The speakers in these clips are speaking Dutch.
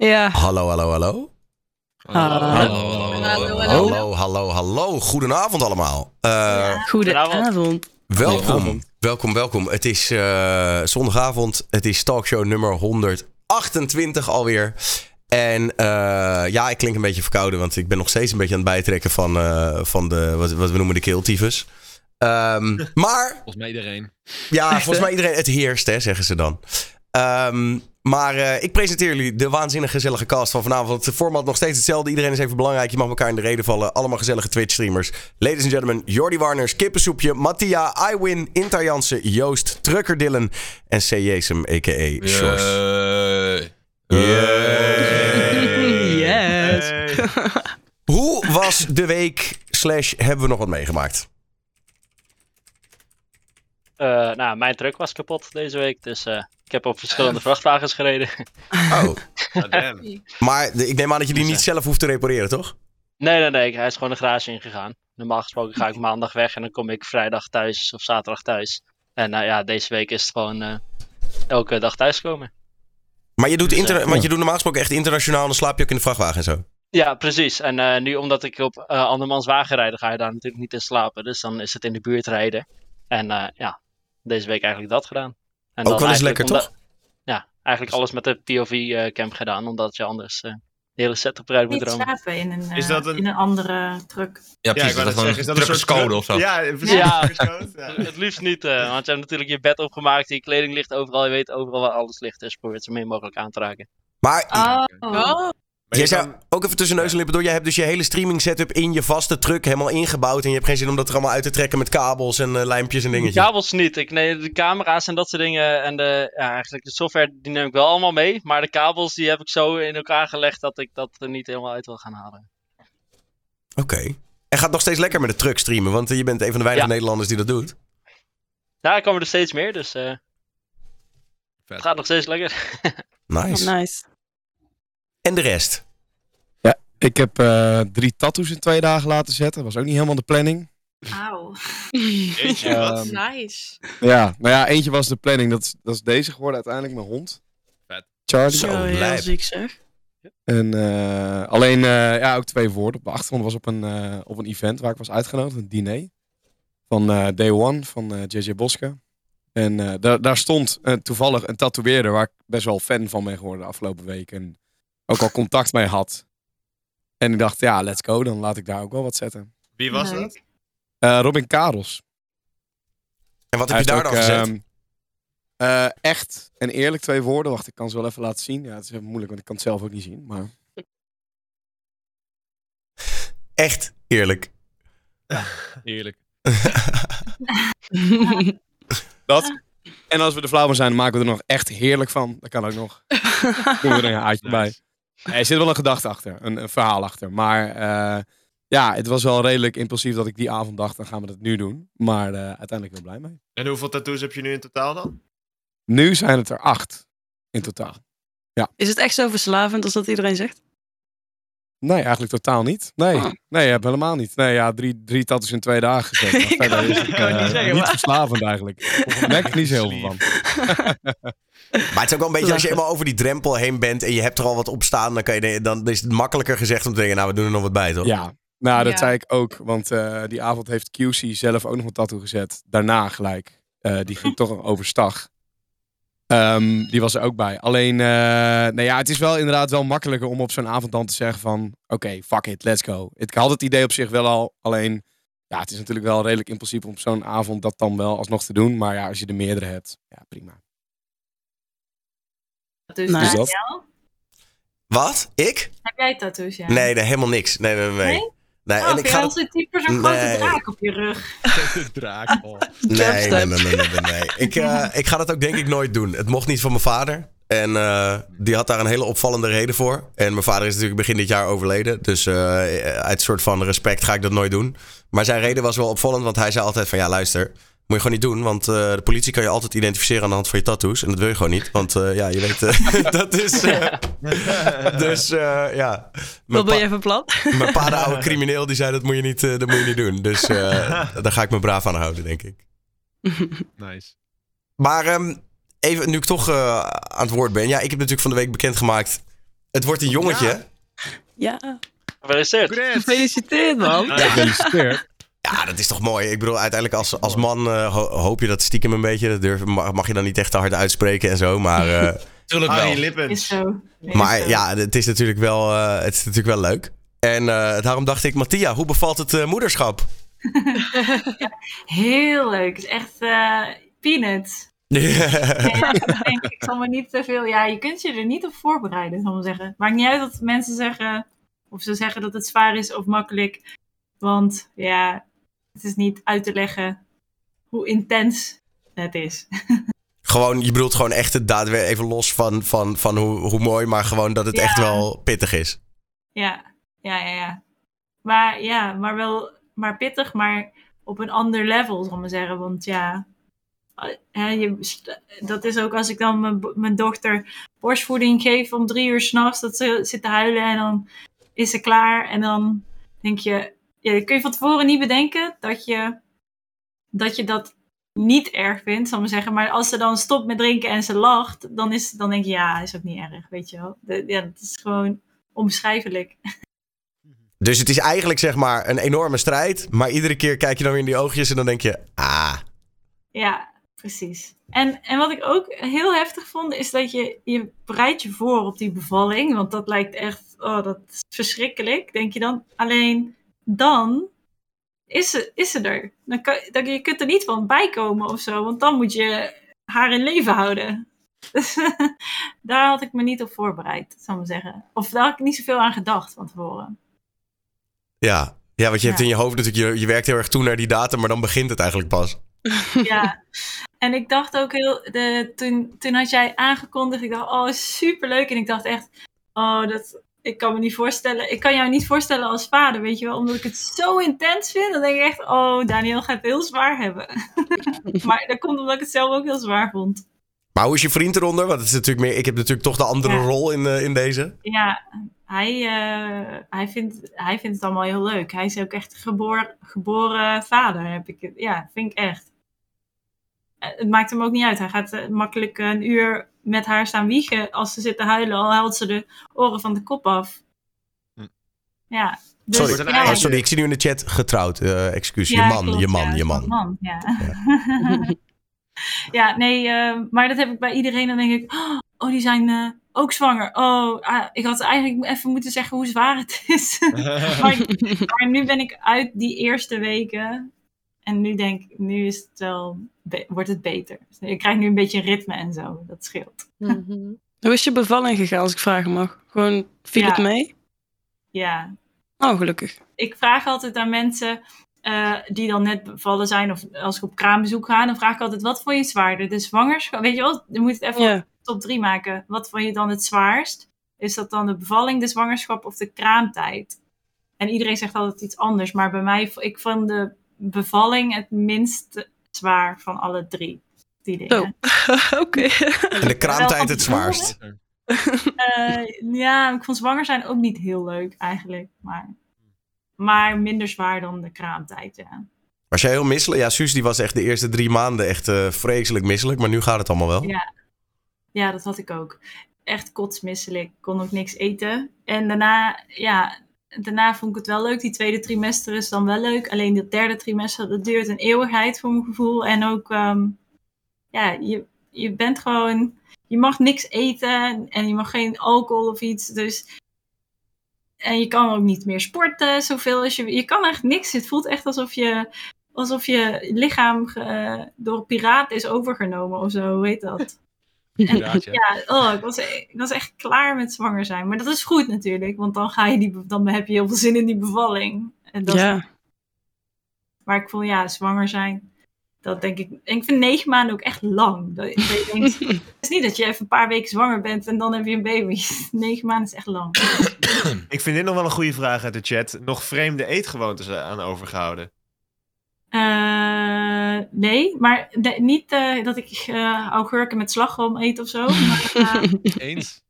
Ja. Hallo, hallo, hallo. Hallo. Hallo, Hallo, hallo, hallo. Goedenavond allemaal. Eh, Goedenavond. welkom, welkom, welkom. Het is eh, zondagavond. Het is talkshow nummer 128 alweer. En eh, ja, ik klink een beetje verkouden, want ik ben nog steeds een beetje aan het bijtrekken van, eh, van de, wat, wat we noemen de keeltyfus. Ehm, maar Volgens mij iedereen. Ja, volgens mij iedereen. Het heerst, hè, zeggen ze dan. Ehm, maar eh, ik presenteer jullie de waanzinnig gezellige cast van vanavond. Het format nog steeds hetzelfde. Iedereen is even belangrijk. Je mag elkaar in de reden vallen. Allemaal gezellige Twitch-streamers. Ladies and gentlemen, Jordi Warners, Kippensoepje, Mattia, Iwin, Inter Jansen, Joost, Trucker Dylan en C. Jesem, a.k.a. Sjors. Yes. Hoe was de week slash hebben we nog wat meegemaakt? Eh, nou, mijn truck was kapot deze week, dus eh, ik heb op verschillende vrachtwagens gereden. Oh, maar de- ik neem aan dat je die niet zelf hoeft te repareren, toch? nee, nee, nee, hij is gewoon de garage ingegaan. Normaal gesproken ga ik maandag weg en dan kom ik vrijdag thuis of zaterdag thuis. En nou ja, deze week is het gewoon eh, elke dag thuiskomen. Maar je doet, Dus, inter- eh, want je doet normaal gesproken echt internationaal. Dan slaap je ook in de vrachtwagen en zo. Ja, precies. En eh, nu omdat ik op eh, andermans wagen rijd, ga je daar natuurlijk niet in slapen. Dus dan is het in de buurt rijden. En eh, ja, deze week eigenlijk dat gedaan. En Ook wel eens lekker, omdat- Ja, eigenlijk alles met de POV-camp gedaan, omdat je anders eh, de hele setup eruit moet slapen in een, Is eh, dat een- in een andere truck. Ja, Ja, precies. dat is zeggen, is gewoon dat een soort code of zo. Ja, precies. Ja. Het liefst niet, eh, want je hebt natuurlijk je bed opgemaakt, je kleding ligt overal, je weet overal waar alles ligt, dus probeer het zo min mogelijk aan te raken. Maar Oh, Maar jij ook even tussen neus en lippen door. Jij hebt dus je hele streaming setup in je vaste truck helemaal ingebouwd. En je hebt geen zin om dat er allemaal uit te trekken met kabels en eh, lijmpjes en dingetjes. Kabels niet, ik neem de camera's en dat soort dingen en de, ja, eigenlijk de software die neem ik wel allemaal mee, maar de kabels die heb ik zo in elkaar gelegd dat ik dat er niet helemaal uit wil gaan halen. Oké. En gaat nog steeds lekker met de truck streamen. Want eh, je bent een van de weinige Ja. Nederlanders die dat doet. Ja, er komen er steeds meer, dus eh, het gaat nog steeds lekker. Nice. Nice. En de rest? Ik heb eh, drie tattoos in twee dagen laten zetten. Was ook niet helemaal de planning. auw. Jeetje, wat? Nice. ja, nou ja, eentje was de planning. Dat is, dat is deze geworden uiteindelijk, mijn hond. Vet. Charlie. Zo, Zo, heel ziek zeg. En eh, alleen, eh, ja, ook twee woorden. Op de achtergrond was op een, eh, op een event waar ik was uitgenodigd, een diner. Van eh, Day One, van eh, JJ Boske. En eh, daar, daar stond eh, toevallig een tatoeëerder waar ik best wel fan van ben geworden de afgelopen week. En ook al contact mee had. En ik dacht, ja, let's go. Dan laat ik daar ook wel wat zetten. Wie was dat? Eh, Robin Karels. En wat heb Hij je daar dan gezet? ehm, eh, echt en eerlijk twee woorden. Wacht, ik kan ze wel even laten zien. Ja, het is even moeilijk, want ik kan het zelf ook niet zien. Maar Echt eerlijk. Eerlijk. Dat. En als we de flauw zijn, dan maken we er nog echt heerlijk van. Dat kan ook nog. Doen we er een haartje bij. Er zit wel een gedachte achter, een, een verhaal achter. Maar eh, ja, het was wel redelijk impulsief dat ik die avond dacht, dan gaan we dat nu doen. Maar eh, uiteindelijk wel blij mee. En hoeveel tattoos heb je nu in totaal dan? Nu zijn het er acht in totaal. Is het echt zo verslavend als dat iedereen zegt? Nee, eigenlijk totaal niet. Nee, Ah. nee heb helemaal niet. Nee, ja, drie, drie tattoos in twee dagen gezet. Ik is het ik wou niet zeggen, niet maar- verslavend eigenlijk. Daar merk ik niet zo heel veel van. Maar het is ook wel een beetje als je eenmaal over die drempel heen bent en je hebt er al wat op staan, dan, kan je, de- dan is het makkelijker gezegd om te denken, nou we doen er nog wat bij, toch? Ja, nou dat Ja. zei ik ook. Want eh, die avond heeft QC zelf ook nog een tattoo gezet. Daarna gelijk. Eh, die ging toch overstag. Ehm, die was er ook bij. Alleen, eh nou ja, het is wel inderdaad wel makkelijker om op zo'n avond dan te zeggen van... Oké, fuck it, let's go. Ik had het idee op zich wel al. Alleen, ja, het is natuurlijk wel redelijk impulsief om op zo'n avond dat dan wel alsnog te doen. Maar ja, als je er meerdere hebt, ja, prima. Dus Nou, dat-? Wat? Ik? Heb jij tattoos, ja? Nee, nee, helemaal niks. Nee, nee, nee. nee. Nee? Nee, Oh, en ik ga als het... een type zo'n Nee. grote draak op je rug. Draak. Oh. Nee, nee, nee, nee, nee, nee, nee. Ik, eh, ik ga dat ook denk ik nooit doen. Het mocht niet van mijn vader. En eh, die had daar een hele opvallende reden voor. En mijn vader is natuurlijk begin dit jaar overleden. Dus eh, uit soort van respect ga ik dat nooit doen. Maar zijn reden was wel opvallend. Want hij zei altijd van ja, luister. Moet je gewoon niet doen, want eh, de politie kan je altijd identificeren aan de hand van je tattoos. En dat wil je gewoon niet, want eh, ja, je weet, eh, dat is... eh, dus eh, ja, mijn, Wat ben jij van plan? mijn pa, de oude crimineel, die zei dat moet je niet, eh, dat moet je niet doen. Dus eh, daar ga ik me braaf aan houden, denk ik. Nice. Maar ehm, even, nu ik toch eh, aan het woord ben. Ja, ik heb natuurlijk van de week bekendgemaakt Het wordt een jongetje. Ja, Gefeliciteerd. gefeliciteerd man. Ja. Gefeliciteerd. Ja, dat is toch mooi. Ik bedoel, uiteindelijk als, als man eh, ho- hoop je dat stiekem een beetje. Dat durf, mag, mag je dan niet echt te hard uitspreken en zo. Maar, eh, Tuurlijk Harry wel. Is zo. Is maar zo. ja, het is natuurlijk wel, eh, het is natuurlijk wel leuk. En eh, daarom dacht ik, Mattia, hoe bevalt het eh, moederschap? Heel leuk. Het is echt eh peanuts. Ja, ik, denk, ik zal me niet te veel. Ja, je kunt je er niet op voorbereiden, zal ik maar zeggen. Maakt niet uit dat mensen zeggen. Of ze zeggen dat het zwaar is of makkelijk. Want ja, het is niet uit te leggen hoe intens het is. gewoon, je bedoelt gewoon echt het daadwerkelijk even los van, van, van hoe, hoe mooi, maar gewoon dat het Ja. echt wel pittig is. Ja, ja, ja, ja. Maar ja, maar wel maar pittig, maar op een ander level, zal ik maar zeggen. Want ja, hè, je, dat is ook als ik dan mijn, mijn dochter borstvoeding geef om drie uur s'nachts, dat ze zit te huilen en dan is ze klaar. En dan denk je, ja, kun je van tevoren niet bedenken dat je dat, je dat niet erg vindt, zal ik maar zeggen. Maar als ze dan stopt met drinken en ze lacht, dan, is, dan denk je, ja, is ook niet erg, weet je wel. De- ja, dat is gewoon onbeschrijfelijk. Dus het is eigenlijk zeg maar een enorme strijd. Maar iedere keer kijk je dan weer in die oogjes en dan denk je, ah, Ja, precies. En, en wat ik ook heel heftig vond, is dat je, je bereidt je voor op die bevalling. Want dat lijkt echt, oh, dat is verschrikkelijk, denk je dan. Alleen dan is ze, is ze er. Dan kan, dan, je kunt er niet van bijkomen of zo, want dan moet je haar in leven houden. Dus daar had ik me niet op voorbereid, zal ik maar zeggen. Of daar had ik niet zoveel aan gedacht van tevoren. ja. Ja, want je hebt Ja. in je hoofd natuurlijk, je, je werkt heel erg toe naar die datum, maar dan begint het eigenlijk pas. Ja, en ik dacht ook heel, de, toen, toen had jij aangekondigd, ik dacht, oh superleuk. En ik dacht echt, oh, dat, ik kan me niet voorstellen, ik kan jou niet voorstellen als vader, weet je wel, omdat ik het zo intens vind. Dan denk ik echt, oh, Daniel gaat het heel zwaar hebben. maar dat komt omdat ik het zelf ook heel zwaar vond. Maar hoe is je vriend eronder? Want het is natuurlijk meer, ik heb natuurlijk toch de andere Ja. rol in, eh, in deze. Ja, hij, eh, hij, vindt, hij vindt het allemaal heel leuk. Hij is ook echt geboren, geboren vader, heb ik. Ja, vind ik echt. Eh, Het maakt hem ook niet uit. Hij gaat makkelijk een uur met haar staan wiegen. Als ze zit te huilen, al haalt ze de oren van de kop af. Hm. Ja. Dus, Sorry. ja, Oh, sorry, ik zie nu in de chat getrouwd. Eh, excuus, ja, je man, klopt, je man, ja, je man. ja. ja, nee, eh, maar dat heb ik bij iedereen. Dan denk ik, oh, die zijn eh, ook zwanger. Oh, ah, ik had eigenlijk even moeten zeggen hoe zwaar het is. maar, maar nu ben ik uit die eerste weken. En nu denk ik, nu is het wel, wordt het beter. Dus ik krijg nu een beetje ritme en zo. Dat scheelt. Hoe is je bevalling gegaan, als ik vragen mag? Gewoon, viel Ja. het mee? Ja, Oh, gelukkig. ik vraag altijd aan mensen eh, die dan net bevallen zijn, of als ik op kraambezoek ga, dan vraag ik altijd: wat vond je zwaarder? De zwangerschap? Weet je wel, je moet het even Ja. top 3 maken. Wat vond je dan het zwaarst? Is dat dan de bevalling, de zwangerschap of de kraamtijd? En iedereen zegt altijd iets anders, maar bij mij, ik vond de bevalling het minst zwaar van alle drie. Die dingen. Oké. En de kraamtijd het zwaarst. Eh, ja, ik vond zwanger zijn ook niet heel leuk eigenlijk. Maar, maar minder zwaar dan de kraamtijd, ja. Was jij heel misselijk? Ja, Suus die was echt de eerste drie maanden echt eh, vreselijk misselijk. Maar nu gaat het allemaal wel. Ja. Ja, dat had ik ook. Echt kotsmisselijk. Kon ook niks eten. En daarna, ja, daarna vond ik het wel leuk. Die tweede trimester is dan wel leuk. Alleen dat derde trimester, dat duurt een eeuwigheid voor mijn gevoel. En ook, ehm, ja, je, je bent gewoon... Je mag niks eten en je mag geen alcohol of iets. Dus... En je kan ook niet meer sporten zoveel als je... Je kan echt niks. Het voelt echt alsof je... Alsof je lichaam ge- door een piraat is overgenomen of zo, hoe heet dat? Inderdaad, ja. Ja, oh, ik, was, ik was echt klaar met zwanger zijn. Maar dat is goed natuurlijk, want dan, ga je die, dan heb je heel veel zin in die bevalling. En dat, Ja. Maar ik voel, ja, zwanger zijn, dat denk ik... En ik vind negen maanden ook echt lang. Dat, dat je denkt, het is niet dat je even een paar weken zwanger bent en dan heb je een baby. Negen maanden is echt lang. Ik vind dit nog wel een goede vraag uit de chat. Nog vreemde eetgewoontes aan overgehouden? Eh, nee, maar de- niet eh, dat ik eh augurken met slagroom eet of zo. Maar, Eens?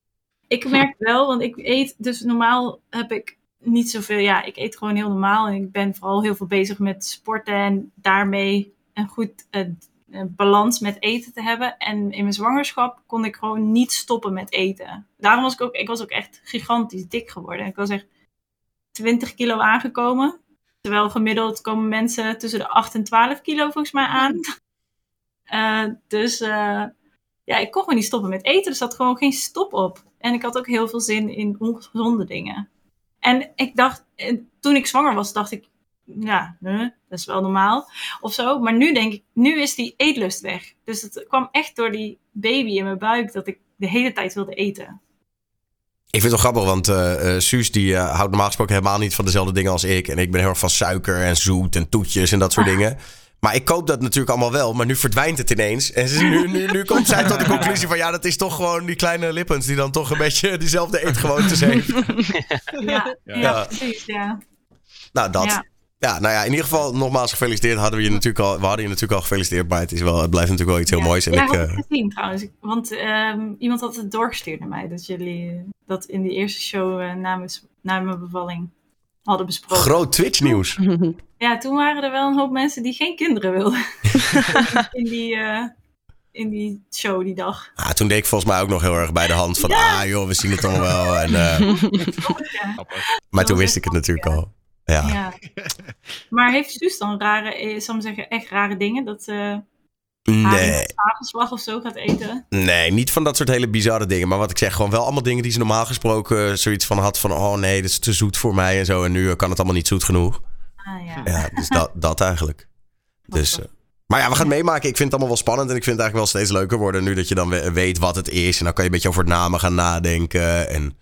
ik merk wel, want ik eet, dus normaal heb ik niet zoveel, ja, ik eet gewoon heel normaal. En ik ben vooral heel veel bezig met sporten en daarmee een goed balans met eten te hebben. En in mijn zwangerschap kon ik gewoon niet stoppen met eten. Daarom was ik ook, ik was ook echt gigantisch dik geworden. Ik was echt 20 kilo aangekomen. Terwijl gemiddeld komen mensen tussen de 8 en 12 kilo volgens mij aan. Eh, dus eh, ja, ik kon gewoon niet stoppen met eten. Er zat gewoon geen stop op. En ik had ook heel veel zin in ongezonde dingen. En ik dacht, toen ik zwanger was, dacht ik, ja, hè, dat is wel normaal of zo. Maar nu denk ik, nu is die eetlust weg. Dus het kwam echt door die baby in mijn buik dat ik de hele tijd wilde eten. Ik vind het wel grappig, want eh eh, Suus die eh, houdt normaal gesproken helemaal niet van dezelfde dingen als ik. En ik ben heel erg van suiker en zoet en toetjes en dat soort dingen. Maar ik koop dat natuurlijk allemaal wel, maar nu verdwijnt het ineens. En ze- nu, nu, nu komt zij tot de conclusie van ja, dat is toch gewoon die kleine lippens die dan toch een beetje diezelfde eetgewoontes heeft. Ja, ja. Ja. precies, ja. Nou, dat. Ja. Ja. nou ja, in ieder geval nogmaals gefeliciteerd. Hadden we je natuurlijk al, we hadden je natuurlijk al gefeliciteerd, maar het, is wel, het blijft natuurlijk wel iets heel ja. moois. En ja, ik, ik heb eh, het gezien trouwens. Want ehm, iemand had het doorgestuurd naar mij. Dat jullie eh, dat in die eerste show eh, na, mijn, na mijn bevalling hadden besproken. groot Twitch nieuws. Ja, toen waren er wel een hoop mensen die geen kinderen wilden. in, die, in die show die dag. Ah, toen deed ik volgens mij ook nog heel erg bij de hand van, ah joh, we zien het toch wel. En, Ja. maar toen wist ik het natuurlijk al. Ja. Ja. Maar heeft Suus dan rare, eh, zal ik zeggen, echt rare dingen? Dat eh Nee. hagelslag of zo gaat eten? Nee, niet van dat soort hele bizarre dingen. Maar wat ik zeg, gewoon wel allemaal dingen die ze normaal gesproken zoiets van had van... oh nee, dat is te zoet voor mij en zo. En nu kan het allemaal niet zoet genoeg. Ah ja. Ja, dus dat, dat eigenlijk. Dus, eh, maar ja, we gaan het meemaken. Ik vind het allemaal wel spannend. En ik vind het eigenlijk wel steeds leuker worden nu dat je dan we- weet wat het is. En dan kan je een beetje over het namen gaan nadenken. En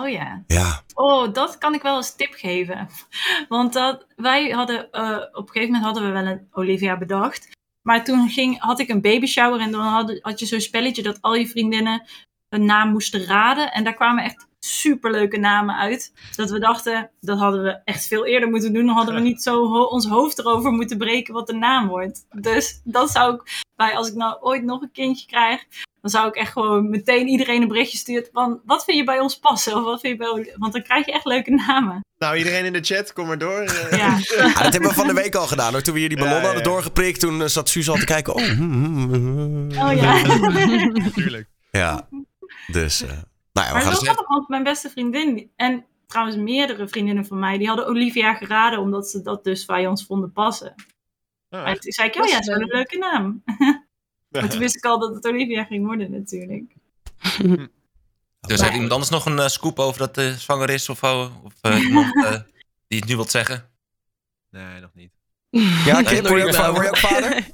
Oh ja. ja, Oh, dat kan ik wel als tip geven. Want dat, wij hadden, eh, op een gegeven moment hadden we wel een Olivia bedacht. Maar toen ging, had ik een baby shower en dan had, had je zo'n spelletje dat al je vriendinnen een naam moesten raden. En daar kwamen echt superleuke namen uit. Dat we dachten, dat hadden we echt veel eerder moeten doen. Dan hadden we niet zo ho- ons hoofd erover moeten breken wat de naam wordt. Dus dat zou ik, bij, als ik nou ooit nog een kindje krijg, dan zou ik echt gewoon meteen iedereen een berichtje sturen van wat vind je bij ons passen? Of wat vind je bij ons- Want dan krijg je echt leuke namen. Nou, iedereen in de chat, kom maar door. Eh, Ja. Ah, dat hebben we van de week al gedaan. Hoor. Toen we hier die ballon ja, hadden ja. doorgeprikt, toen eh, zat Suus al te kijken. Oh, hmm, hmm, hmm. Oh ja. Natuurlijk. ja. Dus, eh, nou ja, we Maar gaan het grappig, want mijn beste vriendin en trouwens meerdere vriendinnen van mij, die hadden Olivia geraden omdat ze dat dus bij ons vonden passen. Ah, En toen zei ik, oh ja, zo'n leuke naam. Maar toen wist ik al dat het Olivia ging worden natuurlijk. Dus heeft iemand anders nog een eh, scoop over dat de zwanger is? Of, eh, of eh, iemand eh, die het nu wilt zeggen? Nee, nog niet. Ja, Kip, word je ook, va- word je ook vader?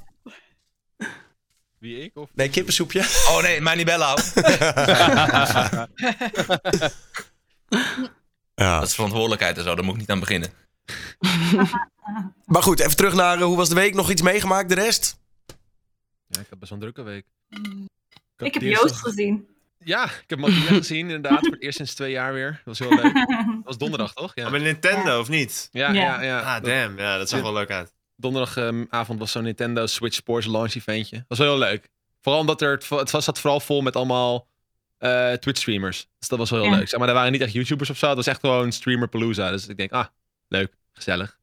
Wie ik? Of? Nee, kippensoepje. Oh nee, mij niet bellen, hou. Ja. Dat is verantwoordelijkheid en zo, daar moet ik niet aan beginnen. Maar goed, even terug naar hoe was de week? Nog iets meegemaakt, de rest? Ja, ik heb best wel een drukke week. Ik heb Joost gezien. Ja, ik heb Mattia gezien, inderdaad. Voor het eerst sinds twee jaar weer. Dat was heel leuk. Dat was donderdag, toch? Ja, Oh, met Nintendo, of niet? ja, Ja. ja. ja. Ah, damn. Ja, dat zag wel leuk uit. Donderdagavond was zo'n Nintendo Switch Sports launch eventje. Dat was wel heel leuk. Vooral omdat er, het, was, zat vooral vol met allemaal eh, Twitch streamers. Dus dat was wel heel Ja. leuk. Zeg maar, er waren niet echt YouTubers of zo. Het was echt gewoon streamer palooza. Dus ik denk, ah, leuk, gezellig.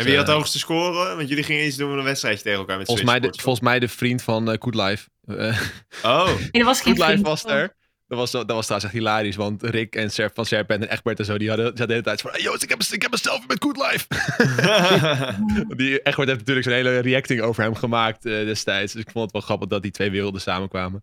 En wie had de hoogste score? Want jullie gingen iets doen met een wedstrijdje tegen elkaar met Volgens mij, de, volgens mij de vriend van eh Good Life. Eh, Oh, Nee, dat was Good Life was er. Dat was, dat was trouwens echt hilarisch, want Rick en Serp van Serpent en Egbert en zo, die hadden, die hadden de hele tijd van, hey Joost, ik heb, een- ik heb een selfie met Good Life. Die Egbert heeft natuurlijk zo'n hele reacting over hem gemaakt eh, destijds. Dus ik vond het wel grappig dat die twee werelden samenkwamen.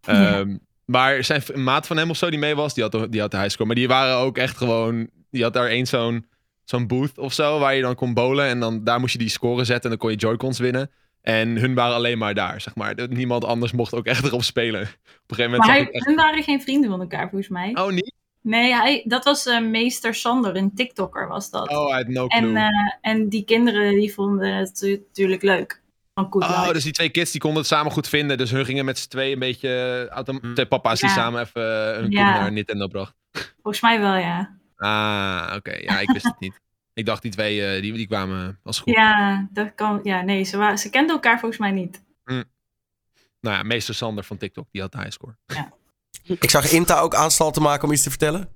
Ja. Ehm, maar zijn maat van hem of zo die mee was, die had, de- die had de highscore. Maar die waren ook echt gewoon, die had daar één zo'n zo'n booth of zo, waar je dan kon bowlen. En dan daar moest je die score zetten en dan kon je Joy-Cons winnen. En hun waren alleen maar daar, zeg maar. Niemand anders mocht ook echt erop spelen. Op een gegeven moment Maar hij, echt... hun waren geen vrienden van elkaar, volgens mij. Oh, niet? Nee, hij, dat was eh, meester Sander, een TikToker was dat. Oh, had no clue. en, eh, en die kinderen die vonden het natuurlijk leuk. Van Good Oh, Life. dus die twee kids die konden het samen goed vinden. Dus hun gingen met z'n twee een beetje... autom- Twee papa's die samen even eh, hun Ja. kind naar Nintendo bracht. Volgens mij wel, ja. Ah, oké. Ja, ik wist het niet. Ik dacht die twee, eh, die, die kwamen als goed. Ja, dat kan. Ja, nee, ze, waren, ze kenden elkaar volgens mij niet. Nou ja, meester Sander van TikTok, die had de highscore. Ik zag Inta ook aanstal te maken om iets te vertellen.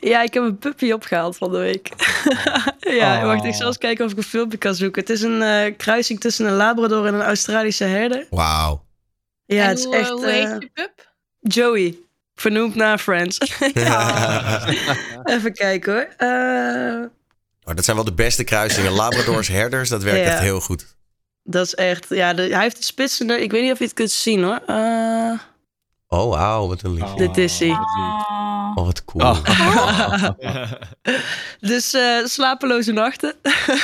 Ja, ik heb een puppy opgehaald van de week. Ja, Oh. wacht, ik zal eens kijken of ik een filmpje kan zoeken. Het is een eh, kruising tussen een Labrador en een Australische herder. Wauw. Ja, En het is hoe, echt... hoe heet eh, je pup? Joey. Vernoemd naar Friends. Even kijken hoor. Eh, Oh, dat zijn wel de beste kruisingen. Labradors, herders, dat werkt Ja. echt heel goed. dat is echt... Ja, de- hij heeft de spitsende... Ik weet niet of je het kunt zien hoor. Eh, Oh, wauw, wat een lief. Dit is hij. Oh. Wat cool. Oh. dus eh, slapeloze nachten.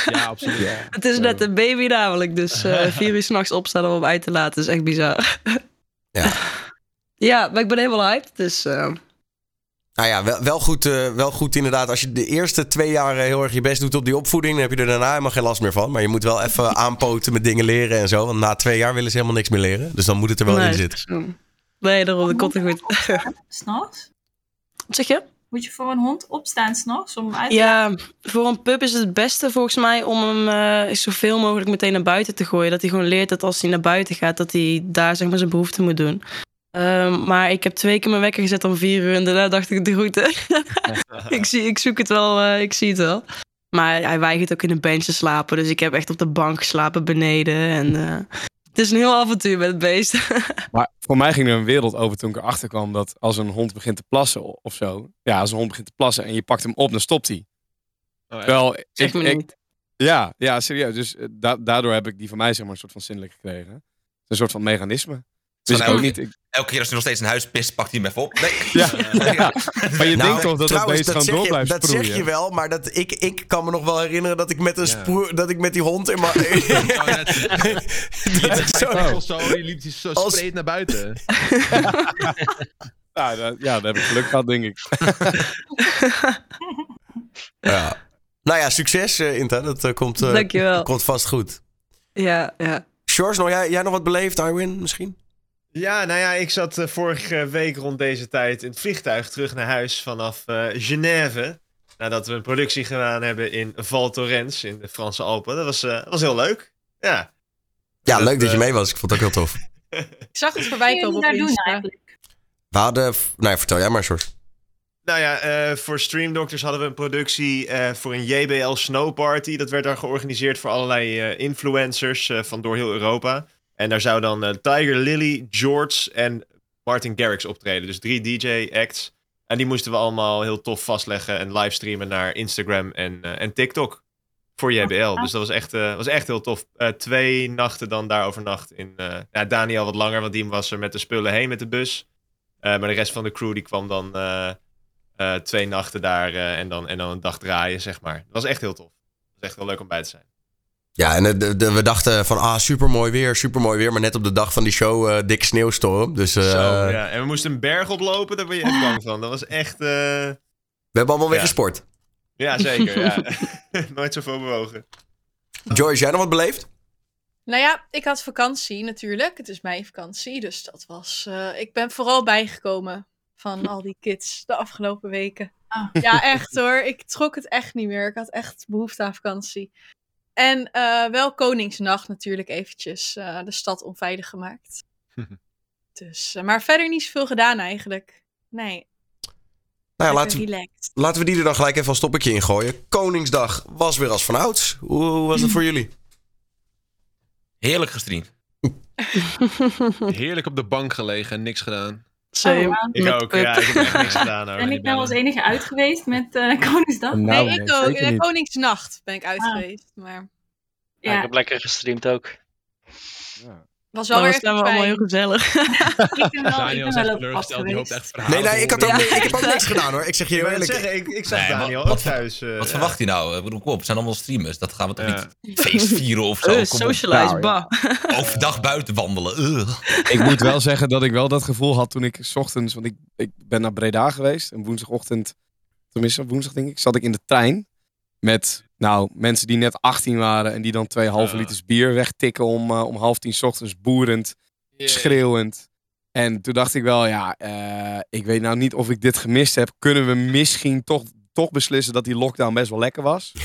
Ja, absoluut. het is net een baby namelijk. Dus eh vier uur s'nachts opstaan om hem uit te laten is echt bizar. Ja. Ja, maar ik ben helemaal hyped. Dus eh, Nou ja, wel, wel, goed, eh, wel goed inderdaad. Als je de eerste twee jaar eh, heel erg je best doet op die opvoeding... dan heb je er daarna helemaal geen last meer van. Maar je moet wel even aanpoten met dingen leren en zo. Want na twee jaar willen ze helemaal niks meer leren. Dus dan moet het er wel nee, in zitten. Nee, daarom, dat komt er goed. S'nachts? Wat zeg je? Moet je voor een hond opstaan s'nachts om uit te Ja, voor een pup is het het beste volgens mij om hem eh, zoveel mogelijk meteen naar buiten te gooien. Dat hij gewoon leert dat als hij naar buiten gaat, dat hij daar zeg maar zijn behoefte moet doen. Ehm, maar ik heb twee keer mijn wekker gezet om vier uur en daarna dacht ik de groeten. ik, zie, ik zoek het wel, eh, ik zie het wel. Maar hij weigert ook in een bench te slapen, dus ik heb echt op de bank geslapen beneden. En, eh, het is een heel avontuur met het beest. Maar voor mij ging er een wereld over toen ik erachter kwam dat als een hond begint te plassen of zo. Ja, als een hond begint te plassen en je pakt hem op, dan stopt hij. Oh? Wel, zeg ik, me ik- niet. ja, ja, serieus. Dus eh, da- daardoor heb ik die van mij zeg maar een soort van zinnelijk gekregen. Een soort van mechanisme. Dus ik Van ook elke- niet. ik- Elke keer als hij nog steeds een huis pist, pakt hij hem even op. Nee. ja, ja. Maar je Nou, denkt toch dat dat trouwens, beest gewoon zeg door je- blijft Dat sproeien. zeg je wel, maar dat, ik, ik kan me nog wel herinneren dat ik met een Ja. dat ik met die hond in mijn... Oh, dat is zo... Zo. die liep die zo Als- spreed naar buiten. Ja, dat, ja, dat heb ik geluk gehad, denk ik. Ja. Nou ja, succes uh, Inta. Dat eh, komt, eh, Dankjewel. komt vast goed. Ja, ja. Sjors, nou, jij, jij nog wat beleefd, Arwin, misschien? Ja, nou ja, ik zat eh, vorige week rond deze tijd in het vliegtuig terug naar huis vanaf eh Genève. Nadat we een productie gedaan hebben in Val Thorens in de Franse Alpen. Dat was, eh, was heel leuk. Ja. Ja, Dat, leuk dat je mee was. Ik vond het ook heel tof. Ik zag het voorbij komen daar op doen Insta. eigenlijk? We hadden... Nou, vertel jij maar, Sjors. Nou ja, eh, voor Stream Doctors hadden we een productie eh, voor een JBL Snow Party. Dat werd dan georganiseerd voor allerlei eh, influencers eh, van door heel Europa. En daar zou dan eh, Tiger Lily, George en Martin Garrix optreden. Dus drie DJ-acts. En die moesten we allemaal heel tof vastleggen en livestreamen naar Instagram en, eh, en TikTok. Voor JBL. Dus dat was echt, eh, was echt heel tof. Twee nachten dan daar overnacht in. ja, Daniel wat langer, want die was er met de spullen heen met de bus. Maar de rest van de crew die kwam dan twee nachten daar en, dan, en dan een dag draaien, zeg maar. Dat was echt heel tof. Dat was echt heel leuk om bij te zijn. Ja, en de, de- de- we dachten van, ah, supermooi weer, supermooi weer. Maar net op de dag van die show, eh dik sneeuwstorm. Dus eh, Zo, ja. En we moesten een berg oplopen, daar ben je echt bang van. Dat was echt... eh, we hebben allemaal weer Ja. gesport. Ja, zeker. ja. Nooit zoveel bewogen. Joyce, jij nog wat beleefd? Nou ja, ik had vakantie natuurlijk. Het is mijn vakantie, dus dat was... eh, ik ben vooral bijgekomen van al die kids de afgelopen weken. Ah. Ja, echt hoor. Ik trok het echt niet meer. Ik had echt behoefte aan vakantie. En eh, wel Koningsnacht natuurlijk eventjes eh, de stad onveilig gemaakt. dus, eh, maar verder niet zoveel gedaan eigenlijk. Nee, Nou ja, laten we, laten we die er dan gelijk even een stoppertje in gooien. Koningsdag was weer als vanouds. Hoe, hoe was het voor jullie? Heerlijk gestreamd. Heerlijk op de bank gelegen en niks gedaan. Same. Oh, Ik Met ook, pup. ja. Ik heb echt niks gedaan. hoor, Ben ik nou als enige uit geweest met eh Koningsdag? Nou, nee, ik nee, ook. Eh, niet. Koningsnacht ben ik uit Ah. geweest. Maar Ja, ik Ja, heb lekker gestreamd ook. Was wel Dan weer staan even we allemaal heel fijn. gezellig. ik ben wel, ik Daniel ben wel echt op pad teleurgesteld, die hoopt geweest. echt verhalen Nee, nee, ik, had ook, Ja, ik heb ook niks gedaan hoor. Ik zeg je Ik heel eerlijk. zeggen, ik, ik zag Nee, Daniel wat- thuis. eh, Wat verwacht hij nou? Ik bedoel, kom op, het zijn allemaal streamers. Dat gaan we toch Ja. niet feest vieren of zo? Uh, socialize, Nou, bah. Overdag buiten wandelen. Ik moet wel zeggen dat ik wel dat gevoel had toen ik 's ochtends, want ik, ik ben naar Breda geweest en woensdagochtend, tenminste woensdag denk ik, zat ik in de trein met nou, mensen die net 18 waren en die dan twee halve liters bier wegtikken om, eh, om half tien 's ochtends, boerend, schreeuwend. En toen dacht ik wel, ja, eh, ik weet nou niet of ik dit gemist heb. Kunnen we misschien toch, toch beslissen dat die lockdown best wel lekker was?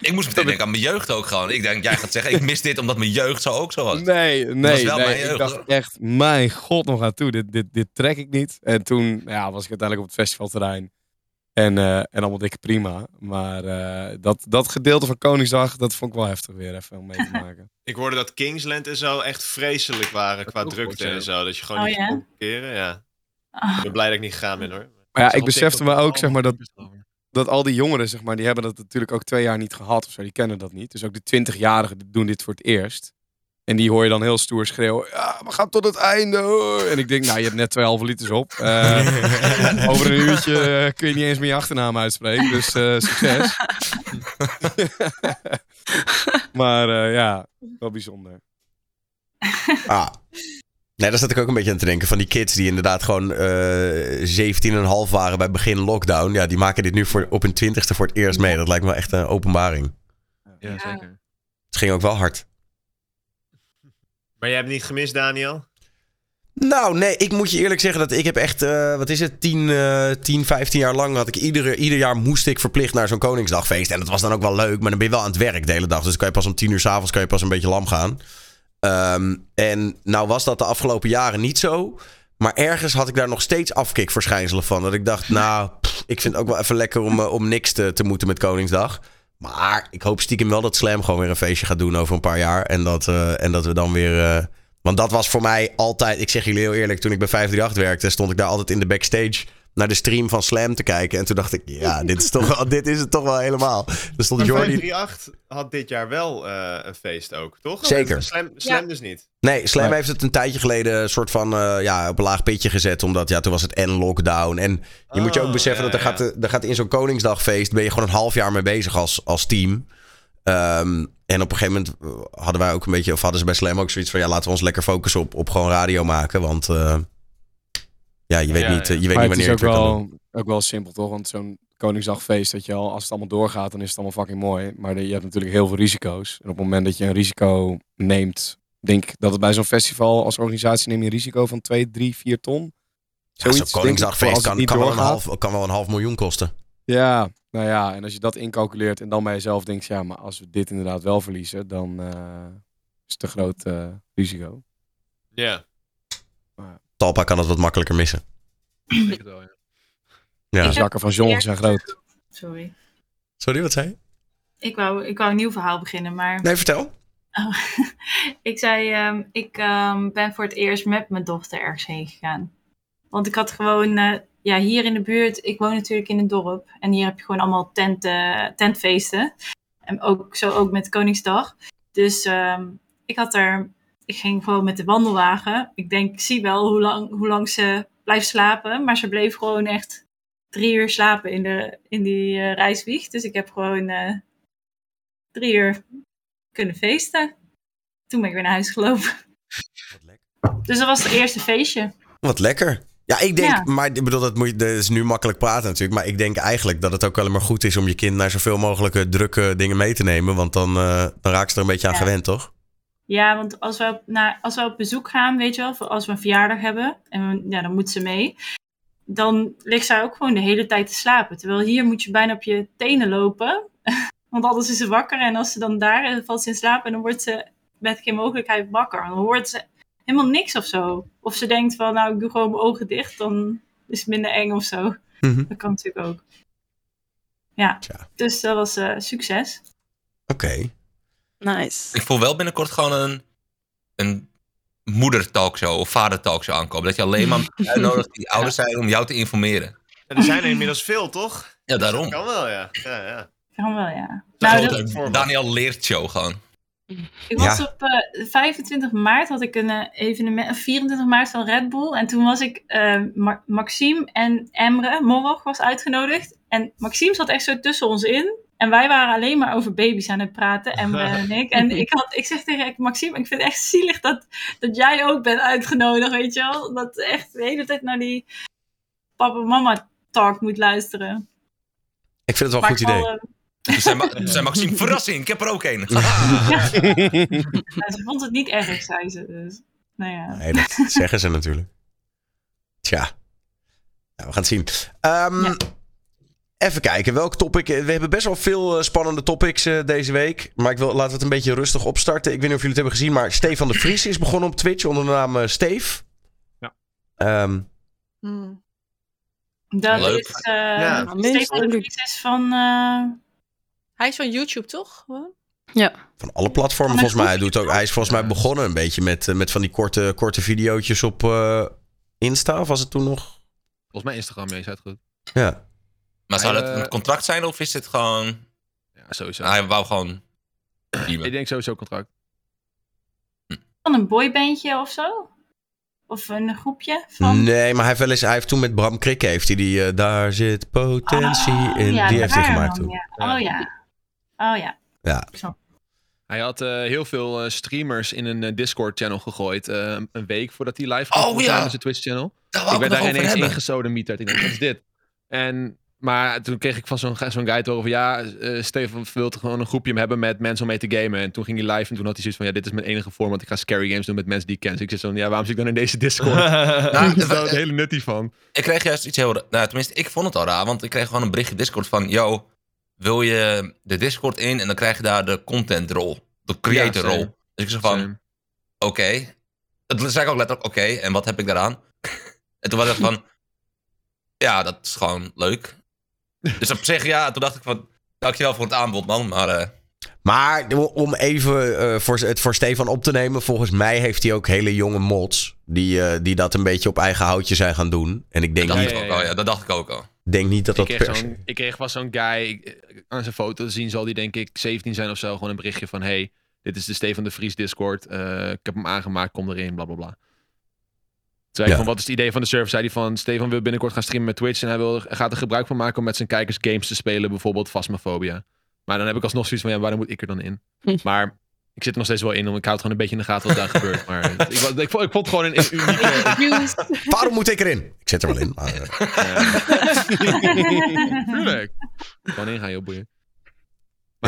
Ik moest meteen denken aan mijn jeugd ook gewoon. Ik denk, jij gaat zeggen, ik mis dit omdat mijn jeugd zo ook zo was. Nee, was nee, mijn nee. Ik dacht echt, mijn god nog aan toe. Dit, dit, dit trek ik niet. En toen ja, was ik uiteindelijk op het festivalterrein. En, eh, en allemaal dikke prima. Maar eh, dat, dat gedeelte van Koningsdag, dat vond ik wel heftig weer even om mee te maken. Ik hoorde dat Kingsland en zo echt vreselijk waren qua drukte en zo. Dat je gewoon Oh, niet ja? kon parkeren. Ja. Ah. Ik ben blij dat ik niet gegaan ben hoor. Maar ja, ik besefte me ook, zeg maar, dat, dat al die jongeren, zeg maar, die hebben dat natuurlijk ook twee jaar niet gehad of zo. Die kennen dat niet. Dus ook de 20-jarigen doen dit voor het eerst. En die hoor je dan heel stoer schreeuwen. Ja, we gaan tot het einde. hoor." En ik denk, nou, je hebt net twee halve liters op. Eh, over een uurtje eh, kun je niet eens meer je achternaam uitspreken. Dus eh, succes. maar eh, ja, wel bijzonder. Ah. Nee, daar zat ik ook een beetje aan te denken. Van die kids die inderdaad gewoon eh 17,5 waren bij begin lockdown. Ja, die maken dit nu voor, op hun twintigste voor het eerst mee. Dat lijkt me wel echt een openbaring. Ja, zeker. Het ging ook wel hard. Maar jij hebt niet gemist, Daniel? Nou, nee, ik moet je eerlijk zeggen dat ik heb echt, eh, wat is het, 10, eh 10, 15 jaar lang had ik iedere, ieder jaar moest ik verplicht naar zo'n Koningsdagfeest. En dat was dan ook wel leuk, maar dan ben je wel aan het werk de hele dag. Dus kan je pas om 10 uur s'avonds kan je pas een beetje lam gaan. Ehm, en nou was dat de afgelopen jaren niet zo. Maar ergens had ik daar nog steeds afkikverschijnselen van. Dat ik dacht, nou, ik vind het ook wel even lekker om, eh, om niks te, te moeten met Koningsdag. Maar ik hoop stiekem wel dat Slam gewoon weer een feestje gaat doen over een paar jaar. En dat, eh, en dat we dan weer... eh, want dat was voor mij altijd... Ik zeg jullie heel eerlijk, toen ik bij 538 werkte... stond ik daar altijd in de backstage naar de stream van Slam te kijken. En toen dacht ik, ja, dit is, toch wel, dit is het toch wel helemaal. Er stond Jordi... 538 had dit jaar wel eh, een feest ook, toch? Zeker. Slam, Slam Ja. dus niet. Nee, Slam heeft het een tijdje geleden een soort van eh, ja, op een laag pitje gezet. Omdat ja, toen was het en lockdown. En je moet je ook Oh, beseffen ja, dat er ja. gaat, er gaat in zo'n Koningsdagfeest... ben je gewoon een half jaar mee bezig als, als team. Ehm, en op een gegeven moment eh, hadden wij ook een beetje... of hadden ze bij Slam ook zoiets van... ja, laten we ons lekker focussen op, op gewoon radio maken. Want eh, ja, je weet Ja, niet, ja. eh, je weet Maar niet het is wanneer ook het weer kan doen. wel, ook wel simpel, toch? Want zo'n Koningsdagfeest, dat je al, als het allemaal doorgaat, dan is het allemaal fucking mooi. Maar je hebt natuurlijk heel veel risico's. En op het moment dat je een risico neemt, denk ik dat het bij zo'n festival als organisatie neem je een risico van 2, 3, 4 ton. Ja, Zoiets, zo'n Koningsdagfeest kan, kan, wel een half, kan wel een half miljoen kosten. Ja, nou ja, en als je dat incalculeert en dan bij jezelf denkt, ja, maar als we dit inderdaad wel verliezen, dan eh, is het een groot eh, risico. Ja. Talpa kan het wat makkelijker missen. Ik denk het wel, ja. Ja. De zakken van John zijn groot. Sorry. Sorry, wat zei je? Ik wou, ik wou een nieuw verhaal beginnen, maar... Nee, vertel. Oh, ik zei, ehm, ik ehm, ben voor het eerst met mijn dochter ergens heen gegaan. Want ik had gewoon, eh, ja, hier in de buurt, ik woon natuurlijk in een dorp. En hier heb je gewoon allemaal tenten, tentfeesten. En ook, zo ook met Koningsdag. Dus ehm, ik had er, ik ging gewoon met de wandelwagen. Ik denk, ik zie wel hoe lang, hoe lang ze blijft slapen. Maar ze bleef gewoon echt drie uur slapen in, de, in die eh, reiswieg. Dus ik heb gewoon eh, drie uur kunnen feesten. Toen ben ik weer naar huis gelopen. Dus dat was het eerste feestje. Wat lekker. Ja, ik denk, Ja. maar ik bedoel, dat, moet je, dat is nu makkelijk praten natuurlijk. Maar ik denk eigenlijk dat het ook wel maar goed is om je kind naar zoveel mogelijke drukke dingen mee te nemen. Want dan, eh, dan raakt ze er een beetje aan Ja. gewend, toch? Ja, want als we, op, naar, als we op bezoek gaan, weet je wel, voor als we een verjaardag hebben, en we- ja, dan moet ze mee. Dan ligt zij ook gewoon de hele tijd te slapen. Terwijl hier moet je bijna op je tenen lopen. Want anders is ze wakker. En als ze dan daar eh, valt ze in slaap en dan wordt ze met geen mogelijkheid wakker. Dan hoort ze helemaal niks of zo. Of ze denkt van, nou, ik doe gewoon mijn ogen dicht. Dan is het minder eng of zo. Mhm. Dat kan natuurlijk ook. Ja, Tja. dus dat was eh, succes. Oké. Nice. Ik voel wel binnenkort gewoon een, een moeder-talkshow of vader-talkshow aankomen. Dat je alleen maar uitnodigt die ouder zijn om jou te informeren. En er zijn er inmiddels veel, toch? Ja, daarom. Kan wel, ja. ja, ja. Kan wel, ja. Dat Nou, dat-. Daniel leert show gewoon. Ik was Ja. op eh, 25 maart had ik een eh, evenement, eh, 24 maart van Red Bull. En toen was ik, eh, Ma- Maxime en Emre, Morog was uitgenodigd. En Maxime zat echt zo tussen ons in. En wij waren alleen maar over baby's aan het praten, Emre en ik. En ik, had, ik zeg tegen Maxime, ik vind het echt zielig dat, dat jij ook bent uitgenodigd, weet je wel. Dat echt de hele tijd naar die papa-mama talk moet luisteren. Ik vind het wel een goed idee. eh, Ma- toen zei Maxime, verrassing, ik heb er ook een. ze vond het niet erg, zei ze. Dus, nou ja. Nee, dat zeggen ze natuurlijk. Tja. Nou, we gaan het zien. Ehm, Ja. Even kijken, welk topic... We hebben best wel veel eh, spannende topics eh, deze week. Maar ik wil, laten we het een beetje rustig opstarten. Ik weet niet of jullie het hebben gezien, maar Stefan de Vries is begonnen op Twitch onder de naam eh, Steve. Ja. Ehm, Hmm. Dat Leuk. is... eh Ja. Stefan de Vries is van... eh, Hij is van YouTube, toch? Gewoon? Van alle platformen volgens mij. Hij, doet ook, hij is volgens mij begonnen een beetje met, met van die korte, korte videootjes op eh, Insta. Of was het toen nog? Volgens mij Instagram, ja, zei het goed. Ja. Maar zou dat Hij, een eh, contract zijn of is dit gewoon... Ja, sowieso. Hij wou gewoon... Ik denk sowieso contract. van een boybandje of zo? Of een groepje van... Nee, maar hij heeft, wel eens, hij heeft toen met Bram Krikke heeft hij die eh, Daar zit potentie Oh, in. ja, die heeft hij gemaakt toen. ja. Oh ja. Oh ja. Ja. Hij had eh, heel veel eh, streamers in een eh, Discord-channel gegooid. eh, een week voordat hij live ging Oh, zijn ja. zijn Twitch-channel. Daar wou Ik werd het daar ineens ingesodemieterd. Ik denk, wat is dit? En, maar toen kreeg ik van zo'n zo'n guy te horen van... Ja, eh Stefan wil gewoon een groepje hebben met mensen om mee te gamen. En toen ging hij live en toen had hij zoiets van... Ja, dit is mijn enige vorm, want ik ga scary games doen met mensen die ik ken. Dus ik zit zo van, ja, waarom zit ik dan in deze Discord? Nou, Daar is eh, wel het hele nutty van. Ik kreeg juist iets heel... Nou, tenminste, ik vond het al raar. Want ik kreeg gewoon een berichtje Discord van... Yo, wil je de Discord in en dan krijg je daar de content rol. De creator Ja, rol. Dus ik zei van, oké. Dat zei ik ook letterlijk, oké. en wat heb ik daaraan? en toen was ik van... Ja, dat is gewoon leuk. Dus op zich, ja, toen dacht ik van... Dankjewel voor het aanbod, man. Maar eh, Maar om even eh, voor, het voor Stefan op te nemen. Volgens mij heeft hij ook hele jonge mods. Die, eh, die dat een beetje op eigen houtje zijn gaan doen. En ik denk, dat, dacht niet, ik ook al, ja, dat dacht ik ook al. denk niet dat Ik dat kreeg, per ik kreeg vast zo'n guy, ik- aan zijn foto te zien zal die denk ik 17 zijn of zo. Gewoon een berichtje van, hey, dit is de Stefan de Vries Discord. eh, ik heb hem aangemaakt, kom erin, bla bla bla. Toen zei ik Ja. van, wat is het idee van de server? Zei hij van, Stefan wil binnenkort gaan streamen met Twitch. En hij wil, gaat er gebruik van maken om met zijn kijkers games te spelen. Bijvoorbeeld Phasmophobia. Maar dan heb ik alsnog zoiets van, ja, waarom moet ik er dan in? Hm. Maar ik zit er nog steeds wel in, om ik houd gewoon een beetje in de gaten wat daar gebeurt. Maar ik, ik, vond- ik, vond, ik vond het gewoon een, een unieke... Views. Waarom moet ik erin? Ik zit er wel in. Maar, eh, Tuurlijk. Gewoon ingaan, joh, boeien.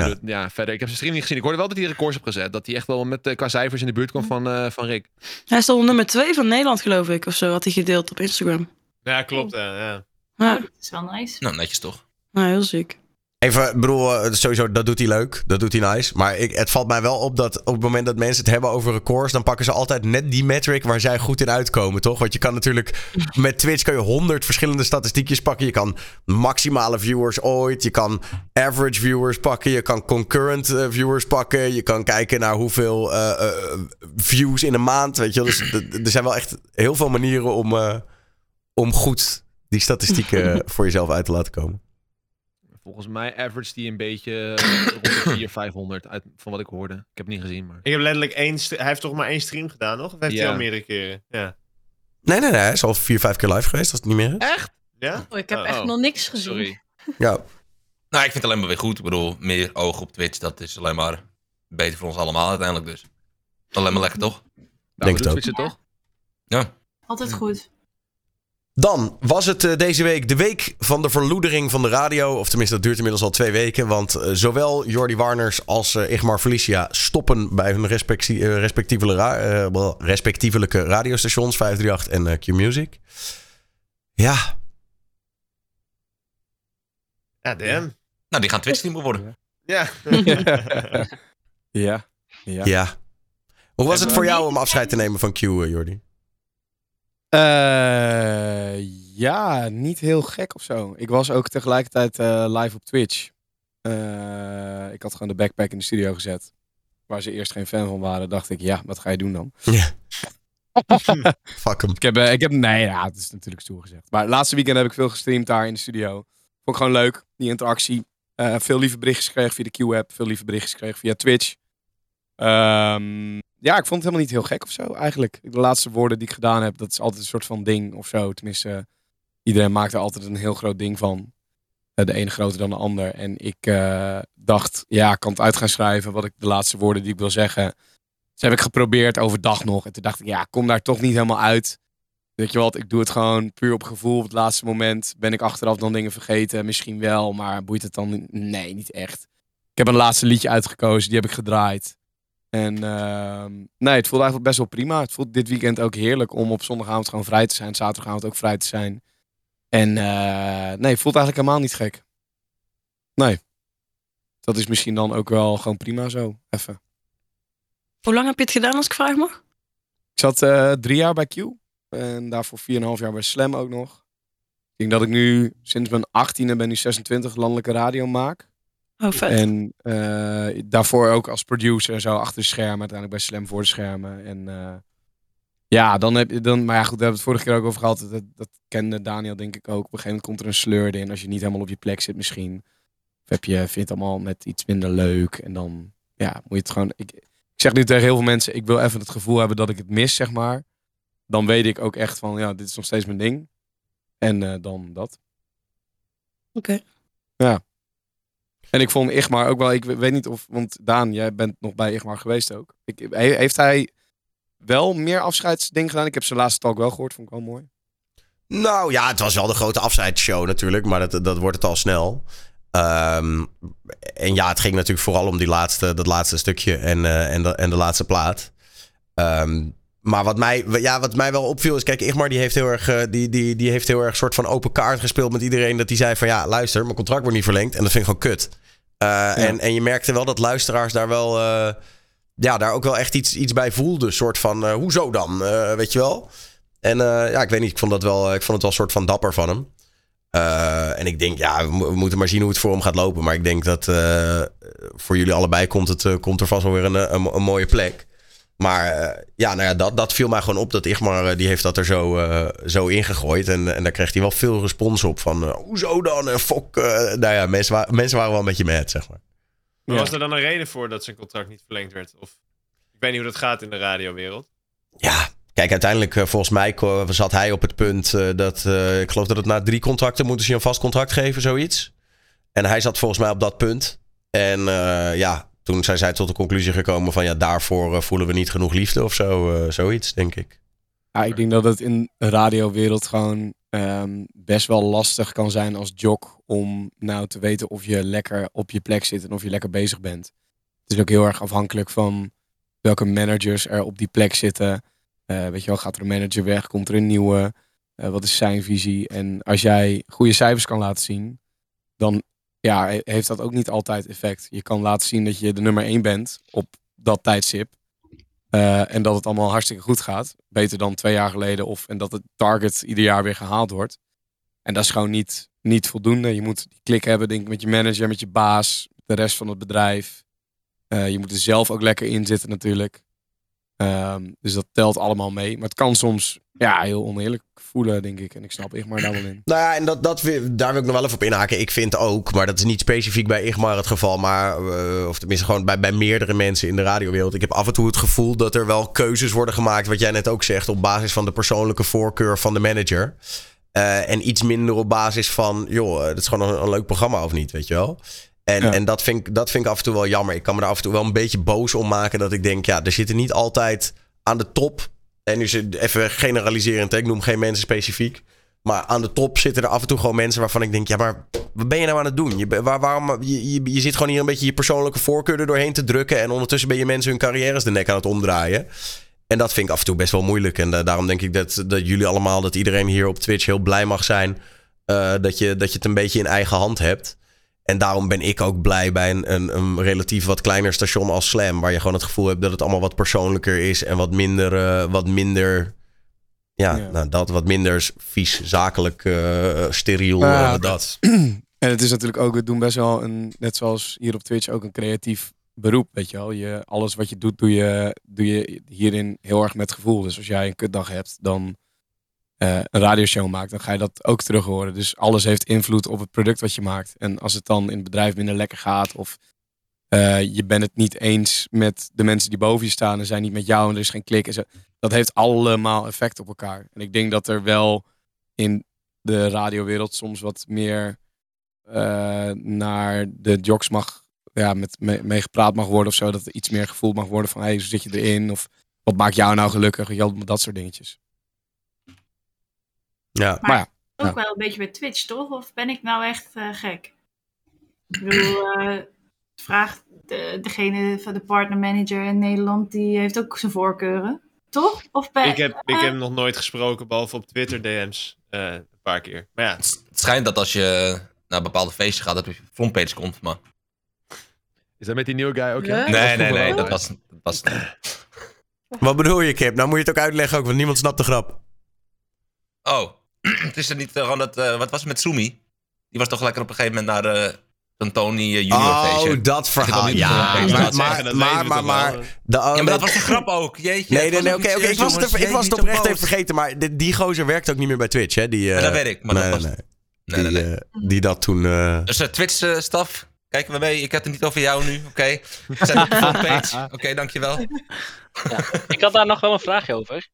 Maar Ja. verder, ik heb zijn stream niet gezien. Ik hoorde wel dat hij records heeft gezet. Dat hij echt wel met eh, qua cijfers in de buurt komt van, eh, van Rick. Hij stond nummer 2 van Nederland, geloof ik. Of zo had hij gedeeld op Instagram. Ja, klopt. Ja, ja. Ja, Oh, dat is wel nice. Nou, netjes toch? nou, heel ziek. Even, ik bedoel, eh, sowieso, dat doet hij leuk. Dat doet hij nice. Maar ik, het valt mij wel op dat op het moment dat mensen het hebben over records... dan pakken ze altijd net die metric waar zij goed in uitkomen, toch? Want je kan natuurlijk... Met Twitch kan je honderd verschillende statistiekjes pakken. Je kan maximale viewers ooit. Je kan average viewers pakken. Je kan concurrent eh, viewers pakken. Je kan kijken naar hoeveel eh, views in een maand. Weet je. Dus er zijn wel echt heel veel manieren om, om goed die statistieken voor jezelf uit te laten komen. Volgens mij average die een beetje eh, rond de 400, 500 uit, van wat ik hoorde. Ik heb het niet gezien, maar... Ik heb letterlijk één... st- Hij heeft toch maar één stream gedaan, nog? Of heeft hij Ja. al meerdere keren? Ja. Nee, nee, nee. Hij is al vier, vijf keer live geweest, als het niet meer is. Echt? Ja? Oh, ik heb Oh, echt oh. nog niks gezien. Sorry. Ja. Nou, ik vind het alleen maar weer goed. Ik bedoel, meer ogen op Twitch, dat is alleen maar beter voor ons allemaal uiteindelijk dus. Alleen maar lekker, toch? Nou, Denk het ook. Twitch het toch? Ja. Altijd goed. Dan was het eh, deze week de week van de verloedering van de radio. Of tenminste, dat duurt inmiddels al twee weken. Want eh, zowel Jordi Warners als eh, Igmar Felicia stoppen bij hun respectie- wel, respectievelijke radiostations. 538 en eh, Q-Music. Ja, Ja, damn. Nou, die gaan Twitch-teamer worden. Ja. Ja. Ja. ja. Hoe was het voor jou om afscheid te nemen van Q, Jordi? Eh, ja, niet heel gek of zo. Ik was ook tegelijkertijd eh, live op Twitch. Eh, ik had gewoon de backpack in de studio gezet. Waar ze eerst geen fan van waren, dacht ik, ja, wat ga je doen dan? Ja. Fuck hem. Ik heb, ik heb nee, ja, het is natuurlijk stoer gezegd. Maar het laatste weekend heb ik veel gestreamd daar in de studio. Vond ik gewoon leuk, die interactie. Veel lieve berichtjes gekregen via de Q-app. Veel lieve berichtjes gekregen via Twitch. Ehm, ja, ik vond het helemaal niet heel gek of zo eigenlijk. De laatste woorden die ik gedaan heb, dat is altijd een soort van ding of zo. Tenminste, iedereen maakt er altijd een heel groot ding van. Eh, de ene groter dan de ander. En ik eh, dacht, ja, ik kan het uit gaan schrijven. Wat ik de laatste woorden die ik wil zeggen. Dus heb ik geprobeerd overdag nog. En toen dacht ik, ja, kom daar toch niet helemaal uit. Weet je wat, ik doe het gewoon puur op gevoel. Op het laatste moment ben ik achteraf dan dingen vergeten. Misschien wel, maar boeit het dan? Nee, niet echt. Ik heb een laatste liedje uitgekozen, die heb ik gedraaid. En ehm, nee, het voelde eigenlijk best wel prima. Het voelt dit weekend ook heerlijk om op zondagavond gewoon vrij te zijn. Zaterdagavond ook vrij te zijn. En eh, nee, het voelt eigenlijk helemaal niet gek. Nee. Dat is misschien dan ook wel gewoon prima zo. Even. Hoe lang heb je het gedaan als ik vraag mag? Ik zat eh, drie jaar bij Q. En daarvoor 4,5 jaar bij Slam ook nog. denk dat ik nu sinds mijn 18e ben nu 26 landelijke radio maak. Oh, vet. En eh, daarvoor ook als producer en zo achter de schermen. Uiteindelijk bij Slam voor de schermen. En eh, ja, dan heb je dan. Maar ja, goed, daar hebben we het vorige keer ook over gehad. Dat, dat kende Daniel denk ik ook. Op een gegeven moment komt er een sleur in. Als je niet helemaal op je plek zit misschien. Of heb je, vind je het allemaal net iets minder leuk. En dan ja, moet je het gewoon. Ik, ik zeg nu tegen heel veel mensen. Ik wil even het gevoel hebben dat ik het mis, zeg maar. Dan weet ik ook echt van, ja, dit is nog steeds mijn ding. En eh, dan dat. Oké. Ja. En ik vond Igmar ook wel, ik weet niet of, want Daan, jij bent nog bij Igmar geweest ook. Ik, he- heeft hij wel meer afscheidsdingen gedaan? Ik heb zijn laatste talk wel gehoord, vond ik wel mooi. Nou ja, het was wel de grote afscheidsshow natuurlijk, maar dat, dat wordt het al snel. Ehm, en ja, het ging natuurlijk vooral om die laatste, dat laatste stukje en, eh, en, de, en de laatste plaat. Ehm, maar wat mij, ja, wat mij wel opviel is, kijk, Igmar die heeft heel erg, eh, die, die, die heeft heel erg soort van open kaart gespeeld met iedereen. Dat hij zei van ja, luister, mijn contract wordt niet verlengd en dat vind ik gewoon kut. Eh, en, en je merkte wel dat luisteraars daar wel, eh, ja, daar ook wel echt iets, iets bij voelden. soort van, hoezo dan, weet je wel? En ja, ik weet niet, ik vond, dat wel, ik vond het wel een soort van dapper van hem. En ik denk, ja, we, mo- we moeten maar zien hoe het voor hem gaat lopen. Maar ik denk dat voor jullie allebei komt, het, komt er vast wel weer een, een, een mooie plek. Maar eh, ja, nou ja, dat, dat viel mij gewoon op. Dat Igmar, eh, die heeft dat er zo, eh, zo ingegooid. En, en daar kreeg hij wel veel respons op. Van, eh, hoezo dan? En fok. eh. nou ja, mensen, wa- mensen waren wel een beetje mad, zeg maar. Maar Ja. was er dan een reden voor dat zijn contract niet verlengd werd? Of ik weet niet hoe dat gaat in de radiowereld. Ja, kijk, uiteindelijk, volgens mij zat hij op het punt eh, dat... eh, ik geloof dat het na drie contracten moeten ze je een vast contract geven, zoiets. En hij zat volgens mij op dat punt. En eh, ja, toen zijn zij tot de conclusie gekomen van... ja, daarvoor eh, voelen we niet genoeg liefde of zo. eh, zoiets, denk ik. Ja, ik denk dat het in de radiowereld gewoon ehm, best wel lastig kan zijn als jock om nou te weten of je lekker op je plek zit en of je lekker bezig bent. Het is ook heel erg afhankelijk van welke managers er op die plek zitten. Eh, weet je wel, gaat er een manager weg, komt er een nieuwe? Wat is zijn visie? En als jij goede cijfers kan laten zien, dan ja, he- heeft dat ook niet altijd effect. Je kan laten zien dat je de nummer één bent op dat tijdstip. Eh, en dat het allemaal hartstikke goed gaat. Beter dan twee jaar geleden. Of, en dat het target ieder jaar weer gehaald wordt. En dat is gewoon niet, niet voldoende. Je moet die klik hebben, denk ik, met je manager, met je baas, de rest van het bedrijf. Eh, je moet er zelf ook lekker in zitten natuurlijk. Ehm, dus dat telt allemaal mee. Maar het kan soms ja, heel oneerlijk voelen, denk ik. En ik snap Igmar daar wel in. Nou ja, en dat, dat, daar wil ik nog wel even op inhaken. Ik vind ook, maar dat is niet specifiek bij Igmar het geval, maar, eh, of tenminste gewoon bij, bij meerdere mensen in de radiowereld. Ik heb af en toe het gevoel dat er wel keuzes worden gemaakt, wat jij net ook zegt, op basis van de persoonlijke voorkeur van de manager. Eh, en iets minder op basis van, joh, eh, dat is gewoon een leuk programma of niet, weet je wel. En, Ja. en dat, vind ik, dat vind ik af en toe wel jammer. Ik kan me daar af en toe wel een beetje boos om maken. Dat ik denk, ja, er zitten niet altijd aan de top. En nu zit even generaliserend, hè, ik noem geen mensen specifiek. Maar aan de top zitten er af en toe gewoon mensen waarvan ik denk: ja, maar wat ben je nou aan het doen? Je, waar, waarom, je, je, je zit gewoon hier een beetje je persoonlijke voorkeur er doorheen te drukken. En ondertussen ben je mensen hun carrières de nek aan het omdraaien. En dat vind ik af en toe best wel moeilijk. En eh, daarom denk ik dat, dat jullie allemaal, dat iedereen hier op Twitch heel blij mag zijn. eh, dat, je, dat je het een beetje in eigen hand hebt. En daarom ben ik ook blij bij een, een, een relatief wat kleiner station als Slam. Waar je gewoon het gevoel hebt dat het allemaal wat persoonlijker is. En wat minder, eh, wat minder ja, Ja. Nou, dat wat minder vies, zakelijk, eh steriel. Ja, eh, dat. En het is natuurlijk ook, we doen best wel een, net zoals hier op Twitch, ook een creatief beroep. Weet je wel, je, alles wat je doet, doe je, doe je hierin heel erg met gevoel. Dus als jij een kutdag hebt, dan eh, een radioshow maakt, dan ga je dat ook terug horen. Dus alles heeft invloed op het product wat je maakt. En als het dan in het bedrijf minder lekker gaat, of eh, je bent het niet eens met de mensen die boven je staan en zijn niet met jou en er is geen klik. En zo, dat heeft allemaal effect op elkaar. En ik denk dat er wel in de radiowereld soms wat meer eh, naar de jocks mag, ja, met mee, gepraat mag worden of zo. Dat er iets meer gevoeld mag worden van, hey, zit je erin? Of wat maakt jou nou gelukkig? Dat soort dingetjes. Ja. Maar ja, Ook Ja. wel een beetje bij Twitch, toch? Of ben ik nou echt eh, gek? Ik bedoel, eh vraag de, degene van de partnermanager in Nederland, die heeft ook zijn voorkeuren. Toch? Of ben, Ik heb, ik eh, heb hem nog nooit gesproken, behalve op Twitter DM's. eh, een paar keer. Maar ja, Het schijnt dat als je naar een bepaalde feestje gaat, dat je frontpage komt. Maar... Is dat met die nieuwe guy ook? Ja? Nee. Nee, nee, Dat was, dat was Wat bedoel je, Kip? Nou moet je het ook uitleggen ook, want niemand snapt de grap. Oh. het is er niet eh, gewoon dat... eh, wat was het met Sumi? Die was toch lekker op een gegeven moment naar eh, zo'n Tony eh, Junior feestje. Oh, dat verhaal. Ja, maar, dat maar, de, oh, Ja, maar dat was de grap ook. Jeetje. Nee, nee, nee, oké, oké. Ik was het, ik was het oprecht even vergeten, maar die, die gozer werkt ook niet meer bij Twitch, hè? Die, Ja, eh, dat weet ik, maar nee, dat was- nee, nee. Nee, nee, Die, eh, dat toen... eh, Dus uh, Twitch-staf, kijken we mee. Ik heb het niet over jou nu, oké? Zet op de frontpage. Oké, dankjewel. Ik had daar nog wel een vraagje over.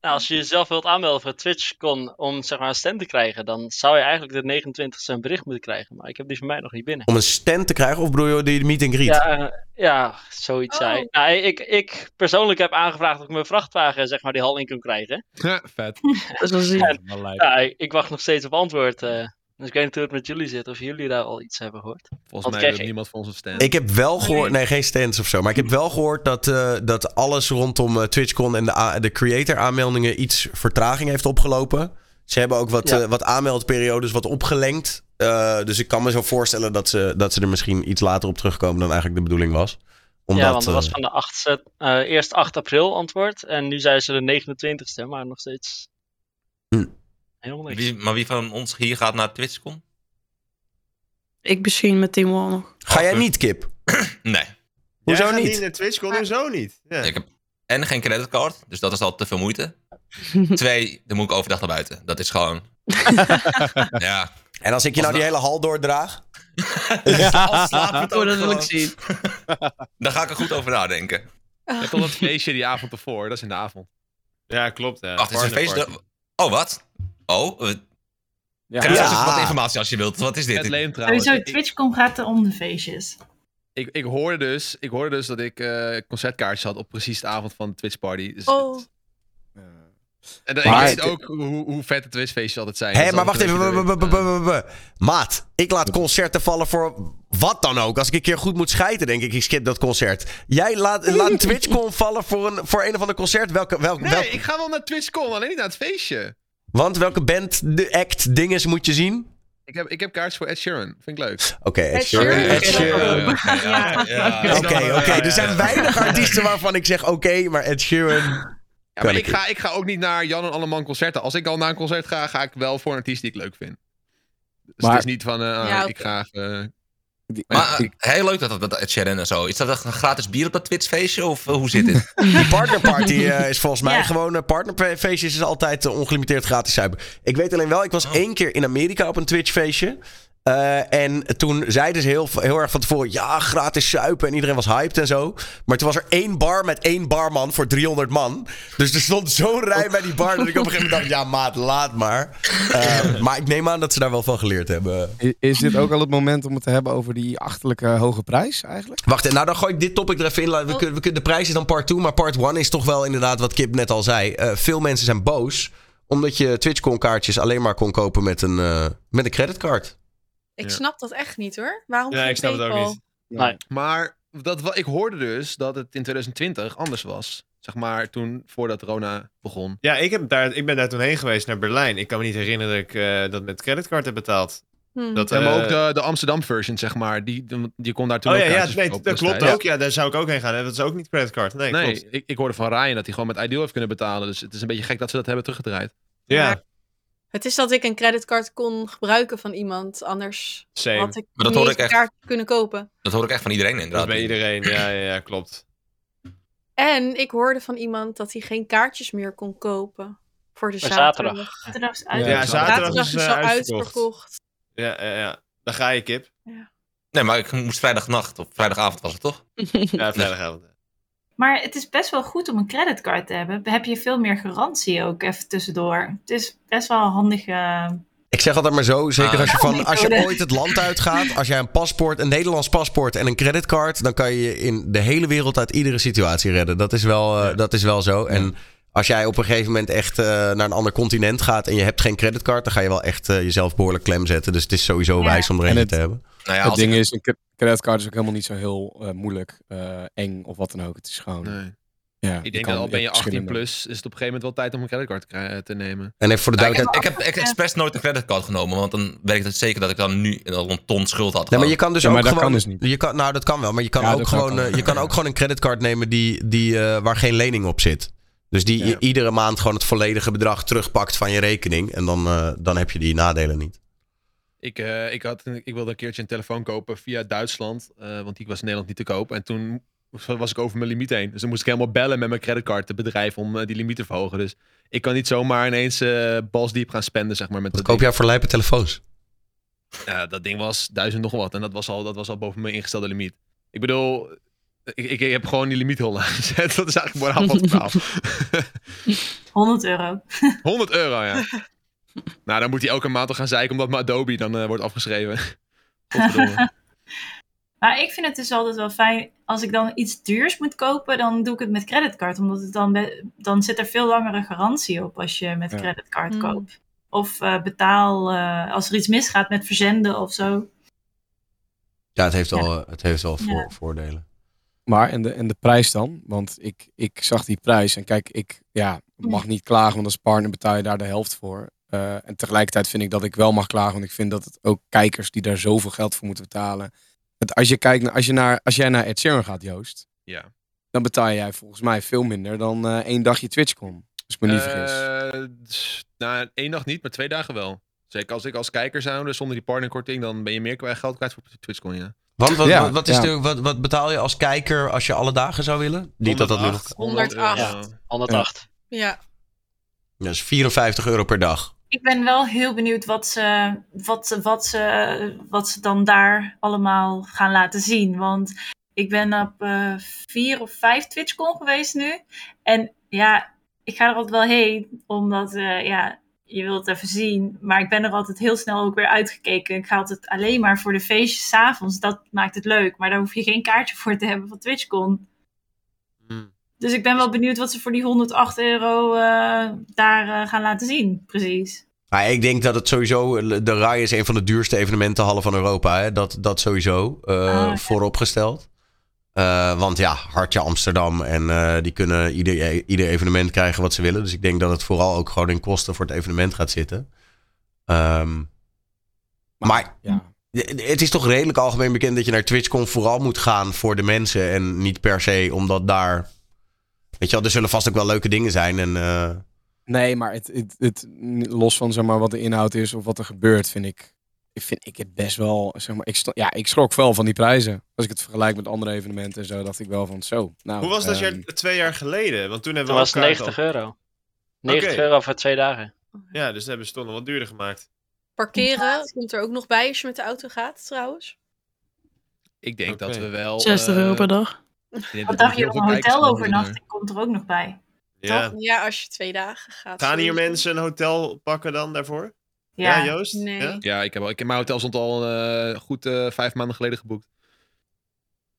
Nou, als je jezelf wilt aanmelden voor TwitchCon om zeg maar, een stand te krijgen, dan zou je eigenlijk de 29 een bericht moeten krijgen. Maar ik heb die van mij nog niet binnen. om een stand te krijgen, of bedoel je die meet and greet? Ja, eh, ja zoiets Oh. zei. Nou, ik, ik persoonlijk heb aangevraagd of ik mijn vrachtwagen zeg maar, die hal in kan krijgen. Vet. Dat is wel. En- lijp. Ja, ik, ik wacht nog steeds op antwoord. eh. Dus ik weet niet hoe het met jullie zit, of jullie daar al iets hebben gehoord. Volgens mij ik? niemand van ons een stand. Ik heb wel gehoord, nee, geen stands of zo, maar ik heb wel gehoord dat, eh, dat alles rondom eh, TwitchCon en de, de creator-aanmeldingen iets vertraging heeft opgelopen. Ze hebben ook wat, Ja. eh, wat aanmeldperiodes wat opgelengd. Eh, dus ik kan me zo voorstellen dat ze, dat ze er misschien iets later op terugkomen dan eigenlijk de bedoeling was. Omdat, ja, want het was van de 8, eh, eerst 8 april antwoord. En nu zijn ze de 29ste, maar nog steeds. Hm. Helemaal niks. Wie, maar wie van ons hier gaat naar TwitchCon? Ik misschien met Team Wall nog. Ga jij niet, Kip? Nee. Hoezo Jij gaat niet? niet naar TwitchCon, hoezo niet? Ja. Ik heb en geen creditcard, dus dat is al te veel moeite. Twee, dan moet ik overdag naar buiten. Dat is gewoon... ja. En als ik je nou die hele hal doordraag? Al slaap het Oh, dat wil ik zien. Daar ga ik er goed over nadenken. Je hebt al dat feestje die avond ervoor, dat is in de avond. Ja, klopt. Ja. Wacht, is een Partner feest... party. Oh, wat? Oh, uh, Ja. krijg Ja. eens wat informatie als je wilt. Wat is dit? Het leem trouwens. Sowieso, TwitchCon gaat er om de feestjes. ik, ik, hoorde dus, ik hoorde dus dat ik eh, concertkaartjes had op precies de avond van de Twitch Party. Dus Oh, het- en dan, Maar ik weet het- ook hoe, hoe vet de Twitch feestjes altijd zijn. Hé, maar wacht even. Maat, ik laat concerten vallen voor wat dan ook. Als ik een keer goed moet schijten, denk ik, ik skip dat concert. Jij laat, laat TwitchCon vallen voor een, voor een of ander concert. Welke, welk, Nee, welk, ik ga wel naar TwitchCon, alleen niet naar het feestje. Want welke band, de act, dinges moet je zien? Ik heb, ik heb kaartjes voor Ed Sheeran. Vind ik leuk. Oké, Ed Ed Sheeran. Ed. Oké, oké. Er zijn weinig artiesten waarvan ik zeg oké, maar Ed Sheeran... Ja, maar ik ga, ik ga ook niet naar Jan en Alleman concerten. Als ik al naar een concert ga, ga ik wel voor een artiest die ik leuk vind. Dus Maar- het is niet van, eh, Ja, ik ga... eh, Die- Maar ik- eh, heel leuk dat dat, Ed Sheeran en zo. Is dat een gratis bier op dat Twitch-feestje? Of eh, hoe zit dit? Die partnerparty eh, is volgens mij Ja. gewoon... eh, partnerfeestjes is altijd ongelimiteerd gratis zuipen. Ik weet alleen wel, ik was Oh. één keer in Amerika op een Twitch-feestje. Eh, en toen zeiden ze heel, heel erg van tevoren... ja, gratis zuipen en iedereen was hyped en zo. Maar toen was er één bar met één barman voor 300 man. Dus er stond zo'n rij bij die bar... dat ik op een gegeven moment dacht... ja, maat, laat maar. Eh, maar ik neem aan dat ze daar wel van geleerd hebben. Is dit ook al het moment om het te hebben over die achterlijke hoge prijs eigenlijk? Wacht, nou dan gooi ik dit topic er even in. We kunnen, we kunnen, de prijs is dan part 2, maar part 1 is toch wel inderdaad wat Kip net al zei. Eh, veel mensen zijn boos omdat je TwitchCon kaartjes alleen maar kon kopen met een, eh, met een creditcard. Ik Ja. snap dat echt niet hoor. Waarom Ja, geen ik snap het ook niet. Nee. Maar dat, ik hoorde dus dat het in 2020 anders was. Zeg maar toen, voordat corona begon. Ja, ik, heb daar, ik ben daar toen heen geweest naar Berlijn. Ik kan me niet herinneren dat ik eh, dat met creditcard heb betaald. Hm. Dat, Ja, maar eh, ook de, de Amsterdam version, zeg maar. Die, die kon daar toen Oh ook ja, ja nee, dat klopt destijds. ook. Ja, daar zou ik ook heen gaan. Dat is ook niet creditcard. Nee, Nee, klopt. ik, ik hoorde van Ryan dat hij gewoon met Ideal heeft kunnen betalen. Dus het is een beetje gek dat ze dat hebben teruggedraaid. Ja, Het is dat ik een creditcard kon gebruiken van iemand. Anders same. had ik Maar dat ik een echt. kaart kunnen kopen. Dat hoor ik echt van iedereen Dat inderdaad. is bij iedereen. Ja, ja, ja, klopt. En ik hoorde van iemand dat hij geen kaartjes meer kon kopen. Voor de zaterdag. zaterdag. Ja. Ja, zaterdag Zaterdag is is eh, al uitverkocht. uitverkocht. Ja, ja, ja. Daar ga je, Kip. Nee, maar ik moest vrijdagnacht, of vrijdagavond was het toch? Ja, vrijdagavond. Maar het is best wel goed om een creditcard te hebben. Dan heb je veel meer garantie ook even tussendoor. Het is best wel een handige... Ik zeg altijd maar zo, zeker Ah. als, je van, als je ooit het land uitgaat, als jij een paspoort, een Nederlands paspoort en een creditcard, dan kan je je in de hele wereld uit iedere situatie redden. Dat is wel, eh, dat is wel zo. En als jij op een gegeven moment echt eh, naar een ander continent gaat en je hebt geen creditcard, dan ga je wel echt eh, jezelf behoorlijk klem zetten. Dus het is sowieso Ja. wijs om er En eentje het- te hebben. Nou ja, het ding ik- is, een cre- creditcard is ook helemaal niet zo heel eh, moeilijk, eh, eng of wat dan ook. Het is gewoon... Nee. Ja, Ik je denk dat al ben je hebt 18 verschillende. plus, is het op een gegeven moment wel tijd om een creditcard te, te nemen. En even voor de Nou, ik, duidelijkheid. heb, ik heb expres nooit een creditcard genomen, want dan weet ik het zeker dat ik dan nu al een ton schuld had. Nee, maar je kan dus Ja, maar ook dat gewoon. kan dus niet. Je kan, nou, dat kan wel, maar je kan Ja, ook kan gewoon. eh, je kan ook gewoon een creditcard nemen die, die, eh, waar geen lening op zit. Dus die Ja. i- iedere maand gewoon het volledige bedrag terugpakt van je rekening. En dan, eh, dan heb je die nadelen niet. Ik, eh, ik, had, ik wilde een keertje een telefoon kopen via Duitsland. eh, want die was in Nederland niet te koop. En toen was ik over mijn limiet heen. Dus dan moest ik helemaal bellen met mijn creditcard, het bedrijf, om eh, die limiet te verhogen. Dus ik kan niet zomaar ineens eh balsdiep gaan spenden, zeg maar. Met Wat dat koop jij voor lijpe telefoons? Ja, dat ding was duizend nog wat. En dat was al, dat was al boven mijn ingestelde limiet. Ik bedoel, ik, ik, ik heb gewoon die limiet heel laag gezet. Dat is eigenlijk moraal van het verhaal. 100 euro. 100 euro, ja. nou, dan moet hij elke maand toch gaan zeiken omdat mijn Adobe dan eh, wordt afgeschreven. Maar ik vind het dus altijd wel fijn. Als ik dan iets duurs moet kopen, dan doe ik het met creditcard. Omdat het dan, dan zit er veel langere garantie op als je met Ja. creditcard Mm. koopt. Of eh, betaal eh, als er iets misgaat met verzenden of zo. Ja, het heeft wel, het heeft wel voor, Ja. voordelen. Maar en de, en de prijs dan? Want ik, ik zag die prijs en kijk, ik ja, mag niet klagen, want als partner betaal je daar de helft voor. Eh, en tegelijkertijd vind ik dat ik wel mag klagen, want ik vind dat het ook kijkers die daar zoveel geld voor moeten betalen. Het, als, je kijkt, naar- als, je naar, als jij naar Ed Sheeran gaat, Joost, ja. dan betaal jij volgens mij veel minder dan eh, één dagje TwitchCon. Als ik me niet vergis. Eh, nou, één nacht niet, maar twee dagen wel. Zeker als ik als kijker zou, dus zonder die partnerkorting, dan ben je meer kwijt- geld kwijt voor TwitchCon, ja. Want wat, Ja, wat, is ja. de, wat, wat betaal je als kijker als je alle dagen zou willen? Niet dat dat nu nog... 108. 108. euro. 108. Ja. Dat is 54 euro per dag. Ik ben wel heel benieuwd wat ze, wat, wat, ze, wat ze dan daar allemaal gaan laten zien. Want ik ben op eh, vier of vijf TwitchCon geweest nu. En ja, ik ga er altijd wel heen, omdat eh, ja, je wilt het even zien. Maar ik ben er altijd heel snel ook weer uitgekeken. Ik ga altijd alleen maar voor de feestjes 's avonds. Dat maakt het leuk. Maar daar hoef je geen kaartje voor te hebben van TwitchCon. Dus ik ben wel benieuwd wat ze voor die 108 euro eh, daar eh, gaan laten zien. Precies. Maar ik denk dat het sowieso... De RAI is een van de duurste evenementenhallen van Europa. Hè? Dat, dat sowieso eh, ja. vooropgesteld. Eh, want ja, Hartje Amsterdam. En eh, die kunnen ieder, ieder evenement krijgen wat ze willen. Dus ik denk dat het vooral ook gewoon in kosten voor het evenement gaat zitten. Ehm, maar ja. het is toch redelijk algemeen bekend dat je naar TwitchCon vooral moet gaan voor de mensen. En niet per se omdat daar... Weet je wel, er zullen vast ook wel leuke dingen zijn. En eh, Nee, maar het, het, het, los van zeg maar, wat de inhoud is of wat er gebeurt, vind ik, ik vind ik het best wel. Zeg maar, ik, sto- ja, ik schrok wel van die prijzen. Als ik het vergelijk met andere evenementen en zo, dacht ik wel van zo. Nou, Hoe was dat jaar, twee jaar geleden? Want toen hebben Dat we was ook kaarten 90 al- euro. 90 Oké. euro voor twee dagen. Ja, dus dat hebben ze toch nog wat duurder gemaakt. Parkeren komt er ook nog bij als je met de auto gaat, trouwens. Ik denk dat we wel... 60 euro eh, per dag. Wat dat dacht je een hotelovernachting? worden. Komt er ook nog bij. Ja. Ja, als je twee dagen gaat. Gaan hier mensen een hotel pakken dan daarvoor? Ja, Ja, Joost? Nee. Ja? Ja, ik heb, al- ik heb mijn hotel stond al eh, goed eh, vijf maanden geleden geboekt.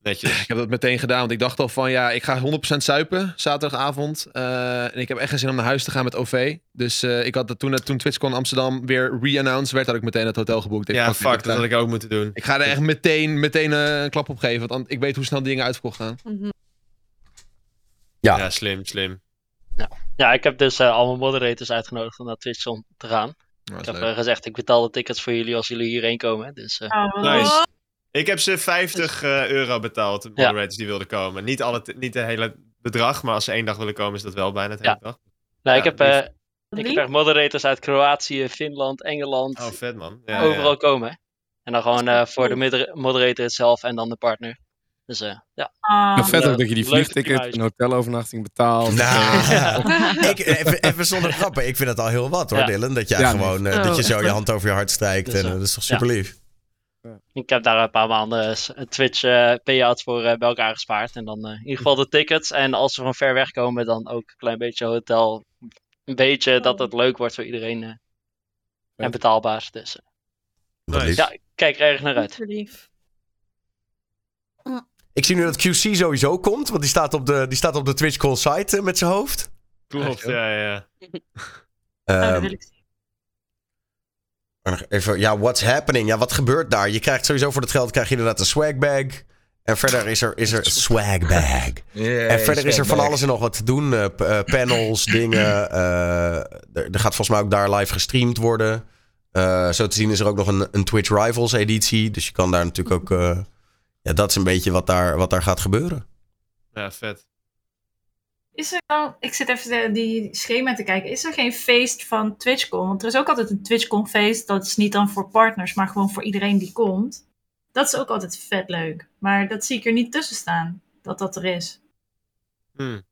Netjes. Ik heb dat meteen gedaan, want ik dacht al van ja, ik ga 100% suipen zaterdagavond. Eh, en ik heb echt geen zin om naar huis te gaan met OV. Dus eh, ik had dat toen, toen TwitchCon Amsterdam weer re-announced werd, had ik meteen het hotel geboekt. Ik Ja, dacht, fuck, dat had ik ook moeten doen. ik ga er echt meteen, meteen eh, een klap op geven, want ik weet hoe snel die dingen uitverkocht gaan. Mhm. Ja. Ja, slim, slim. Ja, ik heb dus eh, al mijn moderators uitgenodigd om naar Twitch om te gaan. Ik heb eh, gezegd, ik betaal de tickets voor jullie als jullie hierheen komen. Dus eh, Oh, Nice. Ik heb ze 50 eh, euro betaald, de Ja. moderators die wilden komen. Niet, alle, niet het hele bedrag, maar als ze één dag willen komen is dat wel bijna het hele Ja. dag. nou, Ja, ik, heb, lief. eh, ik heb echt moderators uit Kroatië, Finland, Engeland, Oh, vet man. Ja, overal ja. komen. En dan gewoon eh, voor de moder- moderator zelf en dan de partner. Dus eh, ja. Ah, Ja, vet ook dat je die vliegticket primage. en hotelovernachting betaalt. Nou, ik, even, even zonder grappen. Ik vind het al heel wat hoor, Ja. Dylan. Dat, jij Ja, gewoon, dat je Oh, zo je hand over je hart strijkt. Dus, en, dat is toch super lief. Ik heb daar een paar maanden Twitch eh, payouts voor eh, bij elkaar gespaard. En dan eh, in ieder geval de tickets. En als we van ver weg komen, dan ook een klein beetje hotel. Een beetje dat het leuk wordt voor iedereen. eh, en betaalbaar. Dus Nice. ja, ik kijk er erg naar uit. Super lief. Ik zie nu dat QC sowieso komt. Want die staat op de, die staat op de Twitch call site met zijn hoofd. Klopt, ja, ja. ja. oh, dat Ehm, wil ik zien. maar nog even, ja, what's happening? Ja, wat gebeurt daar? Je krijgt sowieso voor het geld krijg je inderdaad een swag bag. En verder is er, is er swag bag. En verder is er van alles en nog wat te doen. Eh, eh, panels, dingen. eh, er, er gaat volgens mij ook daar live gestreamd worden. Eh, zo te zien is er ook nog een, een Twitch Rivals editie. Dus je kan daar natuurlijk ook... eh, ja, dat is een beetje wat daar, wat daar gaat gebeuren. Ja, vet. Is er dan, ik zit even de- die schema te kijken. Is er geen feest van TwitchCon? Want er is ook altijd een TwitchCon feest. Dat is niet dan voor partners, maar gewoon voor iedereen die komt. Dat is ook altijd vet leuk. Maar dat zie ik er niet tussen staan. Dat dat er is. Hmm.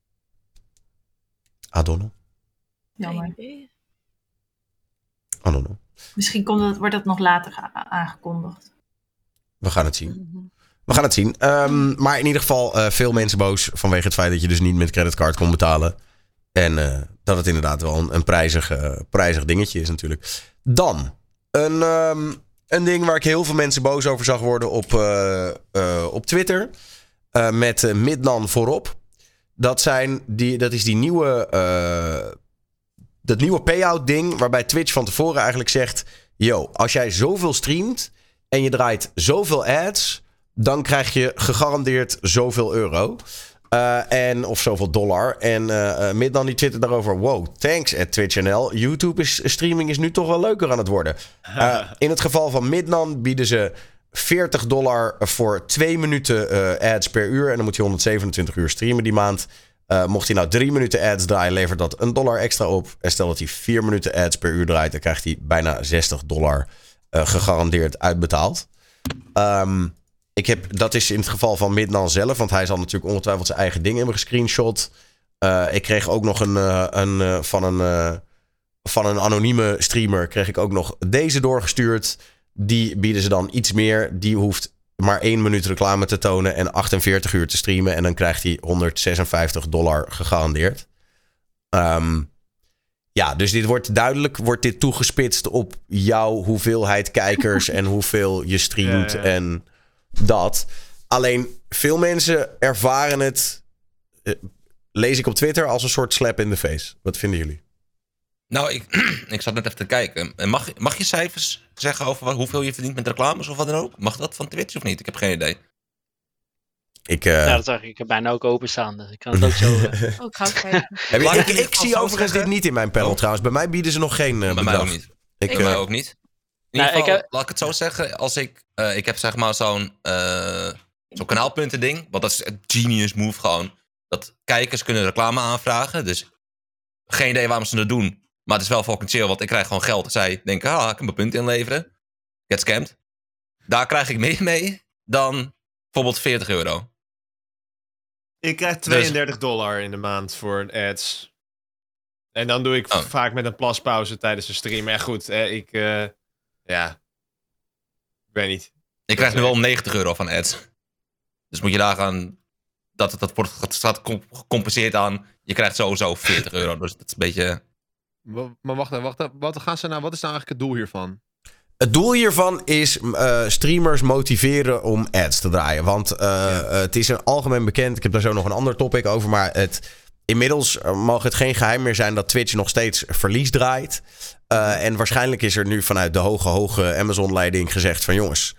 Adonno. Jammer. Adonno. Misschien komt het, wordt dat nog later aangekondigd. We gaan het zien. We gaan het zien. Ehm, maar in ieder geval eh, veel mensen boos vanwege het feit dat je dus niet met creditcard kon betalen. En eh, dat het inderdaad wel een, een prijzig, eh, prijzig dingetje is natuurlijk. Dan een, ehm, een ding waar ik heel veel mensen boos over zag worden op, op Twitter. Met Midnan voorop. Dat, zijn die, dat is die nieuwe, dat nieuwe payout ding waarbij Twitch van tevoren eigenlijk zegt... Yo, als jij zoveel streamt en je draait zoveel ads, dan krijg je gegarandeerd zoveel euro. Eh, en, of zoveel dollar. En eh, Middan die twittert daarover. Wow, thanks at TwitchNL. YouTube is, streaming is nu toch wel leuker aan het worden. In het geval van Midnan bieden ze 40 dollar voor 2 minuten ads per uur. En dan moet hij 127 uur streamen die maand. Mocht hij nou 3 minuten ads draaien, levert dat een dollar extra op. En stel dat hij 4 minuten ads per uur draait, dan krijgt hij bijna 60 dollar gegarandeerd uitbetaald. Ehm, ik heb, dat is in het geval van Midnan zelf, want hij zal natuurlijk ongetwijfeld zijn eigen dingen hebben gescreenshot. Eh, ik kreeg ook nog een, eh, een eh, van een van een anonieme streamer kreeg ik ook nog deze doorgestuurd. Die bieden ze dan iets meer. Die hoeft maar één minuut reclame te tonen en 48 uur te streamen. En dan krijgt hij 156 dollar gegarandeerd. Ehm, ja, dus dit wordt duidelijk wordt dit toegespitst op jouw hoeveelheid kijkers en hoeveel je streamt Ja, ja. en dat. Alleen veel mensen ervaren het, eh, lees ik op Twitter, als een soort slap in the face. Wat vinden jullie? Nou, ik, ik zat net even te kijken. En Mag, mag je cijfers zeggen over wat- hoeveel je verdient met reclames of wat dan ook? Mag dat van Twitch of niet? Ik heb geen idee. Ik, eh, Ja, dat zag ik. Ik heb bijna ook openstaan. Dus ik kan het ook zo... eh, Oh, ik ik, zie overigens zeggen. dit niet in mijn panel Oh. trouwens. Bij mij bieden ze nog geen uh, Bij mij ook niet. Ik, Bij mij eh, ook niet. In Nou, ieder ik geval, heb- laat ik het zo zeggen. Als ik, eh, ik heb zeg maar zo'n eh, zo'n kanaalpunten ding. Want dat is een genius move gewoon. Dat kijkers kunnen reclame aanvragen. Dus geen idee waarom ze dat doen. Maar het is wel fucking chill. Want ik krijg gewoon geld. Zij denken, ah, ik kan mijn punten inleveren. Get scammed. Daar krijg ik meer mee dan bijvoorbeeld 40 euro. Ik krijg 32 dollar in de maand voor ads. En dan doe ik Oh. vaak met een plaspauze tijdens de stream. Maar goed, hè, ik... eh, ja. Ik weet niet. Ik krijg nu wel 90 euro van ads. Dus moet je daar gaan. Dat het dat wordt staat com- gecompenseerd aan. Je krijgt sowieso 40 euro. Dus dat is een beetje. Maar wacht even, wacht even. Wat, gaan ze nou, wat is nou eigenlijk het doel hiervan? Het doel hiervan is eh, streamers motiveren om ads te draaien. Want eh, eh, het is een algemeen bekend. Ik heb daar zo nog een ander topic over. Maar het, inmiddels mag het geen geheim meer zijn dat Twitch nog steeds verlies draait. Eh, en waarschijnlijk is er nu vanuit de hoge, hoge Amazon-leiding gezegd van jongens.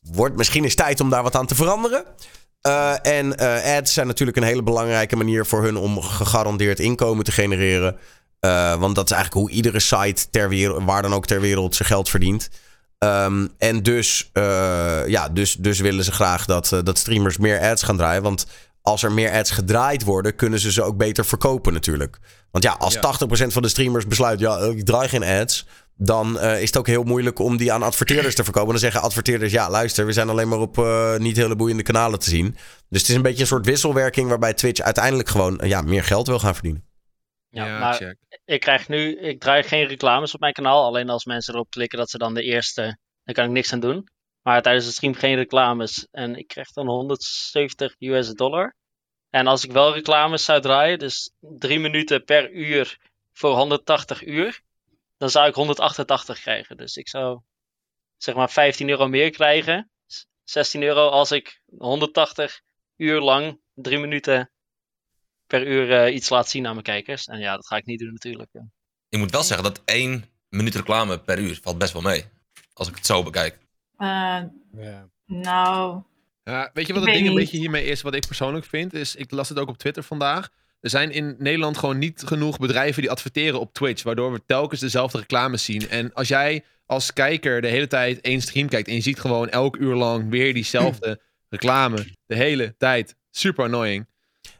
Wordt misschien eens tijd om daar wat aan te veranderen. Eh, en eh, ads zijn natuurlijk een hele belangrijke manier voor hun om gegarandeerd inkomen te genereren. Want dat is eigenlijk hoe iedere site ter wereld, waar dan ook ter wereld zijn geld verdient. Ehm, en dus, ja, dus, dus willen ze graag dat, dat streamers meer ads gaan draaien. Want als er meer ads gedraaid worden, kunnen ze ze ook beter verkopen natuurlijk. Want ja, als Ja. 80% van de streamers besluit, ja, ik draai geen ads. Dan eh, is het ook heel moeilijk om die aan adverteerders te verkopen. Dan zeggen adverteerders, ja luister, we zijn alleen maar op eh, niet hele boeiende kanalen te zien. Dus het is een beetje een soort wisselwerking waarbij Twitch uiteindelijk gewoon eh, ja, meer geld wil gaan verdienen. Ja, maar check. ik krijg nu, ik draai geen reclames op mijn kanaal. Alleen als mensen erop klikken dat ze dan de eerste, dan kan ik niks aan doen. Maar tijdens de stream geen reclames. En ik krijg dan 170 US dollar. En als ik wel reclames zou draaien, dus drie minuten per uur voor 180 uur, dan zou ik 188 krijgen. Dus ik zou zeg maar 15 euro meer krijgen. 16 euro als ik 180 uur lang, drie minuten per uur eh, iets laat zien aan mijn kijkers. En ja, dat ga ik niet doen natuurlijk. Ik moet wel zeggen dat één minuut reclame per uur valt best wel mee. Als ik het zo bekijk. Eh, nou, weet je wat het ding een beetje hiermee is, wat ik persoonlijk vind? Is, ik las het ook op Twitter vandaag. Er zijn in Nederland gewoon niet genoeg bedrijven die adverteren op Twitch, waardoor we telkens dezelfde reclames zien. En als jij als kijker de hele tijd één stream kijkt en je ziet gewoon elk uur lang weer diezelfde reclame, de hele tijd, super annoying.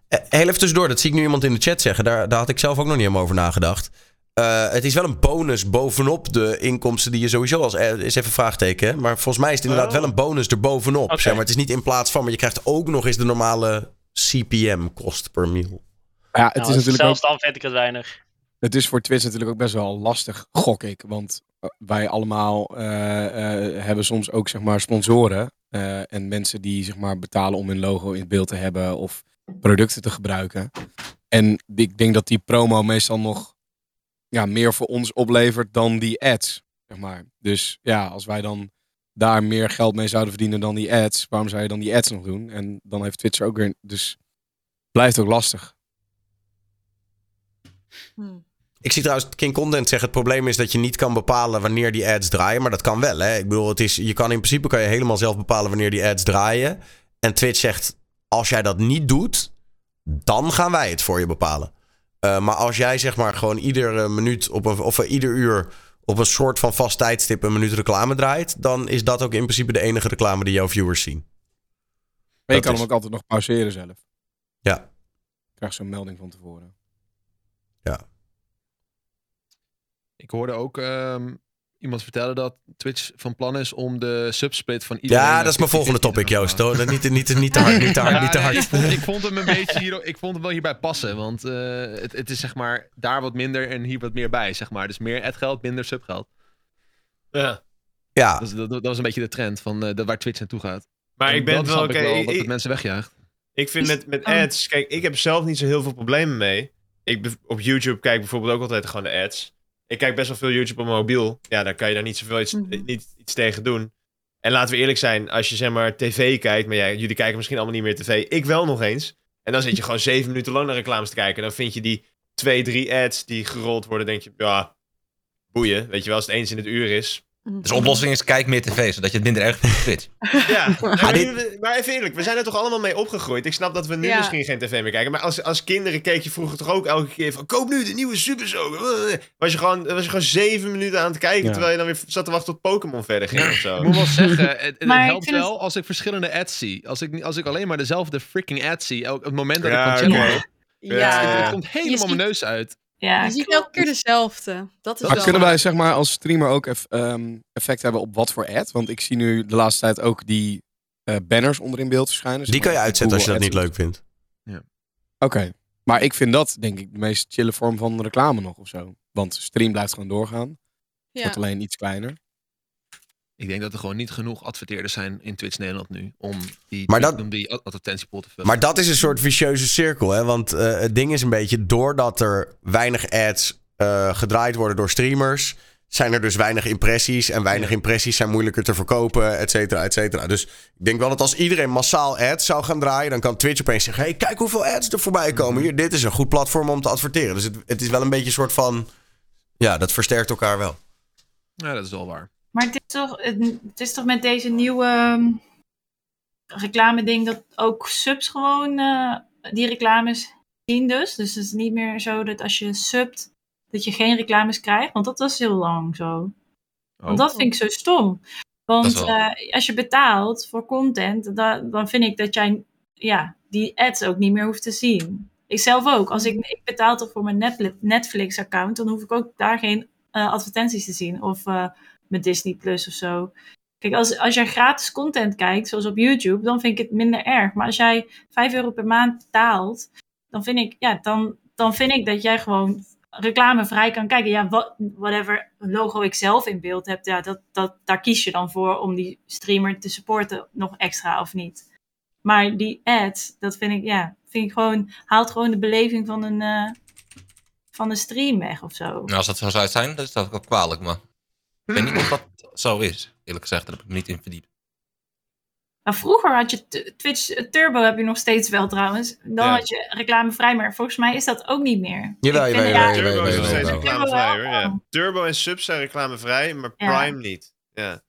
Eh, Heel even tussendoor, dat zie ik nu iemand in de chat zeggen. Daar, daar had ik zelf ook nog niet helemaal over nagedacht. Eh, het is wel een bonus bovenop de inkomsten die je sowieso als... eh, is even een vraagteken, hè? maar volgens mij is het inderdaad Oh. wel een bonus erbovenop. Oké. Zeg maar. Het is niet in plaats van, maar je krijgt ook nog eens de normale CPM-kost per mil. Ja, het Nou, is natuurlijk ook zelfs dan vind ik het weinig. Het is voor Twitch natuurlijk ook best wel lastig, gok ik. Want eh, wij allemaal eh, eh, hebben soms ook zeg maar sponsoren. eh, en mensen die zeg maar betalen om hun logo in het beeld te hebben of producten te gebruiken. En ik denk dat die promo meestal nog ja, meer voor ons oplevert dan die ads. Zeg maar. Dus ja, als wij dan daar meer geld mee zouden verdienen dan die ads, waarom zou je dan die ads nog doen? En dan heeft Twitch ook weer. Dus blijft ook lastig. Hmm. Ik zie trouwens King Content zeggen: het probleem is dat je niet kan bepalen wanneer die ads draaien. Maar dat kan wel. Hè? Ik bedoel, het is, je kan in principe kan je helemaal zelf bepalen wanneer die ads draaien. En Twitch zegt: als jij dat niet doet, dan gaan wij het voor je bepalen. Eh, maar als jij zeg maar gewoon iedere minuut op een, of eh, ieder uur op een soort van vast tijdstip een minuut reclame draait, dan is dat ook in principe de enige reclame die jouw viewers zien. Maar je Dat kan is- hem ook altijd nog pauzeren zelf. Ja. Je krijgt zo'n melding van tevoren. Ik hoorde ook ehm, iemand vertellen dat Twitch van plan is om de subsplit van iedereen... Ja, dat is mijn 50-50 volgende topic, Joost. hoor. Niet, niet, niet, niet te hard, niet te hard, Ja, niet te nee, hard. ik, vond, ik vond hem een beetje hier, ik vond hem wel hierbij passen. Want eh, het, het is zeg maar daar wat minder en hier wat meer bij, zeg maar. Dus meer adgeld, minder subgeld. Ja. Ja, Dat, is- dat, dat was een beetje de trend van eh, de, waar Twitch naartoe gaat. Maar En ik ben dat wel... oké, wel dat het mensen wegjaagt. Ik vind met, met Oh. ads, kijk, ik heb zelf niet zo heel veel problemen mee. Ik op YouTube kijk bijvoorbeeld ook altijd gewoon de ads. Ik kijk best wel veel YouTube op mobiel. Ja, dan kan je daar niet zoveel iets, Mhm. niet, iets tegen doen. En laten we eerlijk zijn, als je zeg maar tv kijkt, maar ja, jullie kijken misschien allemaal niet meer tv. Ik wel nog eens. En dan zit je gewoon zeven minuten lang naar reclames te kijken. Dan vind je die twee, drie ads die gerold worden, denk je, ja, boeien. Weet je wel, als het eens in het uur is. Mhm. Dus de oplossing is kijk meer tv, zodat je het minder erg vindt op Twitch. Ja, maar, dit- nu- maar even eerlijk, we zijn er toch allemaal mee opgegroeid. Ik snap dat we nu Ja. misschien geen tv meer kijken. Maar als, als kinderen keek je vroeger toch ook elke keer van... Koop nu de nieuwe Super Soaker. Was je gewoon, was je gewoon zeven minuten aan het kijken... Ja. terwijl je dan weer zat te wachten tot Pokémon verder ging of zo. Ik moet wel zeggen, het, helpt het- wel als ik verschillende ads zie. Als ik, als ik alleen maar dezelfde freaking ads zie, elk, het moment dat Ja, ik van channel Ja, Ja. het, het komt helemaal ziet- mijn neus uit. Ja, je ziet klopt. elke keer dezelfde. Dat is Maar wel kunnen waar. wij zeg maar als streamer ook eff- ehm, effect hebben op wat voor ad? Want ik zie nu de laatste tijd ook die eh, banners onder in beeld verschijnen. zeg die kan je uitzetten als je dat niet leuk vindt. Oké. Maar ik vind dat denk ik de meest chille vorm van reclame nog of zo. Want stream blijft gewoon doorgaan. Ja. Wordt alleen iets kleiner. Ik denk dat er gewoon niet genoeg adverteerders zijn in Twitch Nederland nu om die, Maar dat- om die ad- advertentiepool te vullen. Maar dat is een soort vicieuze cirkel. Hè? Want eh, het ding is een beetje, doordat er weinig ads eh, gedraaid worden door streamers, zijn er dus weinig impressies. En weinig Ja. impressies zijn moeilijker te verkopen, et cetera, et cetera. Dus ik denk wel dat als iedereen massaal ads zou gaan draaien, dan kan Twitch opeens zeggen: hey, kijk hoeveel ads er voorbij komen. Hier, dit is een goed platform om te adverteren. Dus het, het is wel een beetje een soort van. Ja, dat versterkt elkaar wel. Ja, dat is wel waar. Maar het is toch, het, is toch met deze nieuwe ehm, reclame-ding dat ook subs gewoon eh, die reclames zien dus. Dus het is niet meer zo dat als je subt, dat je geen reclames krijgt. Want dat was heel lang zo. Want dat vind ik zo stom. Want wel. eh, als je betaalt voor content, da- dan vind ik dat jij ja, die ads ook niet meer hoeft te zien. Ik zelf ook. Als ik, ik betaal toch voor mijn Netflix- Netflix-account, dan hoef ik ook daar geen eh, advertenties te zien. Of met Disney Plus of zo. Kijk, als, als jij gratis content kijkt, zoals op YouTube, dan vind ik het minder erg. Maar als jij 5 euro per maand betaalt, dan vind ik, ja, dan, dan vind ik dat jij gewoon reclamevrij kan kijken. Ja, whatever logo ik zelf in beeld heb, ja, dat, dat, daar kies je dan voor om die streamer te supporten, nog extra of niet. Maar die ad, dat vind ik, ja, vind ik gewoon, haalt gewoon de beleving van een, eh, van een stream weg of zo. Nou, als dat zo zou zijn, dan is dat ook kwalijk, maar ik weet niet of dat zo is. Eerlijk gezegd, daar heb ik me niet in verdiept. Nou, vroeger had je Twitch eh, Turbo, heb je nog steeds wel trouwens. Dan Ja. had je reclamevrij, maar volgens mij is dat ook niet meer. Jawel, jawel, ja, jawel, Turbo is nog steeds reclamevrij hoor. Turbo. Ja. En Sub zijn reclamevrij, maar Ja. Prime niet. Ja.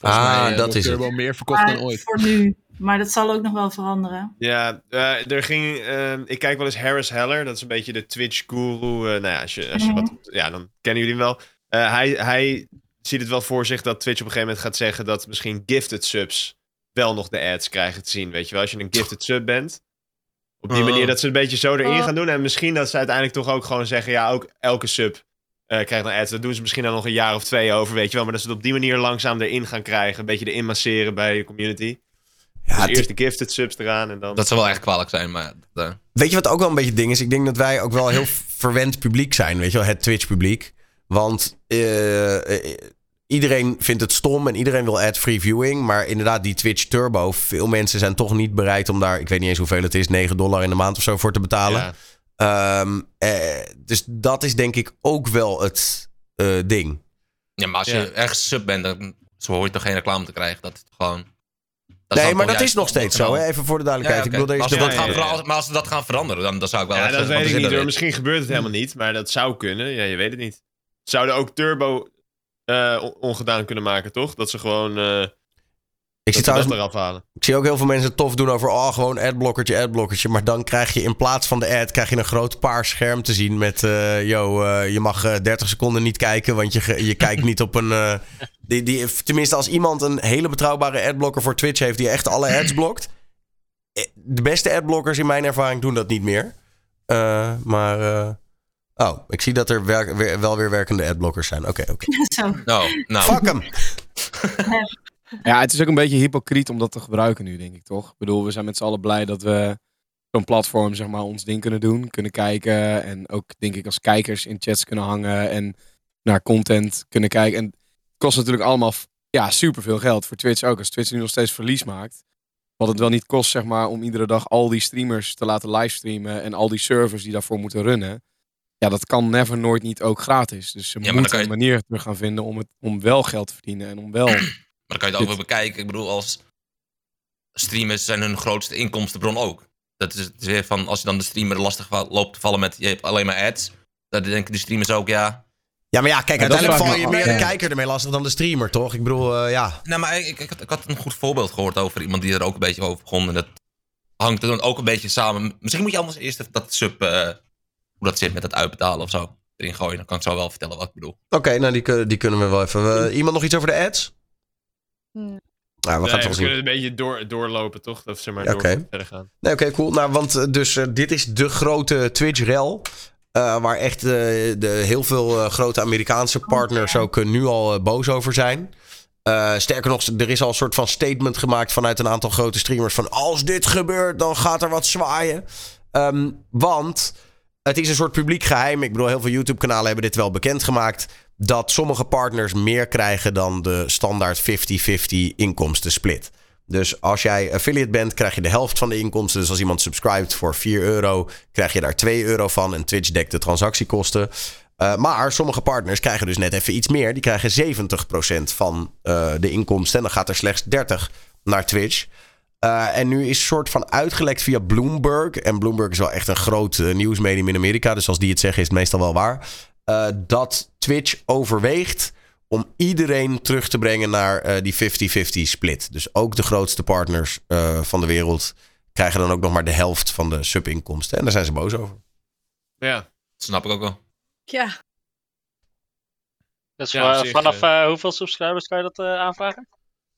Volgens Ah, mij, eh, dat is het. Turbo meer verkocht maar dan ooit. voor nu. Maar dat zal ook nog wel veranderen. Ja, eh, er ging. ehm, ik kijk wel eens Harris Heller. Dat is een beetje de Twitch-guru. nou ja, als je, als je wat. Ja, dan kennen jullie hem wel. Eh, hij, hij ziet het wel voor zich dat Twitch op een gegeven moment gaat zeggen dat misschien gifted subs wel nog de ads krijgen te zien. Weet je wel, als je een gifted sub bent. Op die manier Oh. dat ze een beetje zo erin Oh. gaan doen. En misschien dat ze uiteindelijk toch ook gewoon zeggen... ja, ook elke sub eh, krijgt een ads. Dat doen ze misschien dan nog een jaar of twee over, weet je wel. Maar dat ze het op die manier langzaam erin gaan krijgen. Een beetje erin masseren bij de community. Ja, dus eerst de gifted subs eraan en dan... Dat zou wel echt kwalijk zijn, maar... eh, Weet je wat ook wel een beetje het ding is? Ik denk dat wij ook wel heel verwend publiek zijn, weet je wel, het Twitch-publiek. Want eh, eh, iedereen vindt het stom en iedereen wil ad-free viewing. Maar inderdaad, die Twitch Turbo, veel mensen zijn toch niet bereid om daar, ik weet niet eens hoeveel het is, 9 dollar in de maand of zo voor te betalen. Ja. Ehm, eh, dus dat is denk ik ook wel het eh, ding. Ja, maar als je Ja. ergens sub bent, dan zo hoor je toch geen reclame te krijgen. Dat is gewoon... dat nee, maar dat is nog steeds zo, hè? even voor de Ja, duidelijkheid. Ik bedoel, deze als ze Ja, dat ja, gaan maar als ze dat gaan veranderen, dan, dan zou ik wel Ja, echt dat weet ik niet hoor. Misschien gebeurt het helemaal niet, maar dat zou kunnen. Ja, je weet het niet. Zouden ook Turbo eh, on- ongedaan kunnen maken, toch? Dat ze gewoon eh ik, zie trouwens, eraf halen. ik zie ook heel veel mensen tof doen over, oh, gewoon adblokkertje, adblokkertje. Maar dan krijg je in plaats van de ad, krijg je een groot paars scherm te zien met, yo, eh, je mag eh, 30 seconden niet kijken, want je, je kijkt niet op een... die, die, tenminste, als iemand een hele betrouwbare adblocker voor Twitch heeft die echt alle ads blokt. De beste adblockers in mijn ervaring doen dat niet meer. Maar, oh, ik zie dat er werk- weer- wel weer werkende adblockers zijn. Oké, oké. Zo. Nou, nou. Fuck hem! Ja, het is ook een beetje hypocriet om dat te gebruiken nu, denk ik toch? Ik bedoel, we zijn met z'n allen blij dat we zo'n platform, zeg maar, ons ding kunnen doen. Kunnen kijken en ook, denk ik, als kijkers in chats kunnen hangen en naar content kunnen kijken. En het kost natuurlijk allemaal, ja, superveel geld. Voor Twitch ook. Als Twitch nu nog steeds verlies maakt, wat het wel niet kost, zeg maar, om iedere dag al die streamers te laten livestreamen en al die servers die daarvoor moeten runnen. Ja, dat kan never nooit niet ook gratis. Dus ze dan moeten een manier terug gaan vinden om, het, om wel geld te verdienen en om wel... Maar dan kan je het ook weer bekijken. Ik bedoel, als streamers zijn hun grootste inkomstenbron ook. Dat is het is weer van, als je dan de streamer lastig loopt te vallen met, je hebt alleen maar ads. Dan denken de streamers ook, ja... Ja, maar ja, kijk, Ja, uiteindelijk val je me meer de ja. kijker ermee lastig dan de streamer, toch? Ik bedoel, eh, ja. Nou, maar ik, ik, ik had, ik had een goed voorbeeld gehoord over iemand die er ook een beetje over begon. En dat hangt er dan ook een beetje samen. Misschien moet je anders eerst dat sub, eh, hoe dat zit met het uitbetalen of zo, erin gooien. Dan kan ik zo wel vertellen wat ik bedoel. Oké, nou die, kun- die kunnen we wel even. eh, iemand nog iets over de ads? Hmm. Nou, we gaan Nee, het we wel kunnen een beetje door, doorlopen, toch? Dat ze maar Ja, door oké. verder gaan. Nee, oké, cool. Nou, want eh, dus eh, dit is de grote Twitch-rel. eh, waar echt eh, de, heel veel eh, grote Amerikaanse partners ook eh, nu al eh, boos over zijn. Eh, sterker nog, er is al een soort van statement gemaakt vanuit een aantal grote streamers. Van als dit gebeurt, dan gaat er wat zwaaien. Ehm, want het is een soort publiek geheim. Ik bedoel, heel veel YouTube-kanalen hebben dit wel bekendgemaakt. Dat sommige partners meer krijgen dan de standaard 50-50 inkomstensplit. Dus als jij affiliate bent, krijg je de helft van de inkomsten. Dus als iemand subscribt voor 4 euro, krijg je daar 2 euro van. En Twitch dekt de transactiekosten. Uh, maar sommige partners krijgen dus net even iets meer. Die krijgen 70% van uh, de inkomsten. En dan gaat er slechts 30 naar Twitch. Uh, en nu is soort van uitgelekt via Bloomberg. En Bloomberg is wel echt een groot uh, nieuwsmedium in Amerika. Dus als die het zeggen, is het meestal wel waar. Uh, dat Twitch overweegt om iedereen terug te brengen naar uh, die 50-50 split. Dus ook de grootste partners uh, van de wereld krijgen dan ook nog maar de helft van de subinkomsten. En daar zijn ze boos over. Ja. Dat snap ik ook wel. Ja. Dus Ja, uh, vanaf eh. uh, hoeveel subscribers kan je dat uh, aanvragen?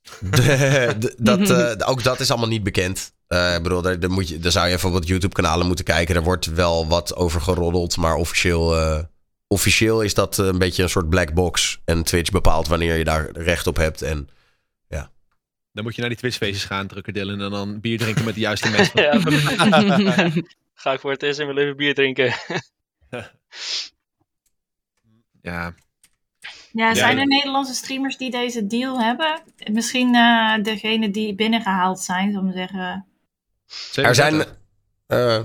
De- de- dat, eh, ook dat is allemaal niet bekend. Eh, ik bedoel, daar, daar, moet je, daar zou je even op wat YouTube-kanalen moeten kijken. Er wordt wel wat over geroddeld, maar officieel, eh, officieel is dat een beetje een soort black box. En Twitch bepaalt wanneer je daar recht op hebt. En Dan moet je naar die Twitch-feestjes gaan, drukker Dylan. En dan bier drinken met de juiste mensen. ja, ga ik voor het eerst in mijn leven bier drinken. ja. Ja, zijn Ja. er Nederlandse streamers die deze deal hebben? Misschien eh degene die binnengehaald zijn, zullen we zeggen. er zijn. eh,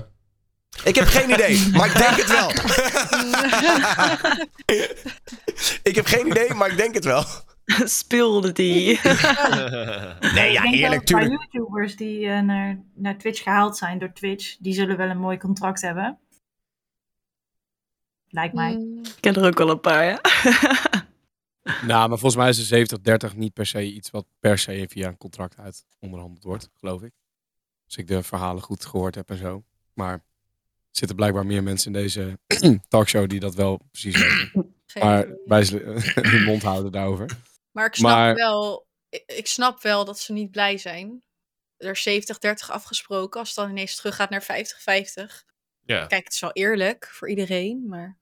ik heb geen idee, maar ik denk het wel. ik heb geen idee, maar ik denk het wel. Speelde die. Nee, ja, ik eerlijk, dat een paar tuurlijk. YouTubers die eh, naar, naar Twitch gehaald zijn door Twitch, die zullen wel een mooi contract hebben. Lijkt mij. Mm, Ik ken er ook wel een paar, ja. Nou, maar volgens mij is de 70-30 niet per se iets wat per se via een contract uit onderhandeld wordt, geloof ik. Als ik de verhalen goed gehoord heb en zo. Maar er zitten blijkbaar meer mensen in deze talkshow die dat wel precies weten. geen Maar bij ze hun mond houden daarover. Maar ik snap Maar- wel, ik, ik snap wel dat ze niet blij zijn. er 70-30 afgesproken. Als het dan ineens teruggaat naar 50-50. Ja. Kijk, het is wel eerlijk voor iedereen, maar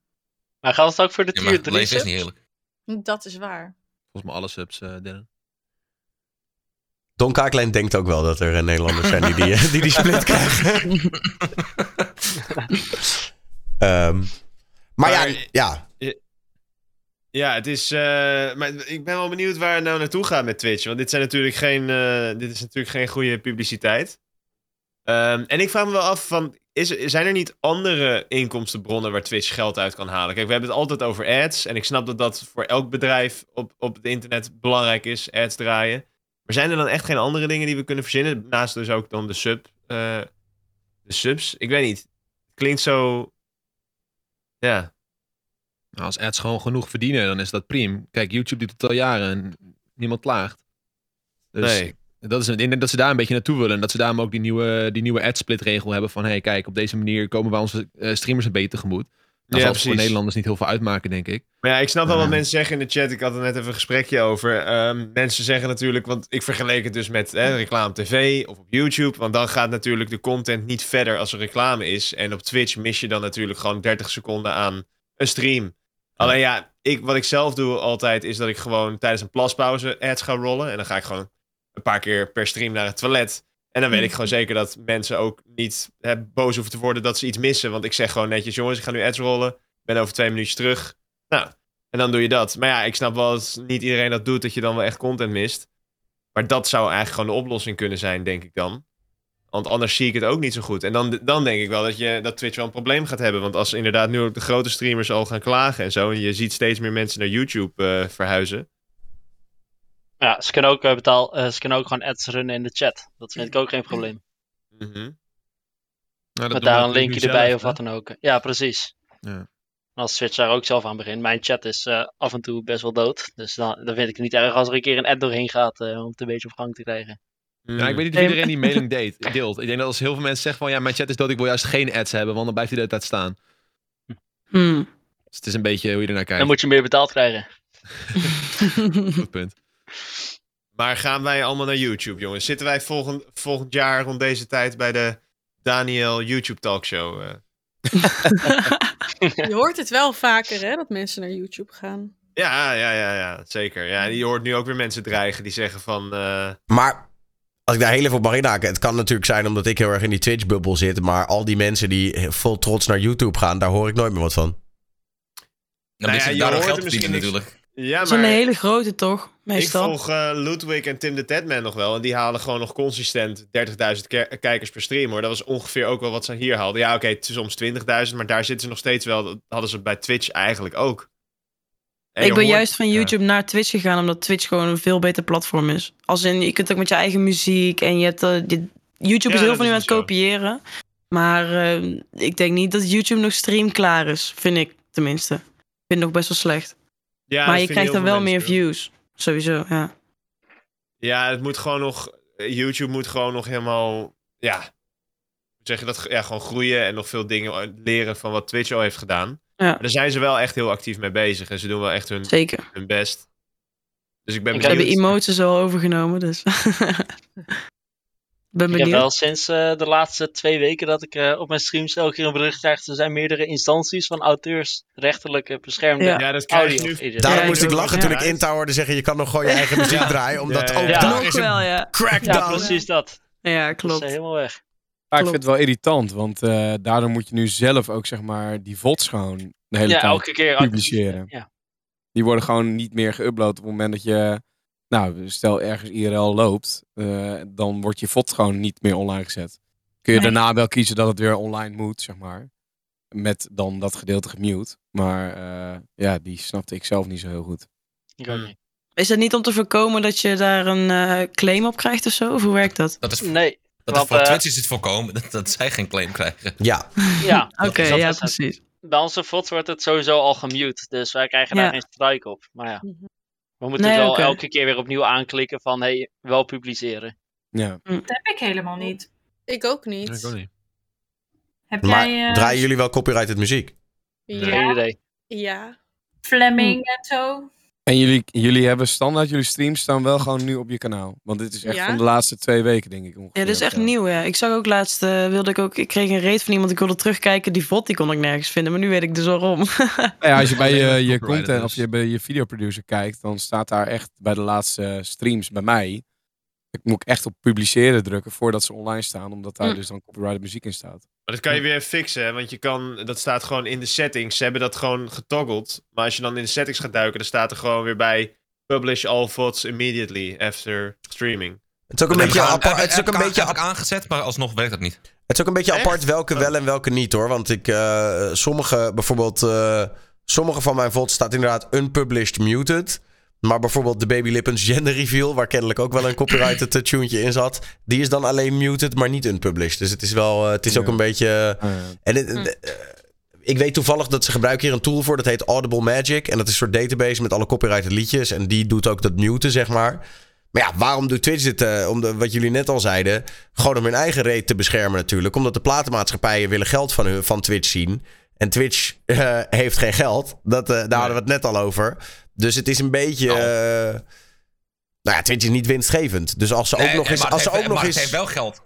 Maar gaat het ook voor de Ja, tier maar 3 leven is niet eerlijk. Dat is waar. Volgens mij alle subs, eh Dylan. Don Kaaklijn denkt ook wel dat er eh, Nederlanders zijn die die, eh, die, die split krijgen. Ehm, maar, Maar- ja, ja, Ja, het is. eh, maar ik ben wel benieuwd waar het nou naartoe gaat met Twitch. Want dit, zijn natuurlijk geen, eh, dit is natuurlijk geen goede publiciteit. Ehm, en ik vraag me wel af: van, is, zijn er niet andere inkomstenbronnen waar Twitch geld uit kan halen? Kijk, we hebben het altijd over ads. En ik snap dat dat voor elk bedrijf op, op het internet belangrijk is: ads draaien. Maar zijn er dan echt geen andere dingen die we kunnen verzinnen? Naast dus ook dan de, sub, eh, de subs. Ik weet niet. Klinkt zo. Ja. Nou, als ads gewoon genoeg verdienen, dan is dat prima. Kijk, YouTube doet het al jaren en niemand klaagt. Dus Nee. Dat is, ik denk dat ze daar een beetje naartoe willen. En dat ze daarom ook die nieuwe, die nieuwe ad-split regel hebben van... hey, kijk, op deze manier komen we onze eh, streamers een beetje tegemoet. Dat Ja, zal voor. Nederlanders niet heel veel uitmaken, denk ik. Maar ja, ik snap wel wat Ja. mensen zeggen in de chat. Ik had er net even een gesprekje over. Ehm, mensen zeggen natuurlijk, want ik vergeleek het dus met hè, reclame tv of op YouTube. Want dan gaat natuurlijk de content niet verder als er reclame is. En op Twitch mis je dan natuurlijk gewoon 30 seconden aan een stream. Alleen ja, ik, wat ik zelf doe altijd is dat ik gewoon tijdens een plaspauze ads ga rollen. En dan ga ik gewoon een paar keer per stream naar het toilet. En dan weet ik gewoon zeker dat mensen ook niet hè, boos hoeven te worden dat ze iets missen. Want ik zeg gewoon netjes, jongens, ik ga nu ads rollen. Ik ben over twee minuutjes terug. Nou, en dan doe je dat. Maar ja, ik snap wel dat niet iedereen dat doet, dat je dan wel echt content mist. Maar dat zou eigenlijk gewoon de oplossing kunnen zijn, denk ik dan. Want anders zie ik het ook niet zo goed. En dan, dan denk ik wel dat, je, dat Twitch wel een probleem gaat hebben. Want als inderdaad nu ook de grote streamers al gaan klagen en zo... en je ziet steeds meer mensen naar YouTube eh, verhuizen... Ja, ze kunnen ook eh, betaal, eh, ze kunnen ook gewoon ads runnen in de chat. Dat vind ik ook geen probleem. Mhm. Nou, dat Met daar een linkje erbij zelf, of hè? wat dan ook. Ja, precies. Ja. En als Switch daar ook zelf aan begint. Mijn chat is eh, af en toe best wel dood. Dus dan, dan vind ik het niet erg als er een keer een ad doorheen gaat eh, om het een beetje op gang te krijgen. Ja, ik weet niet of iedereen die mailing deed, deelt. Ik denk dat als heel veel mensen zeggen van... ja, mijn chat is dood, ik wil juist geen ads hebben... want dan blijft hij de tijd staan. Hmm. Dus het is een beetje hoe je ernaar kijkt. Dan moet je meer betaald krijgen. Goed punt. Maar gaan wij allemaal naar YouTube, jongens? Zitten wij volgend, volgend jaar rond deze tijd bij de Daniel YouTube Talkshow? eh? Je hoort het wel vaker, hè, dat mensen naar YouTube gaan. Ja, ja, ja, ja, zeker. Ja, je hoort nu ook weer mensen dreigen die zeggen van... eh, maar als ik daar heel even op mag inhaken. Het kan natuurlijk zijn omdat ik heel erg in die Twitch-bubbel zit. Maar al die mensen die vol trots naar YouTube gaan, daar hoor ik nooit meer wat van. Nou, ja, ja, je hoort geld verdienen misschien natuurlijk. Ja, Dat is een hele grote toch, ik meestal. volg eh, Ludwig en Tim de Tedman nog wel. En die halen gewoon nog consistent 30.000 ke- kijkers per stream, hoor. Dat was ongeveer ook wel wat ze hier haalden. Ja, oké, het is soms 20.000, maar daar zitten ze nog steeds wel. Dat hadden ze bij Twitch eigenlijk ook. En ik ben hoort- juist van ja. YouTube naar Twitch gegaan, omdat Twitch gewoon een veel beter platform is. Als in, je kunt ook met je eigen muziek en je hebt... je- YouTube Ja, is heel veel nu aan het zo. kopiëren. Maar eh, ik denk niet dat YouTube nog stream klaar is, vind ik tenminste. Ik vind het nog best wel slecht. Ja, maar je krijgt dan wel meer views, sowieso, ja. Ja, het moet gewoon nog. YouTube moet gewoon nog helemaal. Ja. Zeg je dat? Ja, gewoon groeien en nog veel dingen leren van wat Twitch al heeft gedaan. Ja. Maar daar zijn ze wel echt heel actief mee bezig. En ze doen wel echt hun, Zeker. hun best. Dus ik ben Ik Ze hebben emotes al overgenomen, dus... ben Ik heb wel sinds eh, de laatste twee weken dat ik eh, op mijn streams elke keer een bericht krijg. Er zijn meerdere instanties van auteurs rechterlijk beschermde Ja. Ja, dat krijg je audio. nu. Daarom Ja, moest ik lachen toen ja. ik in hoorde zeggen... je kan nog gewoon je eigen muziek draaien. Omdat Ja, ook ja. daar is een wel, ja. crackdown. Ja, precies dat. Ja, Dat is klopt. eh, helemaal weg. Maar ik Klopt. vind het wel irritant, want eh, daardoor moet je nu zelf ook zeg maar die VODs gewoon de hele Ja, tijd elke keer publiceren. Ja. Die worden gewoon niet meer geüpload op het moment dat je, nou, stel ergens IRL loopt, eh, dan wordt je VOD gewoon niet meer online gezet. Kun je Nee. daarna wel kiezen dat het weer online moet, zeg maar. Met dan dat gedeelte gemute. Maar eh, ja, die snapte ik zelf niet zo heel goed. Ik ook niet. Is het niet om te voorkomen dat je daar een eh, claim op krijgt of zo? Of hoe werkt dat? Dat is, Nee, dat is voor Twitch is het voorkomen dat, dat zij geen claim krijgen. Ja, ja. Oké, dat ja, het. precies. Bij onze VODs wordt het sowieso al gemute. Dus wij krijgen Ja. daar geen strike op. Maar ja, Mhm. We moeten Nee, wel elke keer weer opnieuw aanklikken van hey, wel publiceren. Ja. Dat heb ik helemaal niet. Ik ook niet. Ja, ik ook niet. Heb maar jij eh, draaien jullie wel copyrighted muziek? Ja. idee. ja. Fleming en zo? En jullie, jullie hebben standaard, jullie streams staan wel gewoon nu op je kanaal. Want dit is echt Ja? van de laatste twee weken, denk ik. Ongeveer, Ja, dit is echt of nieuw, ja. Ik zag ook laatst, eh, wilde ik ook, ik kreeg een reet van iemand, ik wilde terugkijken, die VOD die kon ik nergens vinden, maar nu weet ik dus waarom. Ja, als je bij je, je content of dus. je, bij je videoproducer kijkt, dan staat daar echt bij de laatste streams bij mij. Ik moet echt op publiceren drukken voordat ze online staan, omdat daar Hm. dus dan copyrighted muziek in staat. Maar dat kan je weer fixen, hè, want je kan, dat staat gewoon in de settings. Ze hebben dat gewoon getoggeld. Maar als je dan in de settings gaat duiken, dan staat er gewoon weer bij publish all VODs immediately after streaming. Het is ook een beetje apart. Het is ook een beetje aangezet, maar alsnog werkt dat niet. Het is ook een beetje apart welke wel en welke niet hoor. Want ik, eh, sommige, bijvoorbeeld, eh, sommige van mijn VODs staat inderdaad unpublished muted. Maar bijvoorbeeld de Baby Lippens gender reveal, waar kennelijk ook wel een copyrighted eh, tunetje in zat. Die is dan alleen muted, maar niet unpublished. Dus het is wel, eh, het is ook een beetje... Ah, ja. En het- eh, ik weet toevallig dat ze gebruiken hier een tool voor. Dat heet Audible Magic. En dat is een soort database met alle copyrighted liedjes. En die doet ook dat muten, zeg maar. Maar ja, waarom doet Twitch dit? eh, om de, wat jullie net al zeiden. Gewoon om hun eigen reet te beschermen natuurlijk. Omdat de platenmaatschappijen willen geld van, hun, van Twitch zien. En Twitch eh, heeft geen geld. Dat, eh, daar hadden we het net al over. Dus het is een beetje... Oh. eh, nou ja, Twitch is niet winstgevend. Dus als ze ook nog eens... Als ze ook heeft- nog maar eens... heeft wel geld.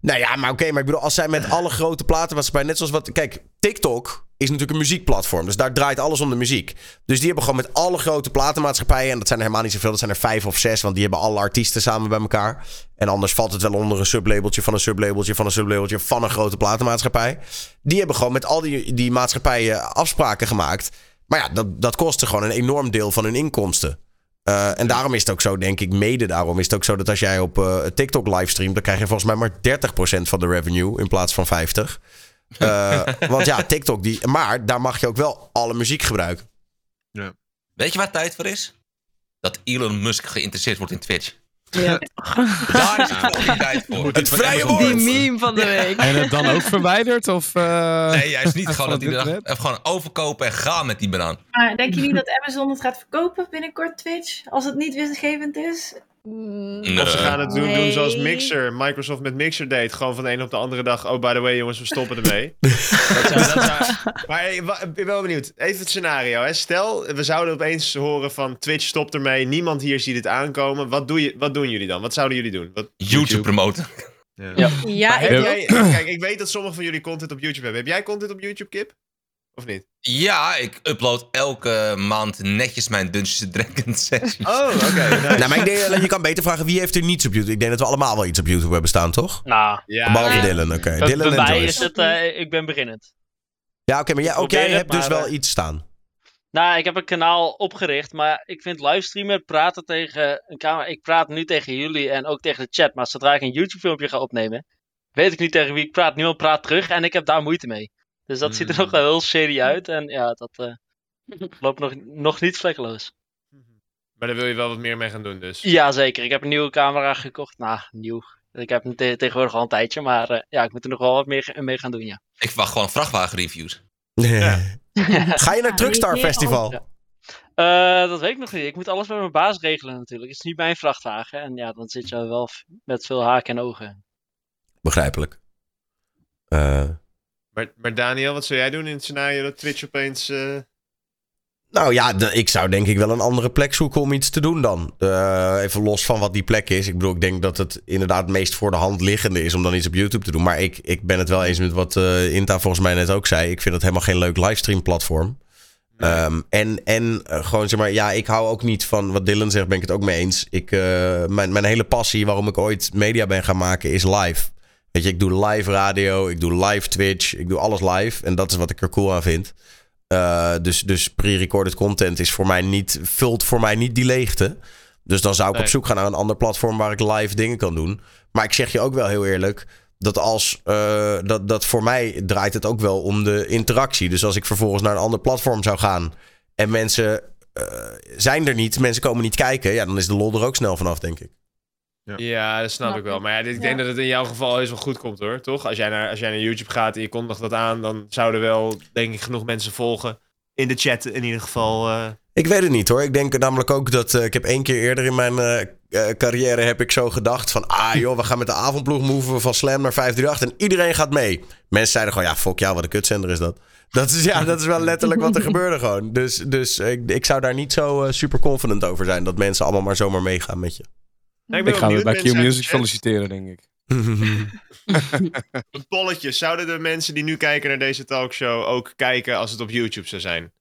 Nou ja, maar oké, maar ik bedoel, als zij met alle grote platenmaatschappijen, net zoals wat. Kijk, TikTok is natuurlijk een muziekplatform, dus daar draait alles om de muziek. Dus die hebben gewoon met alle grote platenmaatschappijen, en dat zijn er helemaal niet zoveel, dat zijn er vijf of zes, want die hebben alle artiesten samen bij elkaar. En anders valt het wel onder een sublabeltje van een sublabeltje van een sublabeltje van een grote platenmaatschappij. Die hebben gewoon met al die, die maatschappijen afspraken gemaakt. Maar ja, dat, dat kostte gewoon een enorm deel van hun inkomsten. Eh, en daarom is het ook zo, denk ik, mede daarom is het ook zo dat als jij op eh, TikTok livestreamt, dan krijg je volgens mij maar 30% van de revenue in plaats van 50. Eh, want ja, TikTok die. Maar daar mag je ook wel alle muziek gebruiken. Weet je waar tijd voor is? Dat Elon Musk geïnteresseerd wordt in Twitch. Ja. Daar is het fucking tijd voor. Het vrije Die meme van de week. En het dan ook verwijderd? Of, eh, Nee, juist niet. Gewoon dat er even gewoon overkopen en gaan met die banaan. Maar denk je niet dat Amazon het gaat verkopen binnenkort, Twitch? Als het niet winstgevend is? Nee. Of ze gaan het doen, doen zoals. Mixer, Microsoft met Mixer deed. Gewoon van de een op de andere dag. Oh, by the way, jongens, we stoppen ermee. dat zou, dat zou- maar ik ben wel benieuwd. Even het scenario. Hè. Stel, we zouden opeens horen van Twitch stopt ermee. Niemand hier ziet het aankomen. Wat, doe je, wat doen jullie dan? Wat zouden jullie doen? Wat, YouTube promoten. Ja, heb ik jij, kijk, ik weet dat sommige van jullie content op YouTube hebben. Heb jij content op YouTube, Kip? Of niet? Ja, ik upload elke maand netjes mijn Dungeons Dragons sessies. Oh, oké. nice. Nou, maar ik denk, je kan beter vragen wie heeft er niets op YouTube. Ik denk dat we allemaal wel iets op YouTube hebben staan, toch? Nou, Ja, Behalve ja. Dylan, oké. bij, Dylan bij en mij Joyce. is het, eh, ik ben beginnend. Ja, oké, maar jij, ook jij hebt dus wel eh, iets staan. Nou, ik heb een kanaal opgericht, maar ik vind livestreamen, praten tegen een camera. Ik praat nu tegen jullie en ook tegen de chat, maar zodra ik een YouTube-filmpje ga opnemen, weet ik niet tegen wie ik praat. Niemand praat terug en ik heb daar moeite mee. Dus dat ziet er Mm. nog wel heel shady uit en ja, dat eh, loopt nog, nog niet vlekkeloos. Maar daar wil je wel wat meer mee gaan doen, dus. Jazeker, ik heb een nieuwe camera gekocht. Nou, nieuw. Ik heb hem te- tegenwoordig al een tijdje, maar eh, ja, ik moet er nog wel wat meer mee gaan doen, ja. Ik wacht gewoon vrachtwagenreviews. Ga je naar het Truckstar Festival? Ja. Eh, dat weet ik nog niet. Ik moet alles bij mijn baas regelen natuurlijk. Het is niet mijn vrachtwagen. En ja, dan zit je wel met veel haken en ogen. Begrijpelijk. Eh, Maar, maar Daniel, wat zou jij doen in het scenario dat Twitch opeens... eh, nou ja, de- ik zou denk ik wel een andere plek zoeken om iets te doen dan. Eh, even los van wat die plek is. Ik bedoel, ik denk dat het inderdaad het meest voor de hand liggende is om dan iets op YouTube te doen. Maar ik, ik ben het wel eens met wat eh, Inta volgens mij net ook zei. Ik vind het helemaal geen leuk livestream platform. Ehm, en en gewoon zeg maar, ja, ik hou ook niet van wat Dylan zegt, ben ik het ook mee eens. Ik, mijn, mijn hele passie waarom ik ooit media ben gaan maken is live. Weet je, ik doe live radio, ik doe live Twitch, ik doe alles live. En dat is wat ik er cool aan vind. Eh, dus dus pre-recorded content is voor mij niet, vult voor mij niet die leegte. Dus dan zou ik Nee. op zoek gaan naar een ander platform waar ik live dingen kan doen. Maar ik zeg je ook wel heel eerlijk dat als eh, dat, dat voor mij draait het ook wel om de interactie. Dus als ik vervolgens naar een ander platform zou gaan en mensen eh, zijn er niet, mensen komen niet kijken, ja, dan is de lol er ook snel vanaf, denk ik. Ja, dat snap Snap ik wel. Maar ja, dit, ik Ja. denk dat het in jouw geval heus wel goed komt hoor, toch? Als jij naar, als jij naar YouTube gaat en je kondigt dat aan, dan zouden wel, denk ik, genoeg mensen volgen. In de chat in ieder geval. eh, Ik weet het niet hoor. Ik denk namelijk ook dat eh, ik heb één keer eerder in mijn eh, carrière heb ik zo gedacht van ah joh, we gaan met de avondploeg moven van Slam naar 538 en iedereen gaat mee. Mensen zeiden gewoon ja, fuck jou, wat een kutzender is dat. Dat is, ja, dat is wel letterlijk wat er gebeurde gewoon. Dus, dus ik, ik zou daar niet zo super confident over zijn dat mensen allemaal maar zomaar meegaan met je. Nee, Ik ben ga weer bij Q Music solliciteren, denk ik. Een polletje. Zouden de mensen die nu kijken naar deze talkshow ook kijken als het op YouTube zou zijn?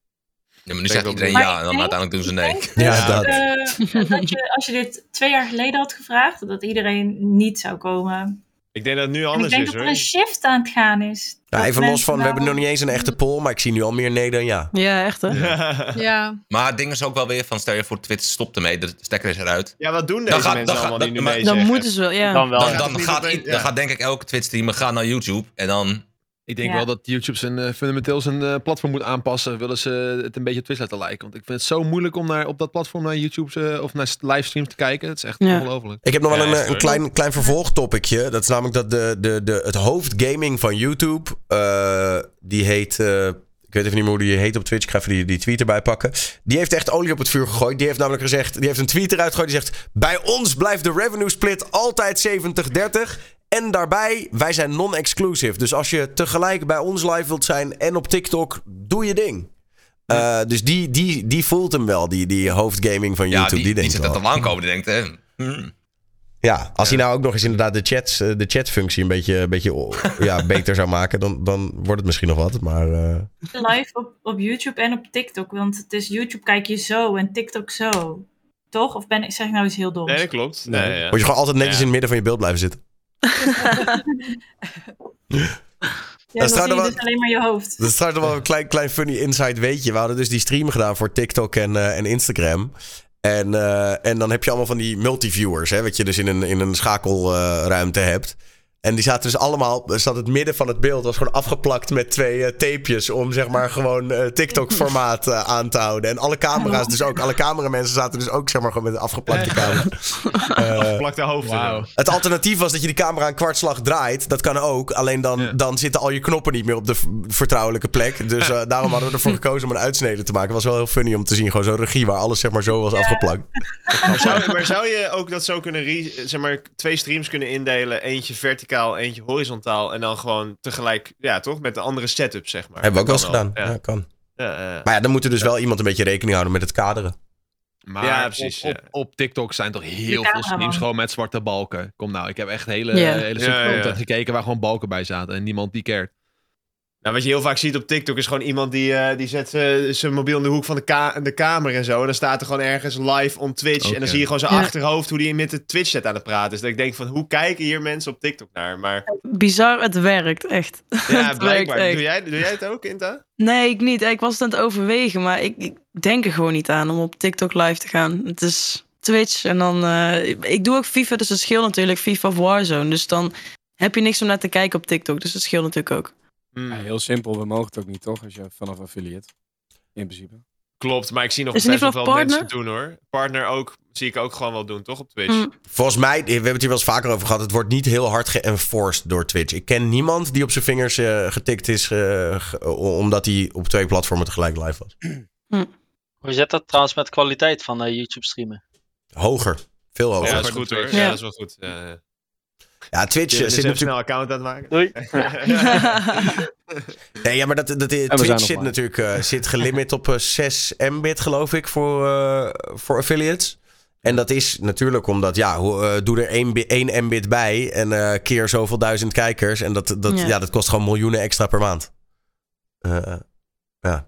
Ja, maar nu zegt ik iedereen ja en dan ik uiteindelijk doen ze nee. Ja, Ja, dat. Eh, dat je, als je dit twee jaar geleden had gevraagd, dat iedereen niet zou komen. Ik denk dat het nu En ik anders denk is dat er hoor. een shift aan het gaan is. Ja, Dat even los mensen van, we nou- hebben nog niet eens een echte poll, maar ik zie nu al meer nee dan ja. Ja, echt hè? Ja, Maar het ding is ook wel weer van, stel je voor Twitch stopt ermee, de stekker is eruit. Ja, wat doen Dan deze gaat- mensen dan gaat- allemaal die nu dan- mee Dan zeggen? moeten ze wel, ja. Dan wel. Dan, dan, gaat, dan gaat denk ik elke Twitch-streamer gaan naar YouTube en dan... Ik denk Ja. wel dat YouTube zijn eh, fundamenteel zijn eh, platform moet aanpassen. Willen ze het een beetje op Twitch laten lijken. Want ik vind het zo moeilijk om naar, op dat platform naar YouTube eh, of naar livestreams te kijken. Het is echt Ja. ongelooflijk. Ik heb nog wel Ja, een, een klein, klein vervolgtopicje. Dat is namelijk dat de, de, de, het hoofdgaming van YouTube, eh, die heet... ik weet even niet meer hoe die heet op Twitch. Ik ga even die, die tweet erbij pakken. Die heeft echt olie op het vuur gegooid. Die heeft namelijk gezegd... Die heeft een tweet eruit gegooid. Die zegt... Bij ons blijft de revenue split altijd 70-30. En daarbij, wij zijn non-exclusive. Dus als je tegelijk bij ons live wilt zijn en op TikTok, doe je ding. Eh, dus die, die, die voelt hem wel, die, die hoofdgaming van Ja, YouTube. die, die, die, denkt zit wel. er al aankomen. Die denkt, hè, hmm. Ja, als hij nou ook nog eens inderdaad de, chats, eh, de chatfunctie een beetje, een beetje ja, beter zou maken, dan, dan wordt het misschien nog wat. Maar eh, Live op, op YouTube en op TikTok. Want het is YouTube kijk je zo en TikTok zo. Toch? Of ben ik, zeg ik nou iets heel doms? Nee, dat klopt. Nee, ja. moet je gewoon altijd netjes Ja. in het midden van je beeld blijven zitten. Ja, dan zie je wel- dus alleen maar je hoofd. Dat is trouwens wel een klein, klein funny inside weetje. We hadden dus die stream gedaan voor TikTok en, eh, en Instagram. En, eh, en dan heb je allemaal van die multiviewers, hè, wat je dus in een, in een schakelruimte hebt. En die zaten dus allemaal, er zat het midden van het beeld, was gewoon afgeplakt met twee eh, tapejes om zeg maar gewoon eh, TikTok-formaat eh, aan te houden. En alle camera's dus ook, alle cameramensen zaten dus ook zeg maar gewoon met een afgeplakte camera. Eh, Plak de hoofd Wauw. het alternatief was dat je die camera een kwartslag draait. Dat kan ook. Alleen dan, dan zitten al je knoppen niet meer op de vertrouwelijke plek. Dus eh, daarom hadden we ervoor gekozen om een uitsnede te maken. Het was wel heel funny om te zien. Gewoon zo'n regie waar alles zeg maar zo was afgeplakt. Maar zou, maar zou je ook dat zo kunnen, zeg maar, twee streams kunnen indelen? Eentje verticaal, eentje horizontaal. En dan gewoon tegelijk, ja toch? Met de andere setup, zeg maar. Hebben we ook wel eens gedaan. Ja. kan. Ja. Maar ja, dan moet er dus wel iemand een beetje rekening houden met het kaderen. Maar Ja, precies, op, ja. op, op TikTok zijn toch heel veel streams gewoon met zwarte balken. Kom nou, ik heb echt hele, Ja. hele Ja, stukken ja. content gekeken waar gewoon balken bij zaten. En niemand die cared. Nou, wat je heel vaak ziet op TikTok is gewoon iemand die, eh, die zet eh, zijn mobiel in de hoek van de, ka de kamer en zo. En dan staat er gewoon ergens live on Twitch. En dan zie je gewoon zijn Ja. achterhoofd hoe die met de Twitch set aan het praten is. Dat ik denk van, hoe kijken hier mensen op TikTok naar? Maar Bizar, het werkt echt. ja, het werkt blijkbaar. echt. Doe jij, doe jij het ook, Inta? Nee, ik niet. Ik was het aan het overwegen, maar ik, ik denk er gewoon niet aan om op TikTok live te gaan. Het is Twitch en dan... eh, ik doe ook FIFA, dus het scheelt natuurlijk. FIFA of Warzone. Dus dan heb je niks om naar te kijken op TikTok. Dus dat scheelt natuurlijk ook. Hmm. Ja, heel simpel, we mogen het ook niet, toch? Als je vanaf affiliate. In principe. Klopt, maar ik zie nog Is best wel veel mensen doen hoor. Partner ook, zie ik ook gewoon wel doen, toch? Op Twitch. Mm. Volgens mij, we hebben het hier wel eens vaker over gehad. Het wordt niet heel hard geënforced door Twitch. Ik ken niemand die op zijn vingers eh, getikt is. eh, omdat hij op twee platformen tegelijk live was. Hoe zit dat trouwens met de kwaliteit van eh, YouTube streamen? Hoger. Veel hoger. Ja, dat is goed hoor. Ja. Ja, dat is wel goed. Ja, ja. Twitch Je eh, zit even natuurlijk snel account aan het maken. Doei. Nee, ja, maar dat, dat, Twitch zit maar. natuurlijk eh, zit gelimit op eh, 6 mbit, geloof ik, voor, eh, voor affiliates. En dat is natuurlijk omdat, ja, hoe, doe er 1, 1 mbit bij en eh, keer zoveel duizend kijkers. En dat, dat, ja. Ja. dat kost gewoon miljoenen extra per maand. Eh, ja.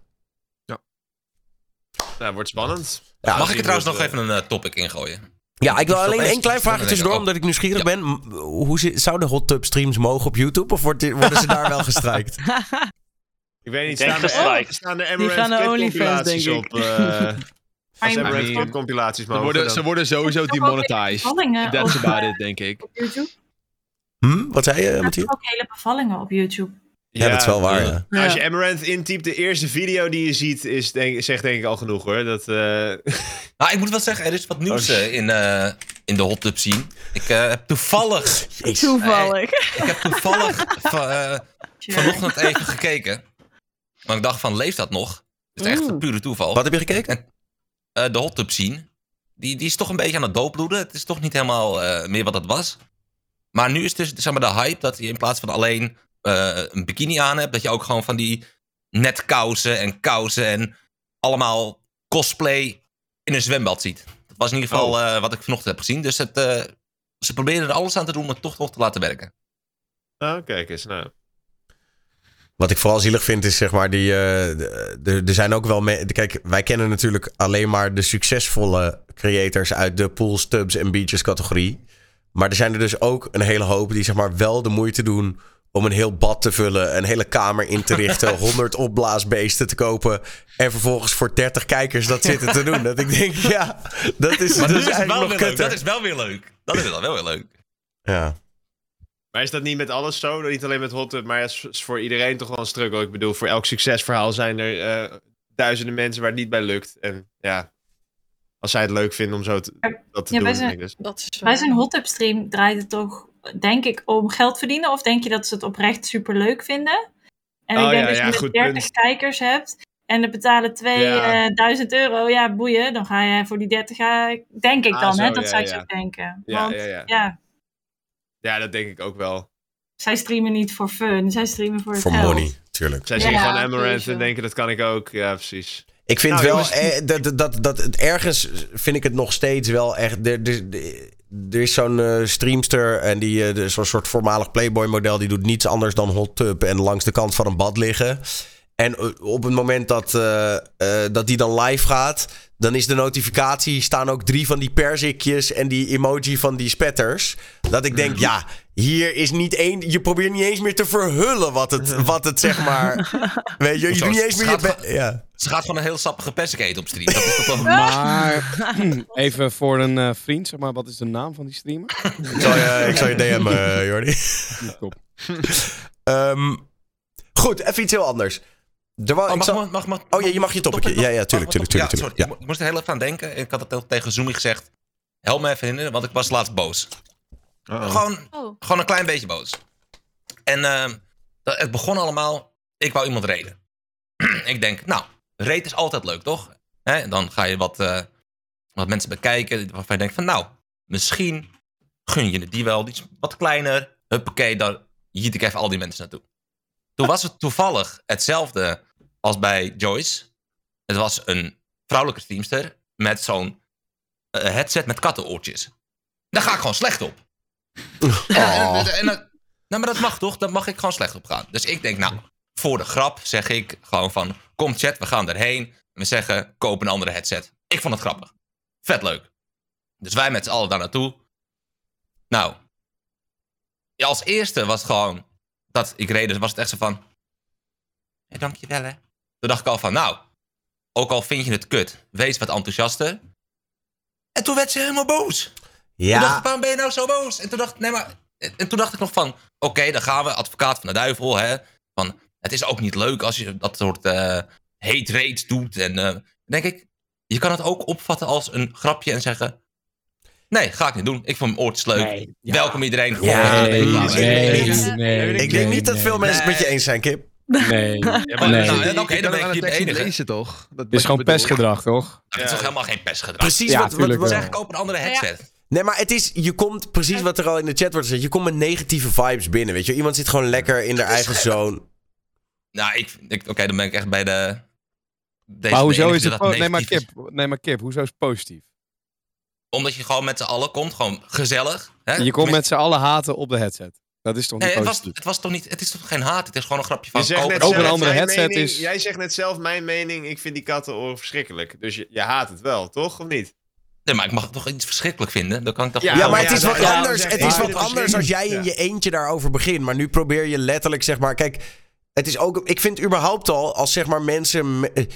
Nou, wordt spannend. Ja, Mag ik er trouwens nog even een topic ingooien? Ja, ik wil alleen één klein vraagje ik, tussendoor, omdat ik nieuwsgierig Ja. ben. Hoe zouden hot tub streams mogen op YouTube of worden ze daar wel gestrikt? Ik weet niet, Ik staan er, gestrikt. staan er gaan Amaranth naar clip OnlyFans, compilaties denk op? ik. eh, als moet- clip compilaties Ze mogen. worden, dan- ze worden sowieso demonetized. bevallingen That's about it, denk ik. op YouTube. Hm? Wat zei je, Er zijn ook hele bevallingen op YouTube. Ja, dat is wel waar, ja. Ja. Als je Amaranth intypt, de eerste video die je ziet, is denk, zegt denk ik al genoeg hoor. Dat, eh, Nou, ik moet wel zeggen, er is wat nieuws Oh, eh, in, eh, in de hot tub scene. Ik eh, heb toevallig, Jezus. Toevallig. ik heb toevallig va- eh, Tja. vanochtend even gekeken. Maar ik dacht van, leeft dat nog? Het is echt Mm. een pure toeval. Wat heb je gekeken? eh, de hot tub scene, die, die is toch een beetje aan het doodbloeden. Het is toch niet helemaal eh, meer wat het was. Maar nu is dus zeg maar, de hype dat je in plaats van alleen eh, een bikini aan hebt, dat je ook gewoon van die netkousen en kousen en allemaal cosplay in een zwembad ziet. Dat was in ieder geval Oh. eh, wat ik vanochtend heb gezien. Dus het, eh, ze proberen er alles aan te doen om het toch nog te laten werken. Oh, kijk eens. Nou. Wat ik vooral zielig vind is zeg maar die. eh, er zijn ook wel. Me Kijk, wij kennen natuurlijk alleen maar de succesvolle creators uit de pools, tubs en beaches categorie. Maar er zijn er dus ook een hele hoop die zeg maar wel de moeite doen om een heel bad te vullen, een hele kamer in te richten, 100 opblaasbeesten te kopen en vervolgens voor 30 kijkers dat zitten te doen. Dat ik denk, ja, dat is, Maar dat is wel nog weer leuk. Dat is wel weer leuk. Dat is wel weer leuk. Ja. Maar is dat niet met alles zo? Niet alleen met Hot Tub, maar het is voor iedereen toch wel een struggle. Ik bedoel, voor elk succesverhaal zijn er eh, duizenden mensen waar het niet bij lukt. En ja, als zij het leuk vinden om zo te, dat te Ja, doen. wij zijn- denk ik dus. Dat is Bij zo'n hot tub stream draait het toch, denk ik, om geld verdienen? Of denk je dat ze het oprecht super leuk vinden? En Oh ik denk ja, als ja, je goed 30 punt. kijkers hebt en er betalen 2000 euro, ja, boeien, dan ga je voor die 30, ga- denk ik Ah, dan, hè? Dat ja, zou ik ja. zo denken. Ja, Want ja, ja. ja, Ja, dat denk ik ook wel. zij streamen niet voor fun, zij streamen voor het Voor geld. money, tuurlijk. Zij Ja, zien gewoon Amaranth en denken, dat kan ik ook. Ja, precies. Ik vind Nou, wel, eh, dat, dat, dat, dat het ergens vind ik het nog steeds wel echt. Er, er, er is zo'n eh, streamster en die de- zo'n soort voormalig Playboy-model, die doet niets anders dan hot tub en langs de kant van een bad liggen. En eh, op het moment dat, dat die dan live gaat, dan is de notificatie, staan ook drie van die perzikjes en die emoji van die spetters. Dat ik denk, ja, hier is niet één. Je probeert niet eens meer te verhullen wat het, wat het zeg maar. Weet je, je doet niet eens meer je. Schat, be- Ja. Ze gaat gewoon een heel sappige persik eten op stream. Dat is toch wel... Maar even voor een eh, vriend, zeg maar, wat is de naam van die streamer? Ik zal je, ik zal je DM, eh Jordi. Top. Ehm, goed, even iets heel anders. Er was, Oh, ik mag, zal- mag, mag, mag, oh ja, je mag je topic Ja, ja, tuurlijk, tuurlijk, mag- tuurlijk. ja, tuurlijk, sorry, ik mo- ik moest er heel even aan denken. Ik had het tegen Zoomie gezegd. Help me even herinneren, want ik was laatst boos. Uh-oh. Gewoon, Oh. gewoon een klein beetje boos. En ehm, dat, het begon allemaal... Ik wou iemand reden. ik denk, nou, reden is altijd leuk, toch? Hè? Dan ga je wat, eh, wat mensen bekijken waarvan je denkt van... Nou, misschien gun je het die wel iets wat kleiner. Huppakee, dan jiet ik even al die mensen naartoe. Toen was het toevallig hetzelfde als bij Joyce. Het was een vrouwelijke streamster met zo'n eh, headset met kattenoortjes. Daar ga ik gewoon slecht op. En, en, en, en- nou, maar dat mag toch? Daar mag ik gewoon slecht op gaan. Dus ik denk, nou, voor de grap zeg ik gewoon van... Kom chat, we gaan erheen. We zeggen, koop een andere headset. Ik vond het grappig. Vet leuk. Dus wij met z'n allen daar naartoe. Nou. Ja, als eerste was het gewoon... Dat ik reed, dus was het echt zo van... Ja, dankjewel hè. Toen dacht ik al van, nou... Ook al vind je het kut, wees wat enthousiaster. En toen werd ze helemaal boos. Toen dacht Ja, ik, waarom ben je nou zo boos? En toen dacht, nee, maar, en toen dacht ik nog van, oké, dan gaan we, advocaat van de duivel, hè. Van, het is ook niet leuk als je dat soort eh hate rates doet. En eh, denk ik, je kan het ook opvatten als een grapje en zeggen, nee, ga ik niet doen. Ik vond mijn oortjes leuk. Welkom iedereen. Ja, nee, nee, Nee, nee, ik denk niet dat veel mensen het met je eens zijn, Kip. Nee, Ja, maar nee. nou, oké, dan ben ik de hier de niet enige. lezen, toch? Dat, Het is gewoon pestgedrag, toch? Dat is toch helemaal geen pestgedrag? Precies Ja, wat, wat, wat- zeg ik, koop een andere Ja. headset. Nee, maar het is, je komt precies wat er al in de chat wordt gezegd. Je komt met negatieve vibes binnen, weet je. Iemand zit gewoon lekker in haar eigen zone. Nou, ik, ik, oké, dan ben ik echt bij de... Deze Maar hoezo de is het... Nee maar. Kip, nee, maar Kip, hoezo is het positief? Omdat je gewoon met z'n allen komt, gewoon gezellig. Hè? Je komt met z'n allen haten op de headset. Dat is toch niet Nee, het was, positief? het was toch niet... Het is toch geen haat? Het is gewoon een grapje Je van zegt koop net een ook een andere headset mening- is- Jij zegt net zelf, mijn mening, ik vind die kattenoren verschrikkelijk. Dus je, je haat het wel, toch? Of niet? Nee, maar ik mag het toch iets verschrikkelijk vinden? Dan kan ik toch... Ja, Ja, maar het is wat ja, anders. Het is wat anders als jij in je eentje daarover begint. Maar nu probeer je letterlijk, zeg maar... Kijk, het is ook... Ik vind überhaupt al, als zeg maar mensen... me-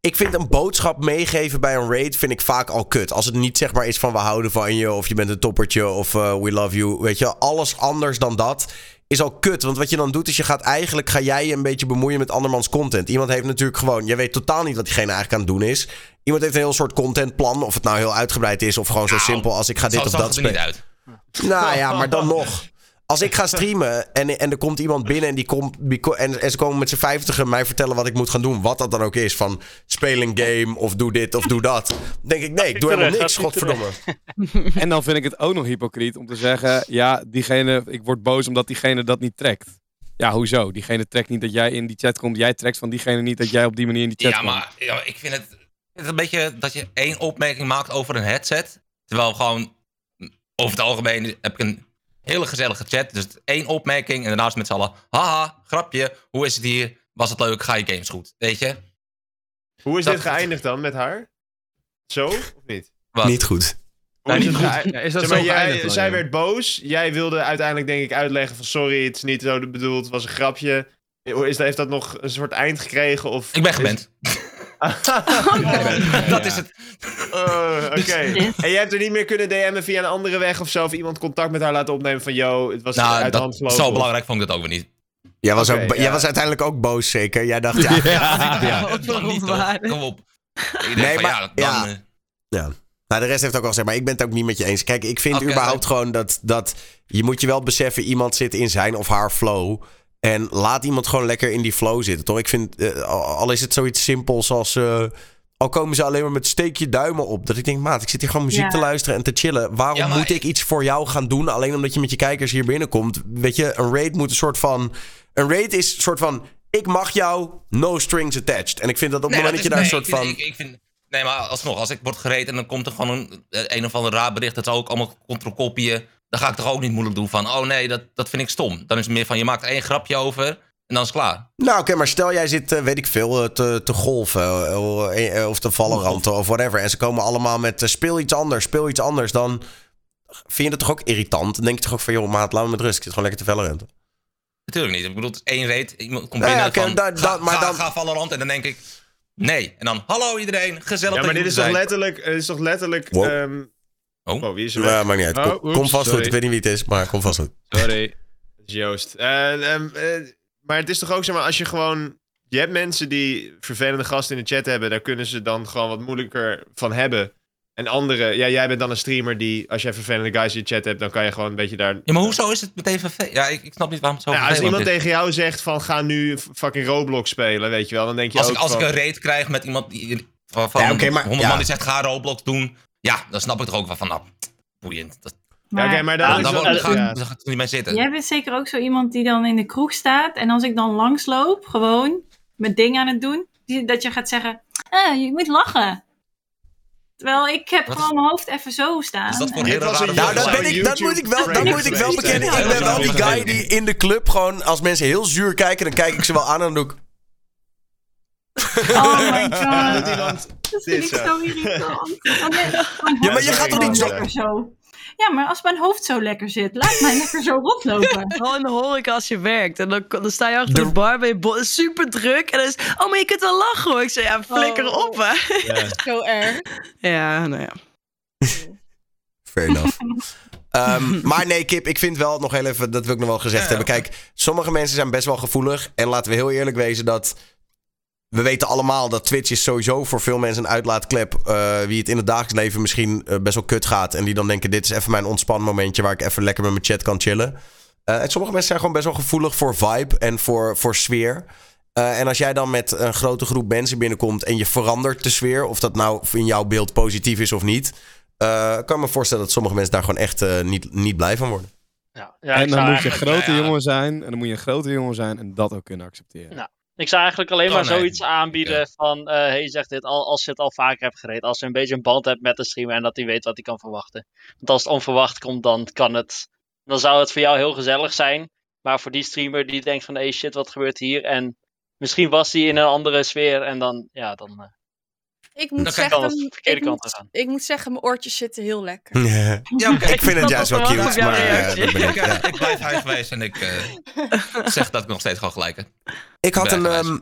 Ik vind een boodschap meegeven bij een raid vind ik vaak al kut. Als het niet zeg maar is van we houden van je... of je bent een toppertje of eh, we love you. Weet je, alles anders dan dat is al kut. Want wat je dan doet is je gaat eigenlijk... ga jij je een beetje bemoeien met andermans content. Iemand heeft natuurlijk gewoon... Je weet totaal niet wat diegene eigenlijk aan het doen is. Iemand heeft een heel soort contentplan. Of het nou heel uitgebreid is of gewoon zo Nou, simpel als ik ga dit of dat spelen. Nou ja, maar dan nog. Als ik ga streamen en, en er komt iemand binnen en, die komt, en, en ze komen met z'n vijftigen mij vertellen wat ik moet gaan doen. Wat dat dan ook is. Van speel een game of doe dit of doe dat. Dan denk ik, nee, ik doe helemaal niks, godverdomme. En dan vind ik het ook nog hypocriet om te zeggen: ja, diegene, ik word boos omdat diegene dat niet trekt. Ja, hoezo? Diegene trekt niet dat jij in die chat komt. Jij trekt van diegene niet dat jij op die manier in die chat Ja, komt. maar ja, ik vind het, ik vind het een beetje dat je één opmerking maakt over een headset. Terwijl gewoon, over het algemeen heb ik een hele gezellige chat. Dus één opmerking en daarnaast met z'n allen. Haha, grapje, hoe is het hier? Was het leuk? Ga je games goed? Weet je? Hoe is Dat- dit geëindigd dan met haar? Zo of niet? Wat? Niet goed. Hoe is niet het goed. geëi- Ja, is dat Zeg maar, zo jij, geëindigd dan, zij ja? werd boos. Jij wilde uiteindelijk denk ik uitleggen van sorry, het is niet zo bedoeld, het was een grapje. Is, heeft dat nog een soort eind gekregen? Of Ik ben is-. Oh, Dat is het. Oh, Oké. Dit. En jij hebt er niet meer kunnen DM'en via een andere weg of zo? Of iemand contact met haar laten opnemen van yo, het was Nou, uit de hand dat, gelopen. zo belangrijk vond ik dat ook weer niet. Jij was, ook, ja. jij was uiteindelijk ook boos, zeker? Jij dacht, ja. Ja. Dat kan niet, toch? Verontwaardigd. Kom op. Ik Nee, van, maar- ja, dan, ja. eh, Nou, de rest heeft ook al gezegd, maar ik ben het ook niet met je eens. Kijk, ik vind überhaupt gewoon dat, dat... Je moet je wel beseffen, iemand zit in zijn of haar flow. En laat iemand gewoon lekker in die flow zitten, toch? Ik vind, eh, al is het zoiets simpels als... eh, al komen ze alleen maar met steek je duimen op. Dat ik denk, maat, ik zit hier gewoon muziek Ja. te luisteren en te chillen. Waarom Ja, moet ik iets voor jou gaan doen? Alleen omdat je met je kijkers hier binnenkomt. Weet je, een raid moet een soort van... Een raid is een soort van... Ik mag jou, no strings attached. En ik vind dat op het Nee, moment dat, je daar een soort van... Ik, vind, nee, maar alsnog, als ik word gereden en dan komt er gewoon een, eh, een of ander raar bericht, dat ze ook allemaal controlkopieën, dan ga ik toch ook niet moeilijk doen van, oh nee, dat, dat vind ik stom. Dan is het meer van, je maakt één grapje over en dan is het klaar. Nou, oké, maar stel jij zit, eh, weet ik veel, eh, te, te golfen eh, of te vallenranten of whatever. En ze komen allemaal met speel iets anders, speel iets anders. Dan vind je dat toch ook irritant? Dan denk je toch ook van, joh, maat, laat me met rust. Ik zit gewoon lekker te valorant. Natuurlijk niet. Ik bedoel, het is één reet. Iemand komt binnen oké, van, da- da- ga, maar ga, dan- ga Valorant en dan denk ik, nee. En dan, hallo iedereen, gezellig Ja, maar dit is toch letterlijk... Het is toch letterlijk... Wow. ehm, Oh. oh, wie is er? Ja, maakt niet uit. Kom, Oh, oeps, kom vast goed. Ik weet niet wie het is, maar kom vast goed. Sorry. Dat is Joost. Eh, maar het is toch ook zeg maar, als je gewoon... Je hebt mensen die vervelende gasten in de chat hebben. Daar kunnen ze dan gewoon wat moeilijker van hebben. En anderen... Ja, jij bent dan een streamer die... Als jij vervelende guys in de chat hebt, dan kan je gewoon een beetje daar... Ja, maar hoezo is het meteen vervelend? Ja, ik, ik snap niet waarom het zo Ja, als iemand is. tegen jou zegt van ga nu fucking Roblox spelen, weet je wel, dan denk je Als, ook ik, als van... ik een raid krijg met iemand die, van, van Ja, oké, maar- 100 ja. man die zegt ga Roblox doen, ja, dan snap ik toch ook wel van, nou, boeiend. Dat, Ja, oké, maar ja, dan dan er niet mee zitten. Jij bent zeker ook zo iemand die dan in de kroeg staat. En als ik dan langsloop, gewoon met dingen aan het doen. Die, dat je gaat zeggen, ah, je moet lachen. Terwijl ik heb Wat is- gewoon mijn hoofd even zo staan. Is dat voor hele rare Nou, dat, Zo'n ben ik, dat moet ik wel, dat moet ik wel bekennen. Ik ben wel die guy die in de club gewoon... Als mensen heel zuur kijken, dan kijk ik ze wel aan en dan doe ik... Oh my Dat god. iemand Dat dit vind ik zo. zo irritant. Ik- Ja, maar je gaat toch niet zo... lekker zo. Ja, maar als mijn hoofd zo lekker zit, laat mij lekker zo rondlopen. Vooral in de horeca als je werkt. En dan, dan sta je achter De- de bar, ben je super druk. En dan is oh, maar je kunt wel lachen hoor. Ik zeg, ja, flikker Oh. op hè. Zo erg. Ja, nou ja. Fair enough. Ehm, maar nee, Kip, ik vind wel nog heel even, dat wil ik nog wel gezegd Ja, hebben. Kijk, sommige mensen zijn best wel gevoelig. En laten we heel eerlijk wezen dat. We weten allemaal dat Twitch is sowieso voor veel mensen een uitlaatklep. eh, wie het in het dagelijks leven misschien eh, best wel kut gaat. En die dan denken: dit is even mijn ontspanmomentje waar ik even lekker met mijn chat kan chillen. Eh, en sommige mensen zijn gewoon best wel gevoelig voor vibe en voor, voor sfeer. Eh, en als jij dan met een grote groep mensen binnenkomt en je verandert de sfeer, of dat nou in jouw beeld positief is of niet, eh, kan ik me voorstellen dat sommige mensen daar gewoon echt niet, niet blij van worden. Ja, ja, en dan moet je een grote ja, ja. jongen zijn. En dan moet je een grote jongen zijn en dat ook kunnen accepteren. Ja. Ik zou eigenlijk alleen Oh, maar nee. zoiets aanbieden van, eh hey, zeg dit al, als je het al vaker hebt gereden. Als je een beetje een band hebt met de streamer en dat hij weet wat hij kan verwachten. Want als het onverwacht komt, dan kan het, dan zou het voor jou heel gezellig zijn. Maar voor die streamer die denkt van, hey shit, wat gebeurt hier? En misschien was hij in een andere sfeer en dan, ja, dan... eh, Ik moet, Dan zeggen, het de verkeerde ik, kant moet, ik moet zeggen, mijn oortjes zitten heel lekker. Ja, oké. ik vind het juist wel cute, maar eh, Ik, ik, ja. ik blijf en ik eh, zeg dat ik nog steeds gewoon gelijk heb. Ik had een, ehm,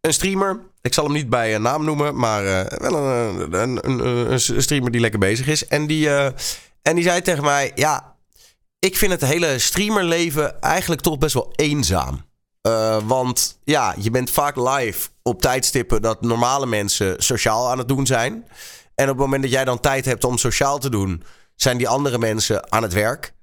een streamer. Ik zal hem niet bij eh, naam noemen, maar eh, wel een, een, een, een, een streamer die lekker bezig is. En die, eh, en die zei tegen mij: Ja, ik vind het hele streamerleven eigenlijk toch best wel eenzaam. Eh, want ja, je bent vaak live op tijdstippen dat normale mensen sociaal aan het doen zijn. En op het moment dat jij dan tijd hebt om sociaal te doen, zijn die andere mensen aan het werk.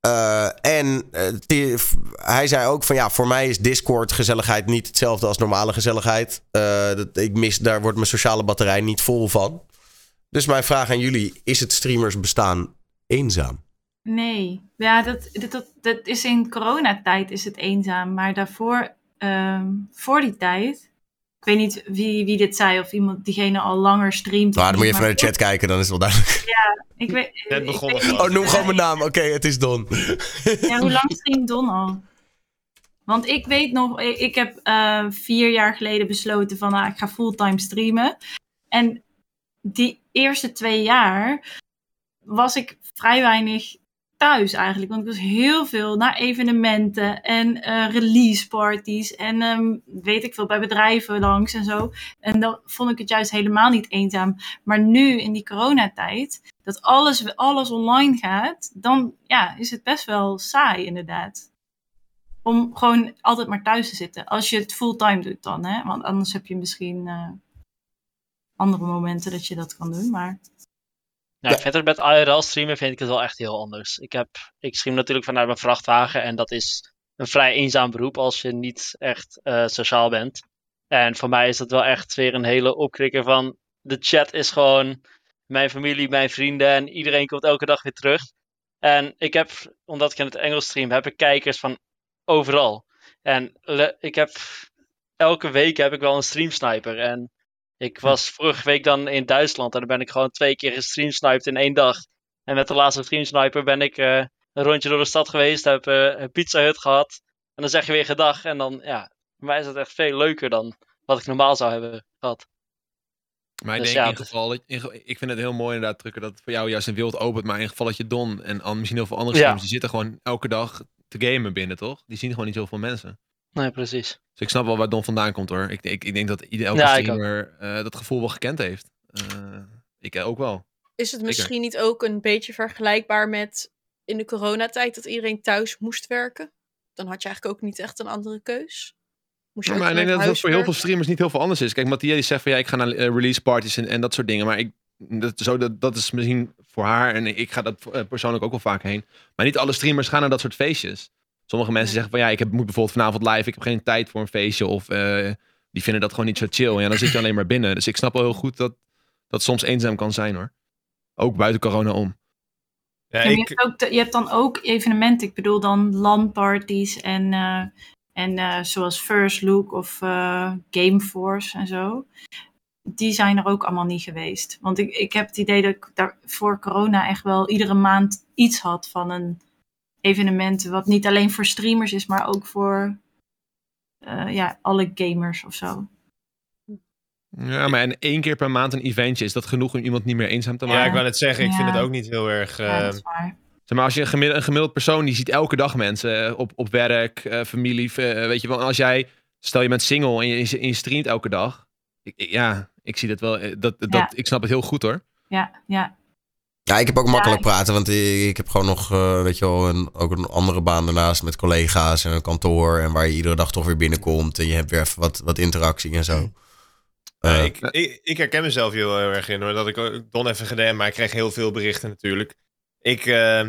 Eh, en eh, hij zei ook van ja, voor mij is Discord gezelligheid niet hetzelfde als normale gezelligheid. Dat, ik mis, daar wordt mijn sociale batterij niet vol van. Dus mijn vraag aan jullie, is het streamers bestaan eenzaam? Nee, ja, dat, dat, dat, dat is in coronatijd is het eenzaam. Maar daarvoor, ehm, voor die tijd, ik weet niet wie, wie dit zei of iemand diegene al langer streamt. Nou, of dan moet je even naar de maar chat kijken, dan is het wel duidelijk. Ik weet, Net ik begonnen weet gewoon. Oh, noem gewoon mijn naam. Oké, het is Don. Ja, hoe lang streamt Don al? Want ik weet nog, ik, heb eh, vier jaar geleden besloten van nou, ik ga fulltime streamen. En die eerste twee jaar was ik vrij weinig thuis eigenlijk. Want ik was heel veel naar evenementen en eh, release parties en ehm, weet ik veel, bij bedrijven langs en zo. En dan vond ik het juist helemaal niet eenzaam. Maar nu in die coronatijd, dat alles, alles online gaat, dan ja, is het best wel saai inderdaad. Om gewoon altijd maar thuis te zitten. Als je het fulltime doet dan, hè. Want anders heb je misschien eh, andere momenten dat je dat kan doen. Maar Vind het met IRL streamen vind ik het wel echt heel anders. Ik, heb, ik stream natuurlijk vanuit mijn vrachtwagen en dat is een vrij eenzaam beroep als je niet echt eh, sociaal bent. En voor mij is dat wel echt weer een hele opkrikker van de chat is gewoon mijn familie, mijn vrienden en iedereen komt elke dag weer terug. En ik heb, omdat ik in het Engels stream, heb ik kijkers van overal. En ik heb elke week heb ik wel een streamsniper. En ik was vorige week dan in Duitsland en dan ben ik gewoon twee keer gestreamsniped in één dag. En met de laatste streamsniper ben ik eh, een rondje door de stad geweest, heb eh, een pizza hut gehad. En dan zeg je weer gedag en dan, ja, voor mij is het echt veel leuker dan wat ik normaal zou hebben gehad. Maar ik Dus denk ja, in geval, dat- in ik vind het heel mooi inderdaad, Trucker, dat het voor jou juist een wereld opent. Maar in geval dat je Don en misschien heel veel andere Ja. streamers, die zitten gewoon elke dag te gamen binnen, toch? Die zien gewoon niet zoveel mensen. Nee, precies. Dus ik snap wel waar Don vandaan komt hoor. Ik, ik, ik denk dat ieder, elke Ja, ik ook. streamer eh, dat gevoel wel gekend heeft. Eh, ik ook wel. Is het Zeker. misschien niet ook een beetje vergelijkbaar met in de coronatijd dat iedereen thuis moest werken? Dan had je eigenlijk ook niet echt een andere keus. Moest je Ja, maar ik denk dat het huis voor heel veel streamers niet heel veel anders is. Kijk, Mathieu die zegt van ja, ik ga naar eh, release parties en, en dat soort dingen. Maar ik, dat, zo, dat, dat is misschien voor haar en ik ga dat persoonlijk ook wel vaak heen. Maar niet alle streamers gaan naar dat soort feestjes. Sommige mensen zeggen van ja, ik heb, moet bijvoorbeeld vanavond live, ik heb geen tijd voor een feestje. Of eh, die vinden dat gewoon niet zo chill. Ja, dan zit je alleen maar binnen. Dus ik snap wel heel goed dat dat soms eenzaam kan zijn hoor. Ook buiten corona om. Ja, Ja, maar je, ik, hebt ook de- je hebt dan ook evenementen. Ik bedoel dan LAN-parties en, eh, en eh, zoals First Look of eh, Gameforce en zo. Die zijn er ook allemaal niet geweest. Want ik, ik heb het idee dat ik daar voor corona echt wel iedere maand iets had van een evenement. Wat niet alleen voor streamers is, maar ook voor eh, ja, alle gamers of zo. Ja, maar en één keer per maand een eventje, is dat genoeg om iemand niet meer eenzaam te ja, maken? ik wou net zeggen, ik vind Ja. het ook niet heel erg... Ja, eh, dat is waar. Zeg maar als je een gemiddeld, een gemiddeld persoon die ziet elke dag mensen eh, op, op werk, eh, familie, weet je wel. Als jij, stel je bent single en je, en je streamt elke dag. Ik, ik- ja, ik zie dat wel. Dat, dat, Ja. Ik snap het heel goed hoor. Ja, ja. Ja, ik heb ook makkelijk praten, want ik, ik heb gewoon nog, eh, weet je wel, een, ook een andere baan daarnaast met collega's en een kantoor. En waar je iedere dag toch weer binnenkomt en je hebt weer even wat, wat interactie en zo. Ja, Eh, ik, ik, ik herken mezelf heel erg in hoor. Dat ik Don even gedaan, maar ik kreeg heel veel berichten natuurlijk. Ik, eh,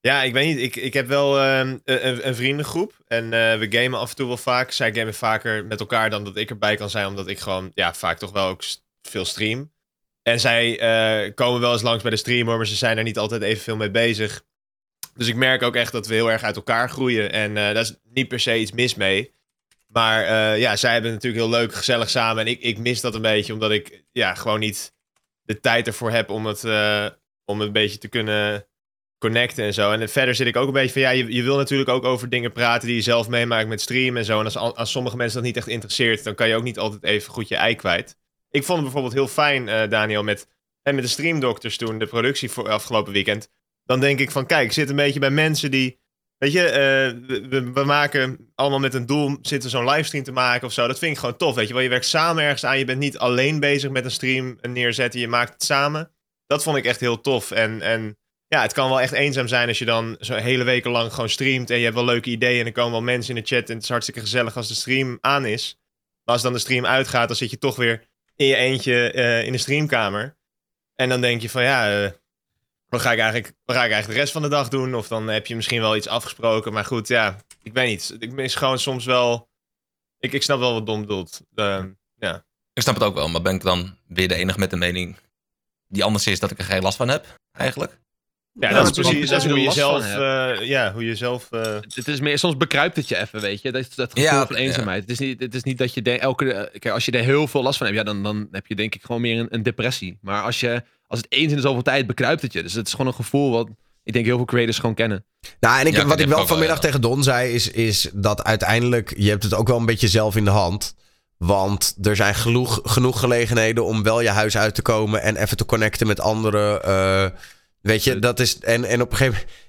ja, ik weet niet. Ik, ik heb wel eh, een, een, vriendengroep. En eh, we gamen af en toe wel vaak. Zij gamen vaker met elkaar dan dat ik erbij kan zijn. Omdat ik gewoon, ja, vaak toch wel ook veel stream. En zij eh, komen wel eens langs bij de stream hoor, maar ze zijn er niet altijd evenveel mee bezig. Dus ik merk ook echt dat we heel erg uit elkaar groeien. En eh, daar is niet per se iets mis mee. Maar eh, ja, zij hebben het natuurlijk heel leuk, gezellig samen. En ik, ik mis dat een beetje, omdat ik ja, gewoon niet de tijd ervoor heb om het, om het een beetje te kunnen connecten en zo. En verder zit ik ook een beetje van, ja, je, je wil natuurlijk ook over dingen praten die je zelf meemaakt met stream en zo. En als, als sommige mensen dat niet echt interesseert, dan kan je ook niet altijd even goed je ei kwijt. Ik vond het bijvoorbeeld heel fijn, eh, Daniel, met, en met de streamdokters toen, de productie voor afgelopen weekend. Dan denk ik van, kijk, ik zit een beetje bij mensen die Weet je, eh, we, maken allemaal met een doel, zitten zo'n livestream te maken of zo. Dat vind ik gewoon tof, weet je wel. Je werkt samen ergens aan. Je bent niet alleen bezig met een stream neerzetten. Je maakt het samen. Dat vond ik echt heel tof. En, en ja, het kan wel echt eenzaam zijn als je dan zo'n hele weken lang gewoon streamt. En je hebt wel leuke ideeën en er komen wel mensen in de chat. En het is hartstikke gezellig als de stream aan is. Maar als dan de stream uitgaat, dan zit je toch weer in je eentje eh, in de streamkamer. En dan denk je van ja, eh, wat ga, ik eigenlijk, wat ga ik eigenlijk de rest van de dag doen? Of dan heb je misschien wel iets afgesproken. Maar goed, ja, ik weet niet. Ik mis gewoon soms wel... Ik, ik snap wel wat Dom bedoelt. Ja. Ik snap het ook wel, maar ben ik dan weer de enige met de mening die anders is dat ik er geen last van heb, eigenlijk? Ja, Ja, dat is precies wel dat is hoe je zelf... eh, ja, hoe je zelf... eh, Het is meer, soms bekruipt het je even, weet je. Dat, is dat gevoel Ja, van ja. eenzaamheid. Het, is niet, het is niet dat je de, elke... eh, Kijk, als je er heel veel last van hebt, ja, dan, dan heb je denk ik gewoon meer een, een depressie. Maar als, je, als het eens in de zoveel tijd bekruipt het je. Dus het is gewoon een gevoel wat ik denk heel veel creators gewoon kennen. Nou, en ik, Ja, wat ik wel vanmiddag ja. tegen Don zei, is, is dat uiteindelijk, je hebt het ook wel een beetje zelf in de hand. Want er zijn genoeg, genoeg gelegenheden om wel je huis uit te komen en even te connecten met anderen. eh, weet je, dat is. En, en op een gegeven moment.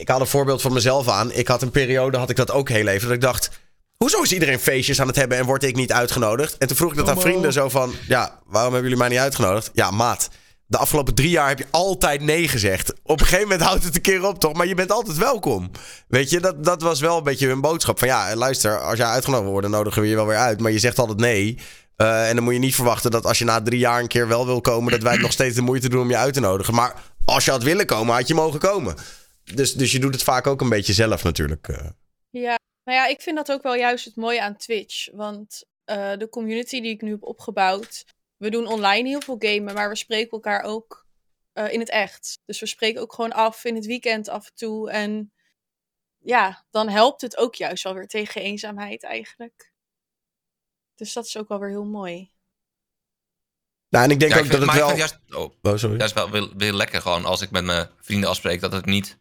Ik, haal een voorbeeld van mezelf aan. Ik had een periode, had ik dat ook heel even. Dat ik dacht. Hoezo is iedereen feestjes aan het hebben en word ik niet uitgenodigd? En toen vroeg ik dat aan vrienden zo van... Ja, waarom hebben jullie mij niet uitgenodigd? Ja, maat. De afgelopen drie jaar heb je altijd nee gezegd. Op een gegeven moment houdt het een keer op, toch? Maar je bent altijd welkom. Weet je, dat, dat was wel een beetje hun boodschap. Van ja, luister, als jij uitgenodigd wordt, dan nodigen we je wel weer uit. Maar je zegt altijd nee. Eh, en dan moet je niet verwachten dat als je na drie jaar een keer wel wil komen... dat wij nog steeds de moeite doen om je uit te nodigen. Maar als je had willen komen, had je mogen komen. Dus, dus je doet het vaak ook een beetje zelf natuurlijk. eh. Ja, nou ja, ik vind dat ook wel juist het mooie aan Twitch. Want eh, de community die ik nu heb opgebouwd. We doen online heel veel gamen, maar we spreken elkaar ook eh, in het echt. Dus we spreken ook gewoon af in het weekend af en toe. En ja, dan helpt het ook juist wel weer tegen eenzaamheid eigenlijk. Dus dat is ook wel weer heel mooi. Nou, en ik denk Ja, ook ik dat het wel... juist, oh, Oh, sorry. juist wel weer, weer lekker gewoon als ik met mijn vrienden afspreek dat het niet...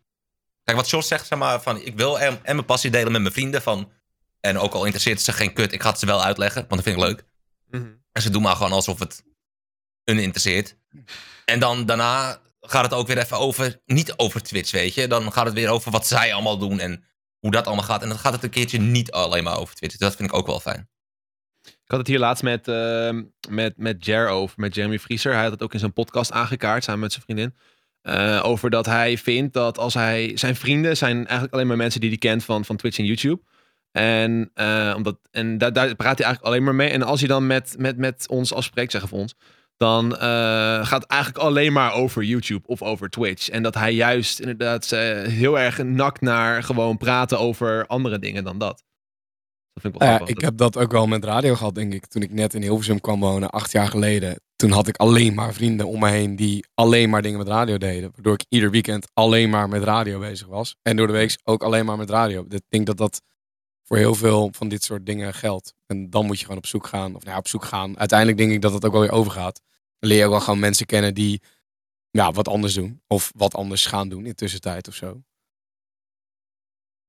Kijk, wat George zegt, zeg maar, van ik wil en, en mijn passie delen met mijn vrienden. Van, en ook al interesseert het ze geen kut, ik ga het ze wel uitleggen, want dat vind ik leuk. mhm. En ze doen maar gewoon alsof het hun interesseert. En dan daarna gaat het ook weer even over, niet over Twitch, weet je. Dan gaat het weer over wat zij allemaal doen en hoe dat allemaal gaat. En dan gaat het een keertje niet alleen maar over Twitch. Dus dat vind ik ook wel fijn. Ik had het hier laatst met, ehm, met, met Jer over, met Jeremy Vrieser. Hij had het ook in zijn podcast aangekaart, samen met zijn vriendin. Eh, over dat hij vindt dat als hij... Zijn vrienden zijn eigenlijk alleen maar mensen die hij kent van, van Twitch en YouTube. En, eh, omdat, en daar, daar praat hij eigenlijk alleen maar mee. En als hij dan met, met, met ons afspreekt, zeggen van ons... Dan eh, gaat het eigenlijk alleen maar over YouTube of over Twitch. En dat hij juist inderdaad heel erg nakt naar gewoon praten over andere dingen dan dat. Dat vind ik wel Ja, grappig. ik heb dat ook wel met radio gehad, denk ik. Toen ik net in Hilversum kwam wonen, acht jaar geleden. Toen had ik alleen maar vrienden om me heen die alleen maar dingen met radio deden. Waardoor ik ieder weekend alleen maar met radio bezig was. En door de week ook alleen maar met radio. Ik denk dat dat voor heel veel van dit soort dingen geldt. En dan moet je gewoon op zoek gaan. Of nou ja, op zoek gaan. Uiteindelijk denk ik dat het ook wel weer overgaat. Dan leer je ook wel gewoon mensen kennen die ja, wat anders doen. Of wat anders gaan doen in de tussentijd of zo.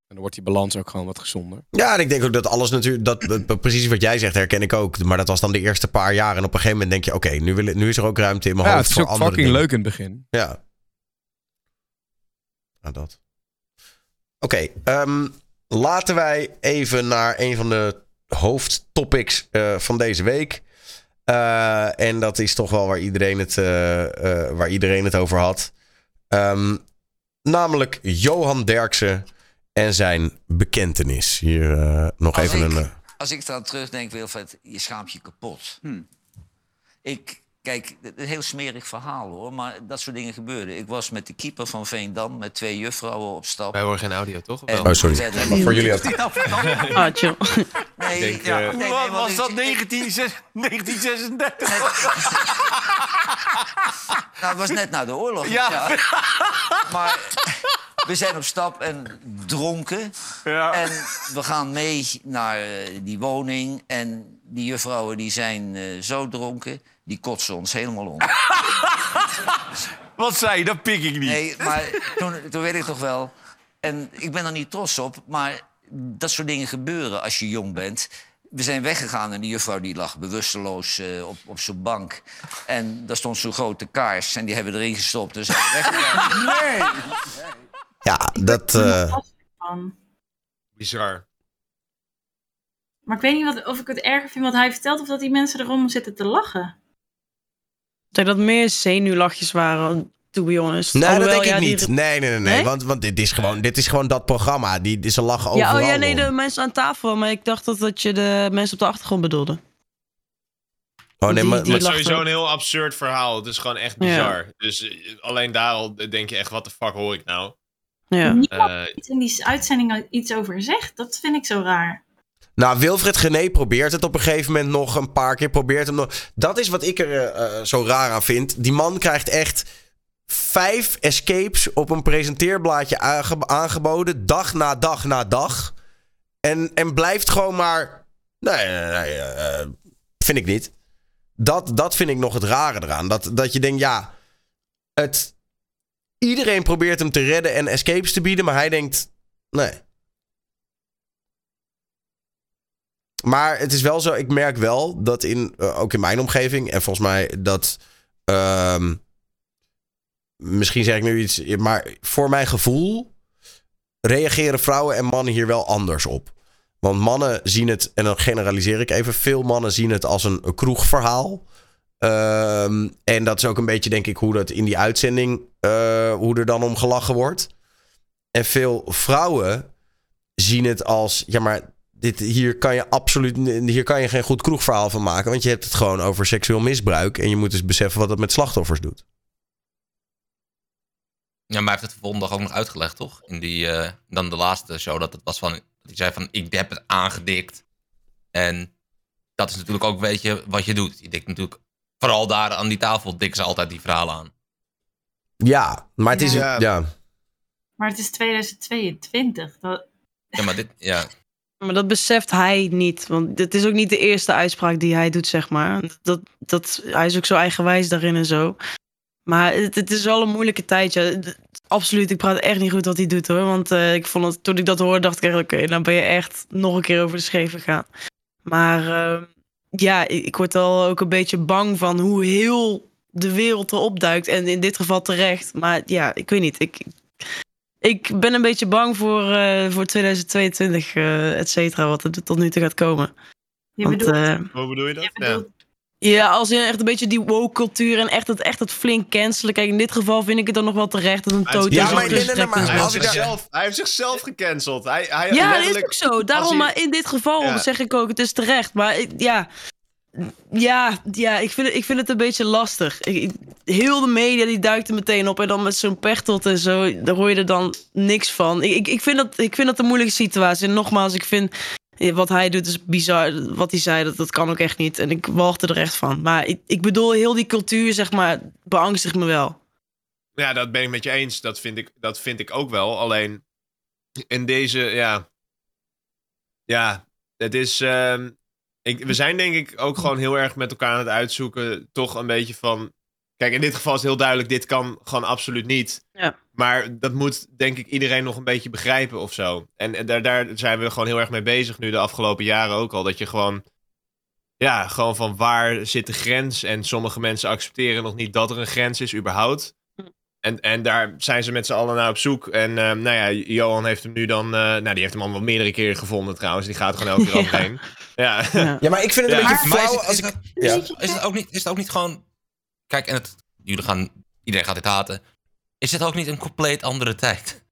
En dan wordt die balans ook gewoon wat gezonder. Ja, en ik denk ook dat alles natuurlijk, dat, dat- precies wat jij zegt, herken ik ook. Maar dat was dan de eerste paar jaar. En op een gegeven moment denk je, oké, nu, ik- nu is er ook ruimte in mijn Ja, hoofd het is voor ook fucking dingen. leuk in het begin. Ja. Nou, dat. Oké, ehm, laten wij even naar een van de hoofdtopics eh, van deze week. Eh, en dat is toch wel waar iedereen het, eh, waar iedereen het over had. Ehm, namelijk Johan Derksen en zijn bekentenis. Hier eh, nog Als even ik- een... eh, Als ik eraan terugdenk, Wilfred, je schaamt je kapot. Ik, kijk, het is een heel smerig verhaal hoor, maar dat soort dingen gebeurden. Ik was met de keeper van Veendam, met twee juffrouwen op stap. Wij horen geen audio, toch? En? Oh, sorry. werden- Voor jullie ook. Ah, chill. Nee, denk, ja, eh, nee, nee, Wat want was dat? ik- 1936? Nou, het was net na de oorlog. Ja. Maar we zijn op stap en dronken. Ja. En we gaan mee naar eh, die woning. En die juffrouwen die zijn eh, zo dronken, die kotsen ons helemaal om. Wat zei je? Dat pik ik niet. Nee, maar toen, toen weet ik toch wel. En ik ben er niet trots op, maar dat soort dingen gebeuren als je jong bent. We zijn weggegaan en die juffrouw die lag bewusteloos eh, op, op zijn bank. En daar stond zo'n grote kaars en die hebben we erin gestopt. Dus zijn we weggegaan. Nee. Ja, dat... eh, Van. Bizar. Maar ik weet niet wat, of ik het erger vind wat hij vertelt... of dat die mensen erom zitten te lachen. Ik denk dat meer zenuwlachjes waren, to be honest. Nee, dat denk ik ja, die- niet. Nee, nee, nee. nee. Nee? Want, want dit, is gewoon, dit is gewoon dat programma. Die, die, ze lachen Ja, overal oh ja, nee, om. de mensen aan tafel. Maar ik dacht dat, dat je de mensen op de achtergrond bedoelde. Oh nee, maar, die maar- Het is sowieso een heel absurd verhaal. Het is gewoon echt Ja. bizar. Dus eh, alleen daar al denk je echt, wat de fuck hoor ik nou? Ja. Niemand Eh, in die uitzending iets over zegt. Dat vind ik zo raar. Nou, Wilfred Gené probeert het op een gegeven moment nog een paar keer. Probeert hem nog. Dat is wat ik er eh, eh, zo raar aan vind. Die man krijgt echt vijf escapes op een presenteerblaadje aange- aangeboden. Dag na dag na dag. En, en blijft gewoon maar. Nee, nee, nee. eh, vind ik niet. Dat, dat vind ik nog het rare eraan. Dat, dat je denkt, ja. Het, iedereen probeert hem te redden en escapes te bieden. Maar hij denkt, nee. Maar het is wel zo, ik merk wel dat in, eh, ook in mijn omgeving, en volgens mij dat. ehm, misschien zeg ik nu iets, maar voor mijn gevoel reageren vrouwen en mannen hier wel anders op. Want mannen zien het, en dan generaliseer ik even, veel mannen zien het als een, kroegverhaal. Ehm, en dat is ook een beetje, denk ik, hoe dat in die uitzending, eh, hoe er dan om gelachen wordt. En veel vrouwen zien het als, ja, maar dit, hier kan je absoluut hier kan je geen goed kroegverhaal van maken. Want je hebt het gewoon over seksueel misbruik. En je moet dus beseffen wat dat met slachtoffers doet. Ja, maar hij heeft het de volgende dag ook nog uitgelegd, toch? In die, eh, dan de laatste show, dat het was van... Dat hij zei van, ik heb het aangedikt. En dat is natuurlijk ook, weet je, wat je doet. Je dikt natuurlijk, vooral daar aan die tafel, dikken ze altijd die verhalen aan. Ja, maar het is... Ja. Ja. Maar het is 2022. Dat, Ja, maar dit, ja. Maar dat beseft hij niet. Want het is ook niet de eerste uitspraak die hij doet, zeg maar. Dat, dat, hij is ook zo eigenwijs daarin en zo. Maar het, het is wel een moeilijke tijd. Ja. Absoluut, ik praat echt niet goed wat hij doet hoor. Want eh, ik vond het, toen ik dat hoorde, dacht ik echt, oké, dan ben je echt nog een keer over de scheef gegaan. Maar eh, ja, ik, ik word al ook een beetje bang van hoe heel de wereld erop duikt. En in dit geval terecht. Maar ja, ik weet niet. Ik, ik ben een beetje bang voor, eh, voor 2022, eh et cetera, wat er tot nu toe gaat komen. je Want, bedoelt, eh, Hoe bedoel je dat? je bedoelt ja, als in echt een beetje die woke cultuur en echt het, echt het flink cancelen. Kijk, in dit geval vind ik het dan nog wel terecht dat een Hij is- totaal Ja, maar nee, nee, nee, maar Hij, als heeft zichzelf, hij heeft zichzelf gecanceld. Hij, hij Ja, dat is ook zo. Daarom, hij- maar in dit geval Ja. zeg ik ook, het is terecht. Maar ja, ja, ja ik, vind het, ik vind het een beetje lastig. Ik- heel de media die duikt meteen op. En dan met zo'n pechtot en zo, daar hoor je er dan niks van. Ik, ik, ik, vind dat, ik vind dat een moeilijke situatie. En nogmaals, ik vind wat hij doet is bizar. Wat hij zei, dat, dat kan ook echt niet. En ik walgde er echt van. Maar ik, ik bedoel, heel die cultuur, zeg maar, beangstigt me wel. Ja, dat ben ik met je eens. Dat vind ik, dat vind ik ook wel. Alleen in deze, ja. Ja, het is. ehm, ik, we zijn denk ik ook gewoon heel erg met elkaar aan het uitzoeken. Toch een beetje van. Kijk, in dit geval is het heel duidelijk: dit kan gewoon absoluut niet. Ja. Maar dat moet denk ik iedereen nog een beetje begrijpen of zo. En, en daar, daar zijn we gewoon heel erg mee bezig nu de afgelopen jaren ook al. Dat je gewoon. Ja, gewoon van waar zit de grens? En sommige mensen accepteren nog niet dat er een grens is, überhaupt. En, en daar zijn ze met z'n allen naar op zoek. En eh, nou ja, Johan heeft hem nu dan... eh, nou, die heeft hem al wel meerdere keren gevonden trouwens. Die gaat gewoon elke keer Ja. overheen. Ja. Ja. ja, maar ik vind het een Ja. beetje is flauw het, is, ik... het, Ja. is, het ook niet, is het ook niet gewoon... Kijk, en het, jullie gaan... Iedereen gaat dit haten. Is het ook niet een compleet andere tijd?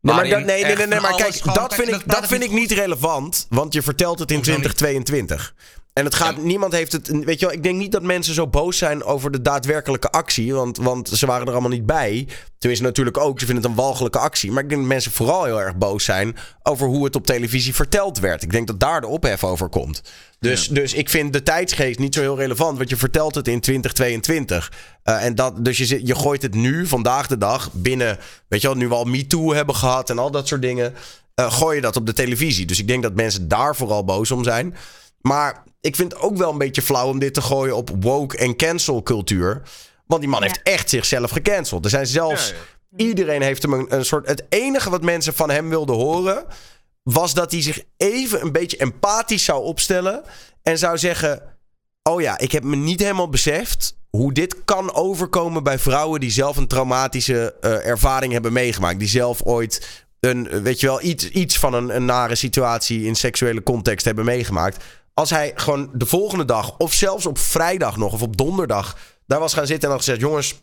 Nee, maar, dat, nee, nee, nee, nee, maar kijk, dat vind ik, dat vind ik niet relevant. Want je vertelt het in Hoezo niet? 2022. En het gaat, Ja. niemand heeft het, weet je wel, ik denk niet dat mensen zo boos zijn over de daadwerkelijke actie. Want, want ze waren er allemaal niet bij. Tenminste, natuurlijk ook, ze vinden het een walgelijke actie. Maar ik denk dat mensen vooral heel erg boos zijn over hoe het op televisie verteld werd. Ik denk dat daar de ophef over komt. Dus, dus ik vind de tijdsgeest niet zo heel relevant. Want je vertelt het in 2022. Eh, en dat, dus je, je gooit het nu, vandaag de dag, binnen, weet je wel, nu we al MeToo hebben gehad en al dat soort dingen. eh, gooi je dat op de televisie. Dus ik denk dat mensen daar vooral boos om zijn. Maar ik vind het ook wel een beetje flauw om dit te gooien op woke en cancel cultuur. Want die man Ja. heeft echt zichzelf gecanceld. Er zijn zelfs. Ja, ja. Iedereen heeft hem een, een soort. Het enige wat mensen van hem wilden horen. was dat hij zich even een beetje empathisch zou opstellen. En zou zeggen: Oh ja, ik heb me niet helemaal beseft. hoe dit kan overkomen bij vrouwen die zelf een traumatische eh, ervaring hebben meegemaakt. Die zelf ooit een, weet je wel, iets, iets van een, een nare situatie in seksuele context hebben meegemaakt. Als hij gewoon de volgende dag, of zelfs op vrijdag nog, of op donderdag, daar was gaan zitten en had gezegd: Jongens,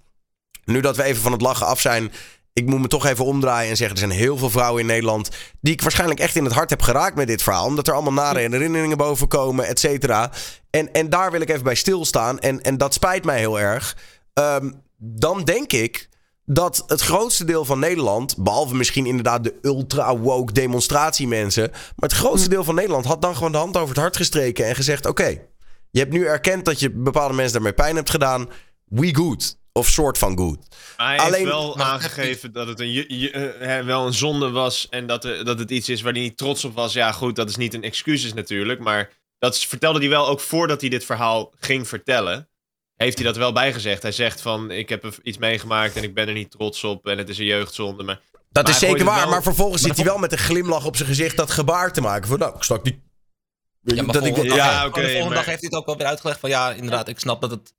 nu dat we even van het lachen af zijn. Ik moet me toch even omdraaien en zeggen: er zijn heel veel vrouwen in Nederland. die ik waarschijnlijk echt in het hart heb geraakt met dit verhaal. Omdat er allemaal nare herinneringen boven komen, et cetera. En, en daar wil ik even bij stilstaan. En, en dat spijt mij heel erg. Ehm, dan denk ik dat het grootste deel van Nederland, behalve misschien inderdaad de ultra-woke demonstratiemensen, maar het grootste deel van Nederland had dan gewoon de hand over het hart gestreken en gezegd: Oké, je hebt nu erkend dat je bepaalde mensen daarmee pijn hebt gedaan. We good. Of soort van good. Maar hij Alleen- heeft wel maar- aangegeven dat het een, eh, hè, wel een zonde was en dat, er- dat het iets is waar hij niet trots op was. Ja, goed, dat is niet een excuus natuurlijk, maar dat vertelde hij wel ook voordat hij dit verhaal ging vertellen. Heeft hij dat wel bijgezegd? Hij zegt van, ik heb er iets meegemaakt en ik ben er niet trots op en het is een jeugdzonde. Maar Dat Maar is zeker waar, wel- maar vervolgens maar zit hij wel met een glimlach op zijn gezicht dat gebaar te maken. Van nou, ik stak die. Ja, maar dat ik, volgende, Ja, dag, oké, de volgende maar- dag heeft hij het ook wel weer uitgelegd van ja, inderdaad, ik snap dat het...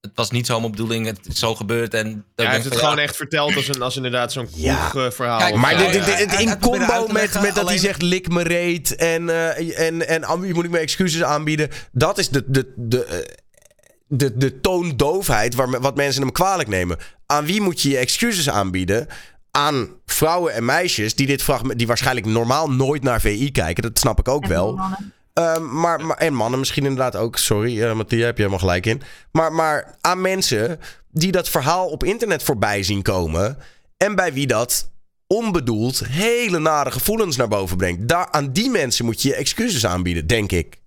Het was niet zo mijn bedoeling, het is zo gebeurd en... dan hij heeft ik het van, gewoon ja, echt verteld als, een, als inderdaad zo'n Ja. Kijk, maar Ja, dit, dit, ja, dit- hij- in combo met, met dat hij zegt lik me reet en, eh, en, en moet ik mijn excuses aanbieden. Dat is de, de, de, de, de toondoofheid waar, wat mensen hem kwalijk nemen. Aan wie moet je je excuses aanbieden? Aan vrouwen en meisjes die dit fragment, die waarschijnlijk normaal nooit naar VI kijken. Dat snap ik ook En wel. Ehm, maar, maar, en mannen misschien inderdaad ook. Sorry, uh, Mattia, heb je helemaal gelijk in. Maar, maar aan mensen die dat verhaal op internet voorbij zien komen. En bij wie dat onbedoeld hele nare gevoelens naar boven brengt. Daar, aan die mensen moet je je excuses aanbieden, denk ik.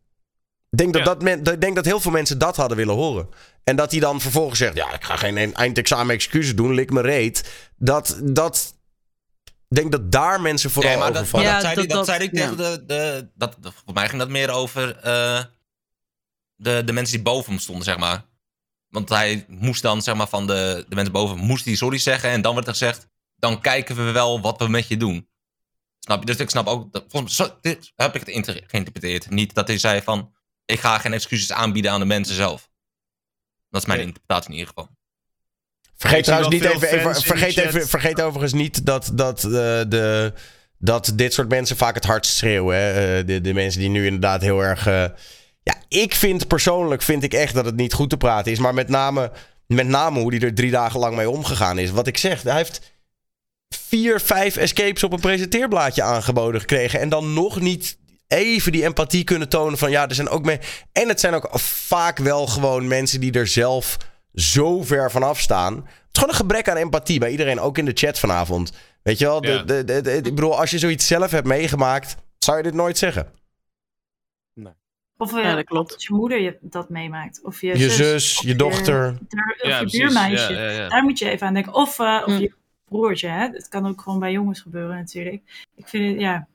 Ik denk dat, Ja. dat, men, ik denk dat heel veel mensen dat hadden willen horen. En dat hij dan vervolgens zegt: Ja, ik ga geen eindexamen excuses doen, lik me reet. Dat, dat. Ik denk dat daar mensen vooral Nee, maar over dat, vallen. Ja, dat, zei, dat- hij, dat dat- zei ik ja. tegen de... de dat, dat- voor mij ging dat meer over eh, de, de mensen die boven hem stonden, zeg maar. Want hij moest dan, zeg maar, van de, de mensen boven... moest hij sorry zeggen en dan werd er gezegd... dan kijken we wel wat we met je doen. Snap je? Dus ik snap ook... Dat, volgens mij, zo, dit heb ik het geïnterpreteerd. Niet dat hij zei van... ik ga geen excuses aanbieden aan de mensen zelf. Dat is mijn Nee. interpretatie in ieder geval. Vergeet trouwens niet even, even, vergeet, even, vergeet overigens niet dat, dat, eh, de, dat dit soort mensen vaak het hardst schreeuwen. Hè? Eh, de, de mensen die nu inderdaad heel erg. eh, ja, ik vind persoonlijk vind ik echt dat het niet goed te praten is. Maar met name, met name hoe hij er drie dagen lang mee omgegaan is. Wat ik zeg, hij heeft vier, vijf escapes op een presenteerblaadje aangeboden gekregen. En dan nog niet even die empathie kunnen tonen van ja, er zijn ook mee. En het zijn ook vaak wel gewoon mensen die er zelf zo ver vanaf staan. Het is gewoon een gebrek aan empathie bij iedereen, ook in de chat vanavond. Weet je wel, de, Ja. de, de, de- ik bedoel, als je zoiets zelf hebt meegemaakt, zou je dit nooit zeggen. Of eh, Ja, dat klopt. als je moeder je dat meemaakt. Of je, Je zus, of je dochter. daar- of Ja, je buurmeisje. Ja, ja, ja. Daar moet je even aan denken. Of, eh, of Mm. je broertje. Hè? Het kan ook gewoon bij jongens gebeuren natuurlijk. Ik vind het, ja.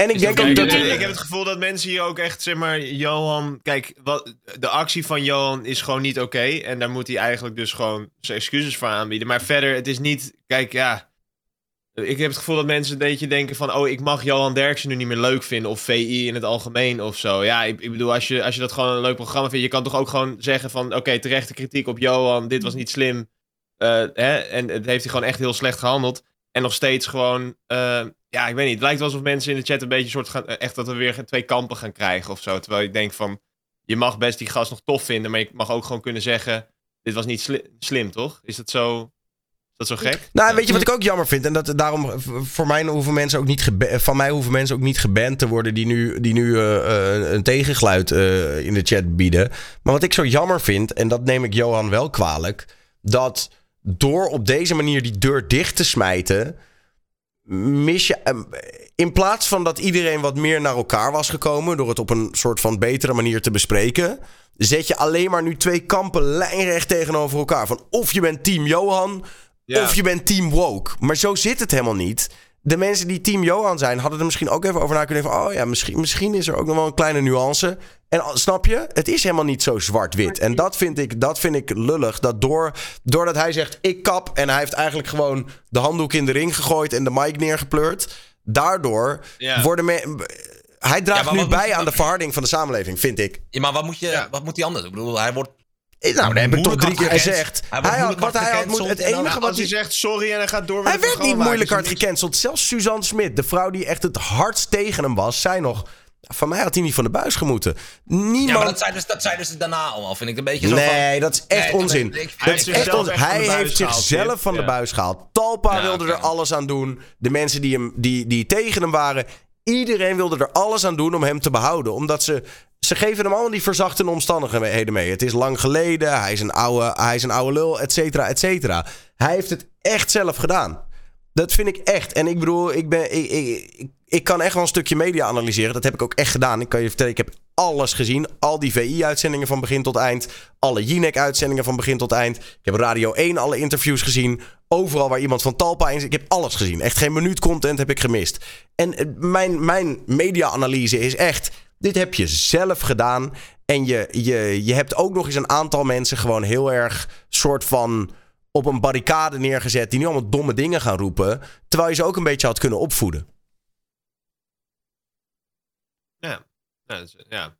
En ik denk ook dat... ik, ik heb het gevoel dat mensen hier ook echt, zeg maar, Johan... Kijk, wat, de actie van Johan is gewoon niet oké. en daar moet hij eigenlijk dus gewoon zijn excuses voor aanbieden. Maar verder, het is niet... Kijk, ja... Ik heb het gevoel dat mensen een beetje denken van... Oh, ik mag Johan Derksen nu niet meer leuk vinden. Of VI in het algemeen of zo. Ja, ik, ik bedoel, als je, als je dat gewoon een leuk programma vindt... Je kan toch ook gewoon zeggen van... Oké, terechte kritiek op Johan. Dit was niet slim. Eh, hè, en het heeft hij gewoon echt heel slecht gehandeld. En nog steeds gewoon... eh, ja, ik weet niet. Het lijkt wel alsof mensen in de chat een beetje soort gaan... Echt dat we weer twee kampen gaan krijgen of zo. Terwijl ik denk van... Je mag best die gast nog tof vinden. Maar je mag ook gewoon kunnen zeggen... Dit was niet sli- slim, toch? Is dat zo... Is dat zo gek? Nou, weet je wat ik ook jammer vind? En dat daarom voor mij hoeven mensen ook niet geba- van mij hoeven mensen ook niet geband te worden die nu, die nu eh, eh, een tegengeluid eh, in de chat bieden. Maar wat ik zo jammer vind, en dat neem ik Johan wel kwalijk, dat door op deze manier die deur dicht te smijten, mis je. eh, In plaats van dat iedereen wat meer naar elkaar was gekomen, door het op een soort van betere manier te bespreken, zet je alleen maar nu twee kampen lijnrecht tegenover elkaar. Van of je bent team Johan, Ja. of je bent team woke. Maar zo zit het helemaal niet. De mensen die team Johan zijn, hadden er misschien ook even over na kunnen denken. van, Oh ja, misschien, misschien is er ook nog wel een kleine nuance. En snap je? Het is helemaal niet zo zwart-wit. En dat vind ik, dat vind ik lullig. Dat door, doordat hij zegt, ik kap. En hij heeft eigenlijk gewoon de handdoek in de ring gegooid en de mic neergepleurd. Daardoor Ja. worden me, Hij draagt Ja, nu bij aan de verharding van de samenleving, vind ik. Ja, maar wat moet, je, Ja. wat moet hij anders? Ik bedoel, hij wordt... Nou, dat heb ik toch drie keer gezegd. Hij had, wat hij had moet, gecanceld het dan- enige wat Als hij zegt sorry en hij gaat door met Hij het werd niet moeilijk hard gecanceld. Zelfs Suzanne Smit, de vrouw die echt het hardst tegen hem was, zei nog... Van mij had hij niet van de buis gemoeten. Niemand... Ja, maar dat zei, dus, dat zei dus daarna allemaal, vind ik een beetje zo van... Nee, dat is echt Nee, onzin. Dat Hij is echt van Hij de buis heeft gehaald, zichzelf van de buis gehaald. Talpa Ja, wilde er alles aan doen. De mensen die, hem, die, die tegen hem waren. Iedereen wilde er alles aan doen om hem te behouden. Omdat ze ze geven hem allemaal die verzachtende omstandigheden mee. Het is lang geleden, hij is een oude, hij is een oude lul, et cetera, et cetera. Hij heeft het echt zelf gedaan. Dat vind ik echt. En ik bedoel, ik, ben, ik, ik, ik, kan echt wel een stukje media analyseren. Dat heb ik ook echt gedaan. Ik kan je vertellen, ik heb alles gezien. Al die VI-uitzendingen van begin tot eind. Alle Jinek-uitzendingen van begin tot eind. Ik heb Radio 1 alle interviews gezien. Overal waar iemand van Talpa in. Ik heb alles gezien. Echt geen minuut content heb ik gemist. En eh, mijn, mijn media-analyse is echt... Dit heb je zelf gedaan. En je, je, je hebt ook nog eens een aantal mensen gewoon heel erg soort van op een barricade neergezet. Die nu allemaal domme dingen gaan roepen. Terwijl je ze ook een beetje had kunnen opvoeden. Ja. Ja, ja.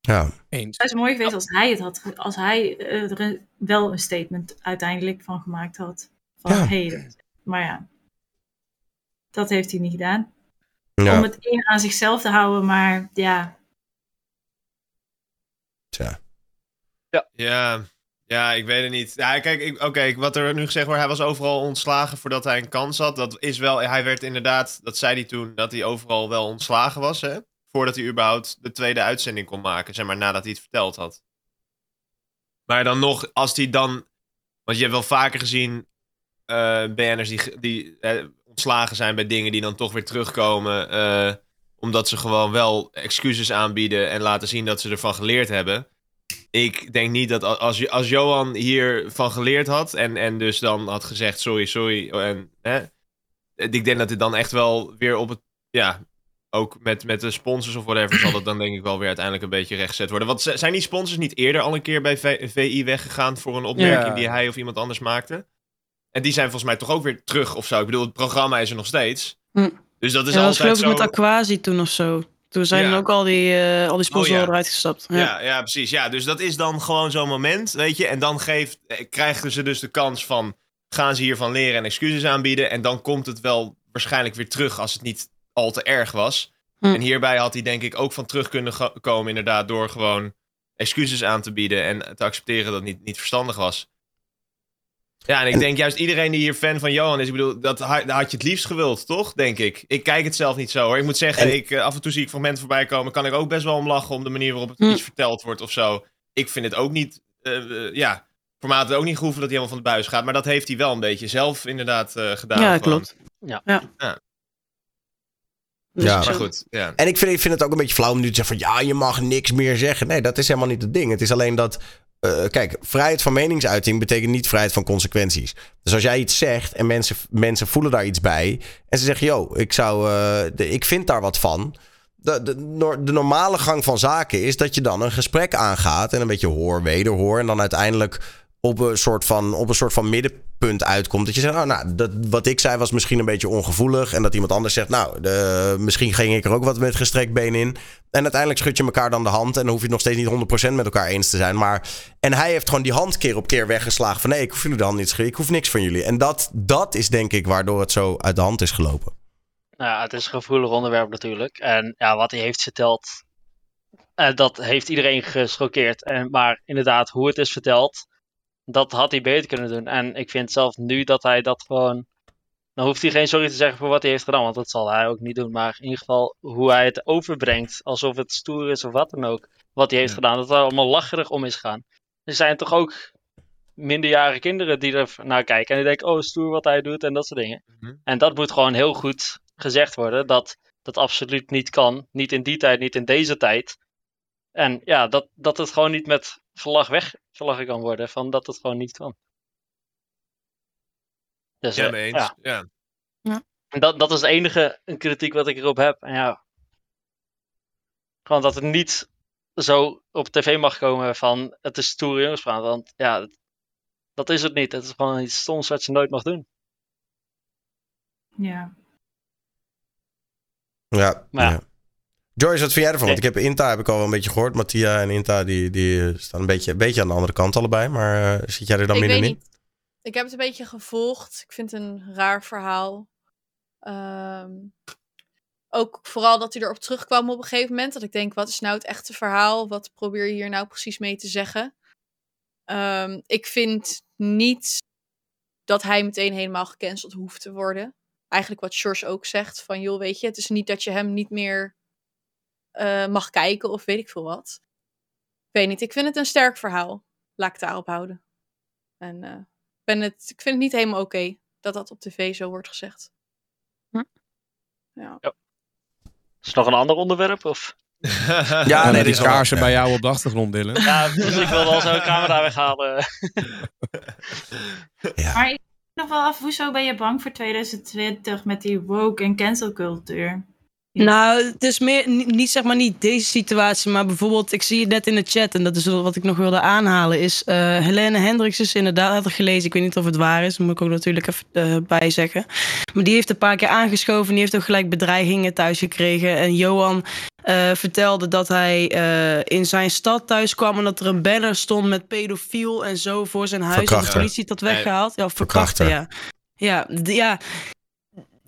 Ja. Eens. Het is mooi geweest als hij het had, als hij eh, er wel een statement uiteindelijk van gemaakt had. Van Ja. hey, maar ja, dat heeft hij niet gedaan. Ja. Om het in aan zichzelf te houden, maar ja, Tja. Ja, ja, ik weet het niet. Ja, kijk, oké, wat er nu gezegd wordt, hij was overal ontslagen voordat hij een kans had. Dat is wel, hij werd inderdaad, dat zei hij toen, dat hij overal wel ontslagen was, hè? Voordat hij überhaupt de tweede uitzending kon maken, zeg maar, nadat hij het verteld had. Maar dan nog, als hij dan, want je hebt wel vaker gezien, eh BN'ers die, die eh, ontslagen zijn bij dingen die dan toch weer terugkomen, eh, omdat ze gewoon wel excuses aanbieden en laten zien dat ze ervan geleerd hebben ik denk niet dat als, als Johan hiervan geleerd had en, en dus dan had gezegd sorry, sorry. En, hè, ik denk dat het dan echt wel weer op het, ja, ook met, met de sponsors of whatever zal dat dan denk ik wel weer uiteindelijk een beetje rechtgezet worden. Want zijn die sponsors niet eerder al een keer bij V- VI weggegaan voor een opmerking Ja. die hij of iemand anders maakte? En die zijn volgens mij toch ook weer terug of zo. Ik bedoel, het programma is er nog steeds. Hm. Dus dat is dat was altijd geloof ik met Aquasi toen of zo. Toen zijn Ja. dan ook al die, eh, al die sponsoren Oh, ja. eruit gestapt. Ja. Ja, ja, precies. Ja, dus dat is dan gewoon zo'n moment, weet je. En dan geeft, eh, krijgen ze dus de kans van... gaan ze hiervan leren en excuses aanbieden... en dan komt het wel waarschijnlijk weer terug... als het niet al te erg was. Hm. En hierbij had hij denk ik ook van terug kunnen komen... inderdaad, door gewoon excuses aan te bieden... en te accepteren dat het niet, niet verstandig was. Ja, en ik denk juist iedereen die hier fan van Johan is... ik bedoel, dat ha- dat had je het liefst gewild, toch? Denk ik. Ik kijk het zelf niet zo, hoor. Ik moet zeggen, En- ik, eh, af en toe zie ik fragmenten voorbij komen... kan ik ook best wel om lachen om de manier waarop het Hm. iets verteld wordt of zo. Ik vind het ook niet... eh, eh, ja, voor mij had het ook niet gehoeven dat hij helemaal van de buis gaat... maar dat heeft hij wel een beetje zelf inderdaad eh, gedaan. Ja, gewoon. klopt. Ja. ja. Ja. Dus Ja. Maar goed, ja. En ik vind, ik vind het ook een beetje flauw om nu te zeggen van ja, je mag niks meer zeggen. Nee, dat is helemaal niet het ding. Het is alleen dat. Eh, kijk, vrijheid van meningsuiting betekent niet vrijheid van consequenties. Dus als jij iets zegt en mensen, mensen voelen daar iets bij. En ze zeggen, yo, ik, zou, eh, ik vind daar wat van. De, de, de normale gang van zaken is dat je dan een gesprek aangaat. En een beetje hoor, wederhoor. En dan uiteindelijk op een soort van, op een soort van middenpunt uitkomt. Dat je zegt, oh, nou, dat, wat ik zei was misschien een beetje ongevoelig. En dat iemand anders zegt, nou, de, misschien ging ik er ook wat met gestrekt been in. En uiteindelijk schud je elkaar dan de hand. En dan hoef je het nog steeds niet 100% met elkaar eens te zijn. Maar, en hij heeft gewoon die hand keer op keer weggeslagen. Van nee, ik hoef jullie de hand niet te. Ik hoef niks van jullie. En dat, dat is denk ik waardoor het zo uit de hand is gelopen. Nou het is een gevoelig onderwerp natuurlijk. En ja, wat hij heeft verteld, eh, dat heeft iedereen geschokkeerd. En, maar inderdaad, hoe het is verteld, dat had hij beter kunnen doen. En ik vind zelf nu dat hij dat gewoon... Dan hoeft hij geen sorry te zeggen voor wat hij heeft gedaan, want dat zal hij ook niet doen. Maar in ieder geval hoe hij het overbrengt, alsof het stoer is of wat dan ook, wat hij heeft gedaan. Dat er allemaal lacherig om is gaan. Er zijn toch ook minderjarige kinderen die er naar kijken en die denken, oh stoer wat hij doet en dat soort dingen. Mhm. En dat moet gewoon heel goed gezegd worden, dat dat absoluut niet kan. Niet in die tijd, niet in deze tijd. En ja, dat, dat het gewoon niet met gelach weggelachen kan worden, van dat het gewoon niet kan. Dus, Ja, eh, mee eens. ja. Ja. En dat, dat is de enige kritiek wat ik erop heb. En ja, gewoon dat het niet zo op tv mag komen van het is stoere jongenspraat. Want ja, dat, dat is het niet. Het is gewoon iets stoms wat je nooit mag doen. ja. Ja. Maar ja. Joyce, wat vind jij ervan? Want ik heb Inta heb ik al wel een beetje gehoord. Mattia en Inta die, die staan een beetje, een beetje aan de andere kant allebei. Maar eh, zit jij er dan ik weet middenin? niet. Ik heb het een beetje gevolgd. Ik vind het een raar verhaal. Ehm, ook vooral dat hij erop terugkwam op een gegeven moment. Dat ik denk, wat is nou het echte verhaal? Wat probeer je hier nou precies mee te zeggen? Ehm, ik vind niet dat hij meteen helemaal gecanceld hoeft te worden. Eigenlijk wat George ook zegt. Van joh, weet je, het is niet dat je hem niet meer eh, mag kijken of weet ik veel wat. Ik weet niet, ik vind het een sterk verhaal. Laat ik daarop houden. En eh, ik ben het, ik vind het niet helemaal oké dat dat op tv zo wordt gezegd. Ja. Is er nog een ander onderwerp? Of? Ja, En nee, die is wel- kaarsen bij jou op de achtergrond, Dylan. Ja, dus ik wilde al zo'n camera weghalen. Maar ik nog wel af, hoezo ben je bang voor 2020 met die woke en cancel cultuur? Nou, het is meer ni- niet zeg maar niet deze situatie, maar bijvoorbeeld, ik zie het net in de chat en dat is wat ik nog wilde aanhalen, is eh Helene Hendricks is inderdaad had ik gelezen. Ik weet niet of het waar is, dat moet ik ook natuurlijk even eh, bij zeggen. Maar die heeft een paar keer aangeschoven, die heeft ook gelijk bedreigingen thuis gekregen. En Johan eh, vertelde dat hij eh, in zijn stad thuis kwam en dat er een banner stond met pedofiel en zo voor zijn huis. En de politie had dat weggehaald. Ja, Verkrachter. verkrachten, ja. Ja, ja.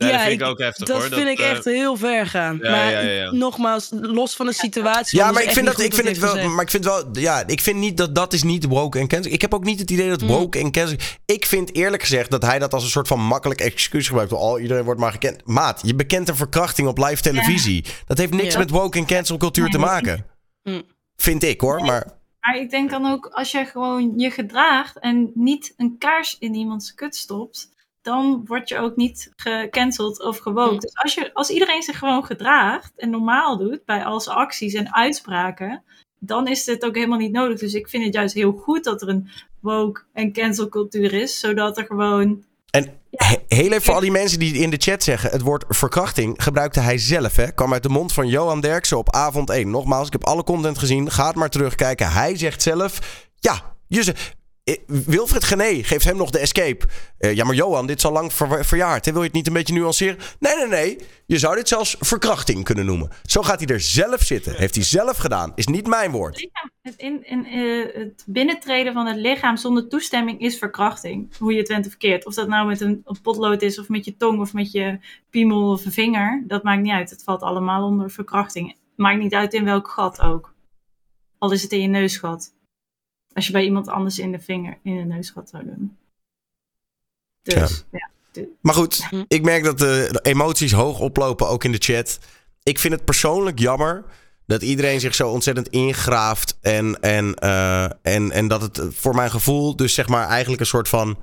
Ja, dat vind ik ook heftig, dat hoor. vind Dat, ik eh, echt heel ver gaan. Ja, maar ja, ja, ja. nogmaals, los van de situatie. Ja, maar ik vind, dat, ik niet vind het wel. Maar ik vind wel. Ja, ik vind niet dat dat is niet woke en cancel. Ik heb ook niet het idee dat Mm. woke en cancel. Ik vind eerlijk gezegd dat hij dat als een soort van makkelijk excuus gebruikt. Al iedereen wordt maar gekend. Maat, je bekent een verkrachting op live televisie. Dat heeft niks Ja. met woke en cancel cultuur te Nee. maken. Mm. Vind ik hoor. Maar Maar ik denk dan ook, als je gewoon je gedraagt en niet een kaars in iemands kut stopt, dan word je ook niet gecanceld of gewoond. Hm. Dus als, je, als iedereen zich gewoon gedraagt en normaal doet bij al zijn acties en uitspraken, dan is dit ook helemaal niet nodig. Dus ik vind het juist heel goed dat er een woke en cancelcultuur is, zodat er gewoon... En he- heel even voor al die mensen die in de chat zeggen... het woord verkrachting gebruikte hij zelf. Hè? Kwam uit de mond van Johan Derksen op avond 1. Nogmaals, ik heb alle content gezien. Ga het maar terugkijken. Hij zegt zelf... Ja, je ze- Wilfred Gené geeft hem nog de escape. Eh, ja, maar Johan, dit is al lang ver- verjaard. Wil je het niet een beetje nuanceren? Nee, nee, nee. Je zou dit zelfs verkrachting kunnen noemen. Zo gaat hij er zelf zitten. Heeft hij zelf gedaan. Is niet mijn woord. Het, in, in, eh, het binnentreden van het lichaam zonder toestemming is verkrachting. Hoe je het went of verkeerd. Of dat nou met een, een potlood is, of met je tong, of met je piemel of een vinger. Dat maakt niet uit. Het valt allemaal onder verkrachting. Maakt niet uit in welk gat ook. Al is het in je neusgat. Als je bij iemand anders in de vinger, in de neusgat zou doen. Dus, ja. Maar goed, ik merk dat de, de emoties hoog oplopen, ook in de chat. Ik vind het persoonlijk jammer dat iedereen zich zo ontzettend ingraaft. En, en, eh, en, en dat het voor mijn gevoel dus zeg maar eigenlijk een soort van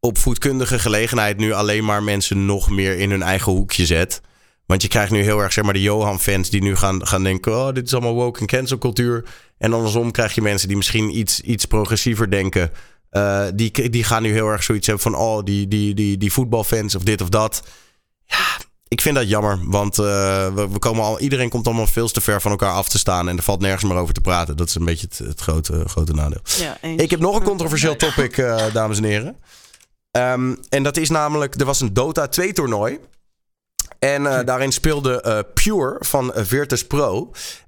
opvoedkundige gelegenheid nu alleen maar mensen nog meer in hun eigen hoekje zet. Want je krijgt nu heel erg zeg maar de Johan-fans die nu gaan, gaan denken... oh, dit is allemaal woke en cancel cultuur. En andersom krijg je mensen die misschien iets, iets progressiever denken... Eh, die, die gaan nu heel erg zoiets hebben van... oh, die, die, die, die voetbalfans of dit of dat. Ja, ik vind dat jammer. Want eh, we, we komen al, iedereen komt allemaal veel te ver van elkaar af te staan... en er valt nergens meer over te praten. Dat is een beetje het, het grote, grote nadeel. Ja. Ik heb nog een controversieel topic, eh, dames en heren. Ehm, en dat is namelijk... er was een Dota 2 toernooi... En eh, daarin speelde eh, Pure van eh, Virtus Pro.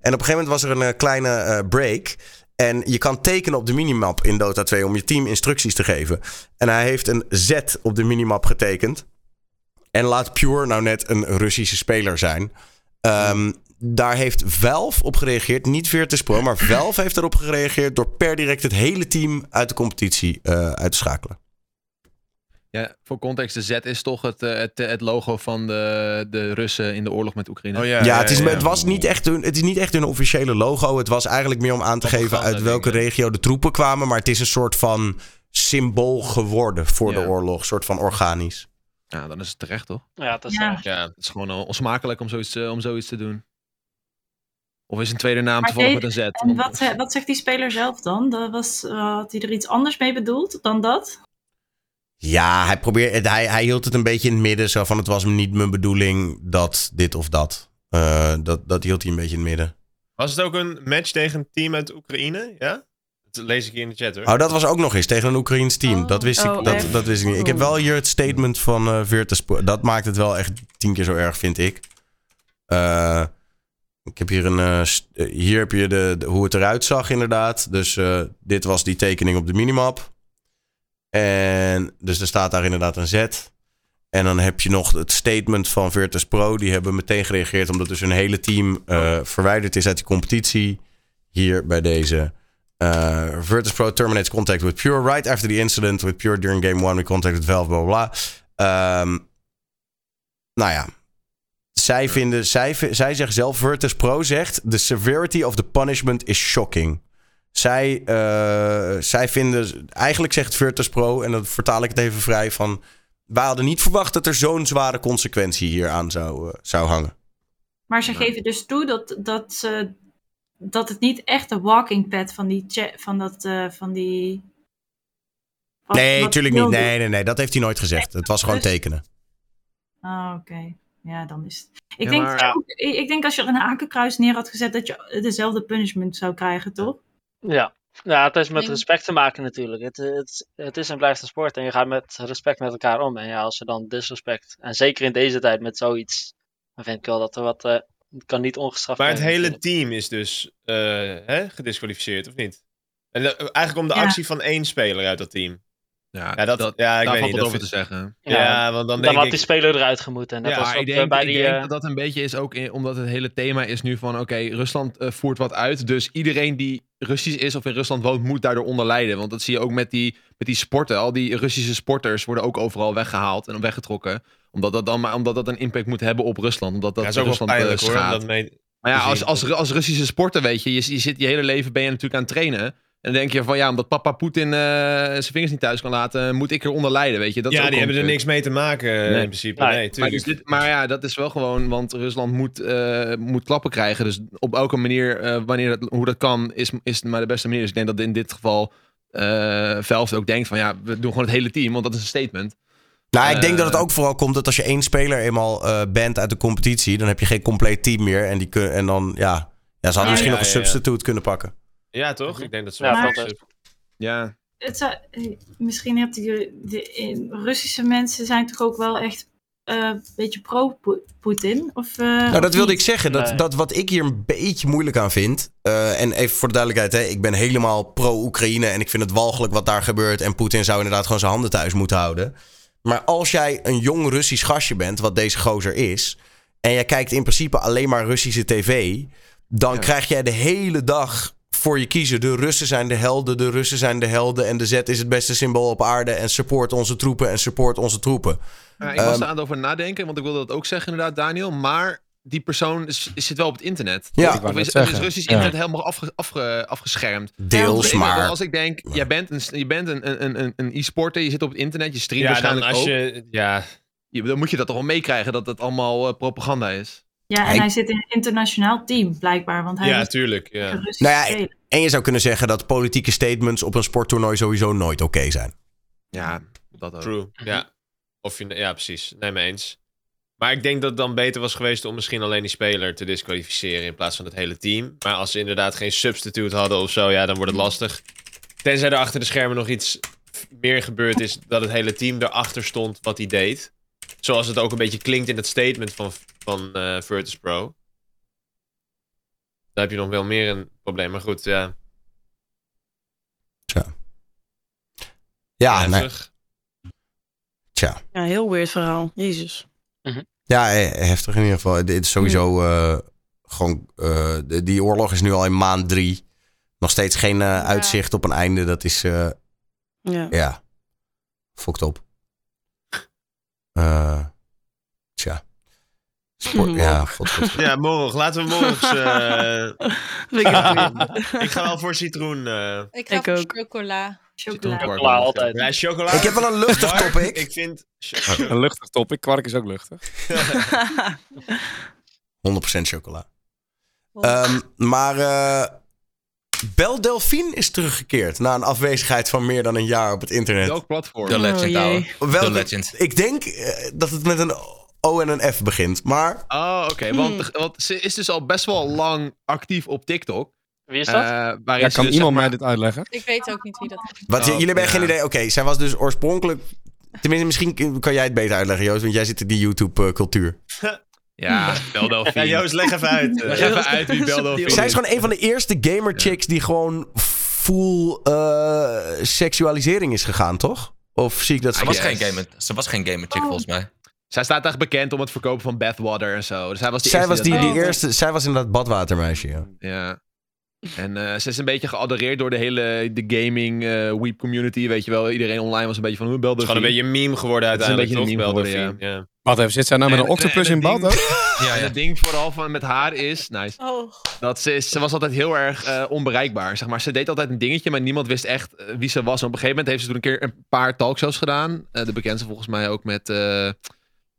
En op een gegeven moment was er een kleine break. En je kan tekenen op de minimap in Dota 2 om je team instructies te geven. En hij heeft een Z op de minimap getekend. En laat Pure nou net een Russische speler zijn. Ehm, daar heeft Valve op gereageerd. Niet Virtus Pro, maar Valve heeft erop gereageerd... door per direct het hele team uit de competitie uit te schakelen. Ja, voor context, de Z is toch het, eh, het, het logo van de, de Russen in de oorlog met Oekraïne. Oh Ja, het, is, het, was niet echt hun, het is niet echt hun officiële logo. Het was eigenlijk meer om aan te geven uit welke regio de troepen kwamen. Maar het is een soort van symbool geworden voor de oorlog. Een soort van organisch. Ja, dan is het terecht, toch? Ja, dat is Ja. terecht. Ja, het is gewoon eh, onsmakelijk om zoiets, eh, om zoiets te doen. Of is een tweede naam Maar toevallig deed- met een Z? En wat, wat zegt die speler zelf dan? Dat was, had hij er iets anders mee bedoeld dan dat? Ja, hij, probeerde, hij, hij hield het een beetje in het midden. Zo van het was niet mijn bedoeling dat dit of dat. Eh, dat, dat hield hij een beetje in het midden. Was het ook een match tegen een team uit Oekraïne? Ja? Dat lees ik hier in de chat hoor. Oh, dat was ook nog eens tegen een Oekraïns team. dat, wist Oh, ik, dat, echt? dat wist ik niet. Ik heb wel hier het statement van eh Virtus. Dat maakt het wel echt tien keer zo erg, vind ik. Eh, ik heb hier een. hier heb je de, de- hoe het eruit zag, inderdaad. Dus eh, dit was die tekening op de minimap. En dus er staat daar inderdaad een Z. En dan heb je nog het statement van Virtus Pro. Die hebben meteen gereageerd omdat dus hun hele team eh, verwijderd is uit die competitie. Hier bij deze. Uh, Virtus Pro terminates contact with Pure right after the incident with Pure during game one. We contacted Valve, bla bla bla. Ehm, nou ja, Zij, vinden, zij, zij zegt zelf, Virtus Pro zegt... The severity of the punishment is shocking. Zij, eh, zij vinden... Eigenlijk zegt Virtus Pro, en dan vertaal ik het even vrij van... Wij hadden niet verwacht dat er zo'n zware consequentie hier aan zou, eh, zou hangen. Maar ze geven dus toe dat, dat, ze, dat het niet echt de walking pad van die... Van, dat, eh, van die wat- nee, wat tuurlijk Wil niet. Nee, nee, nee. Dat heeft hij nooit gezegd. Het was gewoon Dus- tekenen. Oh, oké. Ja, dan is het. Ik, Ja, denk maar- ook, ik ik denk als je er een hakenkruis neer had gezet, dat je dezelfde punishment zou krijgen, toch? Ja. ja, het is met respect te maken natuurlijk. Het, het, het is en blijft een sport en je gaat met respect met elkaar om. En ja, als er dan disrespect, en zeker in deze tijd met zoiets, dan vind ik wel dat er wat, eh, het kan niet ongestraft Maar het hele natuurlijk. team is dus eh, hè, gedisqualificeerd, of niet? En eh, eigenlijk om de Ja. actie van één speler uit dat team. Ja, Ja, dat, ja ik daar weet valt niet. dat over te zeggen. Ja, Ja, want dan Dan denk had ik... die speler eruit gemoeten. Net ja, als ik eh, denk, bij ik die... denk eh, dat dat een beetje is ook in- omdat het hele thema is nu van oké, Rusland eh, voert wat uit. Dus iedereen die Russisch is of in Rusland woont, moet daardoor onder lijden. Want dat zie je ook met die, met die sporten. Al die Russische sporters worden ook overal weggehaald en weggetrokken. Omdat dat, dan, maar omdat dat een impact moet hebben op Rusland. Omdat dat ja, dat is ook wel Rusland eh, pijnlijk hoor. om schaadt. Dat mee... Maar ja, als, als, als Russische sporter, weet je, je, je zit je hele leven ben je natuurlijk aan het trainen. En dan denk je van ja, omdat papa Poetin eh, zijn vingers niet thuis kan laten, moet ik eronder lijden, weet je. Dat ja, ook die hebben er niks mee te maken eh, Nee. in principe. Nee. Nee, maar, dus dit, maar ja, dat is wel gewoon, want Rusland moet, eh, moet klappen krijgen. Dus op elke manier, eh, wanneer dat, hoe dat kan, is, is het maar de beste manier. Dus ik denk dat in dit geval eh Velft ook denkt van ja, we doen gewoon het hele team, want dat is een statement. Nou, ik denk dat het ook vooral komt dat als je één speler eenmaal eh bent uit de competitie, dan heb je geen compleet team meer. En, die kun, en dan, ja, ja ze hadden Ja, misschien ja, nog een ja, ja. substitute kunnen pakken. Ja, toch? Ik denk dat ze Ja, wel Ja, Het zou, misschien heb je de, in- Russische mensen zijn toch ook wel echt eh, een beetje pro-Poetin? Of, eh, Nou, dat wilde ik zeggen. Dat, Nee. dat wat ik hier een beetje moeilijk aan vind. eh, en even voor de duidelijkheid, hè, ik ben helemaal pro-Oekraïne. En ik vind het walgelijk wat daar gebeurt. En Poetin zou inderdaad gewoon zijn handen thuis moeten houden. Maar als jij een jong Russisch gastje bent, wat deze gozer is. En jij kijkt in principe alleen maar Russische tv. Dan Ja. krijg jij de hele dag voor je kiezen. De Russen zijn de helden, de Russen zijn de helden. En de Z is het beste symbool op aarde. En support onze troepen en support onze troepen. Ja, ik was Ehm, er aan het over nadenken, want ik wilde dat ook zeggen inderdaad, Daniel. Maar die persoon is, zit wel op het internet. Ja. Of- is. Russisch Ja. internet helemaal afge, afge- afgeschermd? Deels, maar... Als ik denk, jij bent een, je bent een, een, een, een e-sporter, je zit op het internet, je streamt Ja, dan waarschijnlijk als ook. je... Ja, Je- dan moet je dat toch wel meekrijgen dat het allemaal eh, propaganda is. Ja, en hij zit in een internationaal team, blijkbaar. Want hij ja tuurlijk. een Ja. Russische Nou ja. En je zou kunnen zeggen dat politieke statements op een sporttoernooi sowieso nooit oké zijn. Ja, dat ook. True. Ja. Of je, ja, precies. Nee, mee eens. Maar ik denk dat het dan beter was geweest om misschien alleen die speler te disqualificeren in plaats van het hele team. Maar als ze inderdaad geen substitute hadden of zo, ja, dan wordt het lastig. Tenzij er achter de schermen nog iets meer gebeurd is dat het hele team erachter stond wat hij deed. Zoals het ook een beetje klinkt in het statement van, van eh, Virtus Pro. Dan heb je nog wel meer een probleem. Maar goed, ja. Ja, nee, heftig. tja. Ja, heel weird verhaal. Jezus. Ja, eh, heftig in ieder geval. Dit is sowieso eh, gewoon... eh, de- die oorlog is nu al in maand drie. Nog steeds geen eh, uitzicht op een einde. Dat is, eh, Ja. ja, fucked op. Eh, tja. Sport, ja, god, god, god. Ja, morgen. Laten we morgen. eh, ik ik ga wel voor citroen. eh. Ik ga Ik voor ook. chocola. Chocola. Chocola altijd. Ja, chocola. Ik heb wel een luchtig topic. Ik vind... Een luchtig topic. Kwark is ook luchtig. 100% chocola. Ehm, maar eh Bel Delphine is teruggekeerd na een afwezigheid van meer dan een jaar op het internet. Welk platform? De Legend, Oh, jee. Welke- The Legend. Ik denk dat het met een O en een F begint, maar Oh, oké. Want, want ze is dus al best wel lang actief op TikTok. Wie is dat? Eh, waarin Ja, ze kan dus, iemand zeg mij maar- dit uitleggen? Ik weet ook niet wie dat is. wat, Oh, jullie hebben ja. geen idee. Oké, zij was dus oorspronkelijk. Tenminste, misschien kan jij het beter uitleggen, Joost, want jij zit in die YouTube-cultuur. Ja, Bel Ja. Joost, leg even uit. eh. Leg even uit wie Bel Delphine Zij is gewoon een van de eerste gamer chicks die gewoon full eh, seksualisering is gegaan, toch? Of zie ik dat Ze was, geen gamer, ze was geen gamer chick volgens mij. Zij staat echt bekend om het verkopen van bathwater en zo. Dus zij was de Zij eerste was die, die eerste, zij was inderdaad badwatermeisje, ja. Ja. En eh, ze is een beetje geadoreerd door de hele de gaming eh weep community. Weet je wel, iedereen online was een beetje van hoe Bel Het is gewoon een beetje een meme geworden Het is een uiteindelijk, beetje een meme geworden, ja. Wat even, zit zij nou met En- een octopus en- in bad ook? ding- Ja, En ja. het ding vooral van met haar is, nice, Oh. dat ze, is, ze was altijd heel erg eh, onbereikbaar. Zeg maar. Ze deed altijd een dingetje, maar niemand wist echt wie ze was. En op een gegeven moment heeft ze toen een keer een paar talkshows gedaan. Eh, de bekendste volgens mij ook met,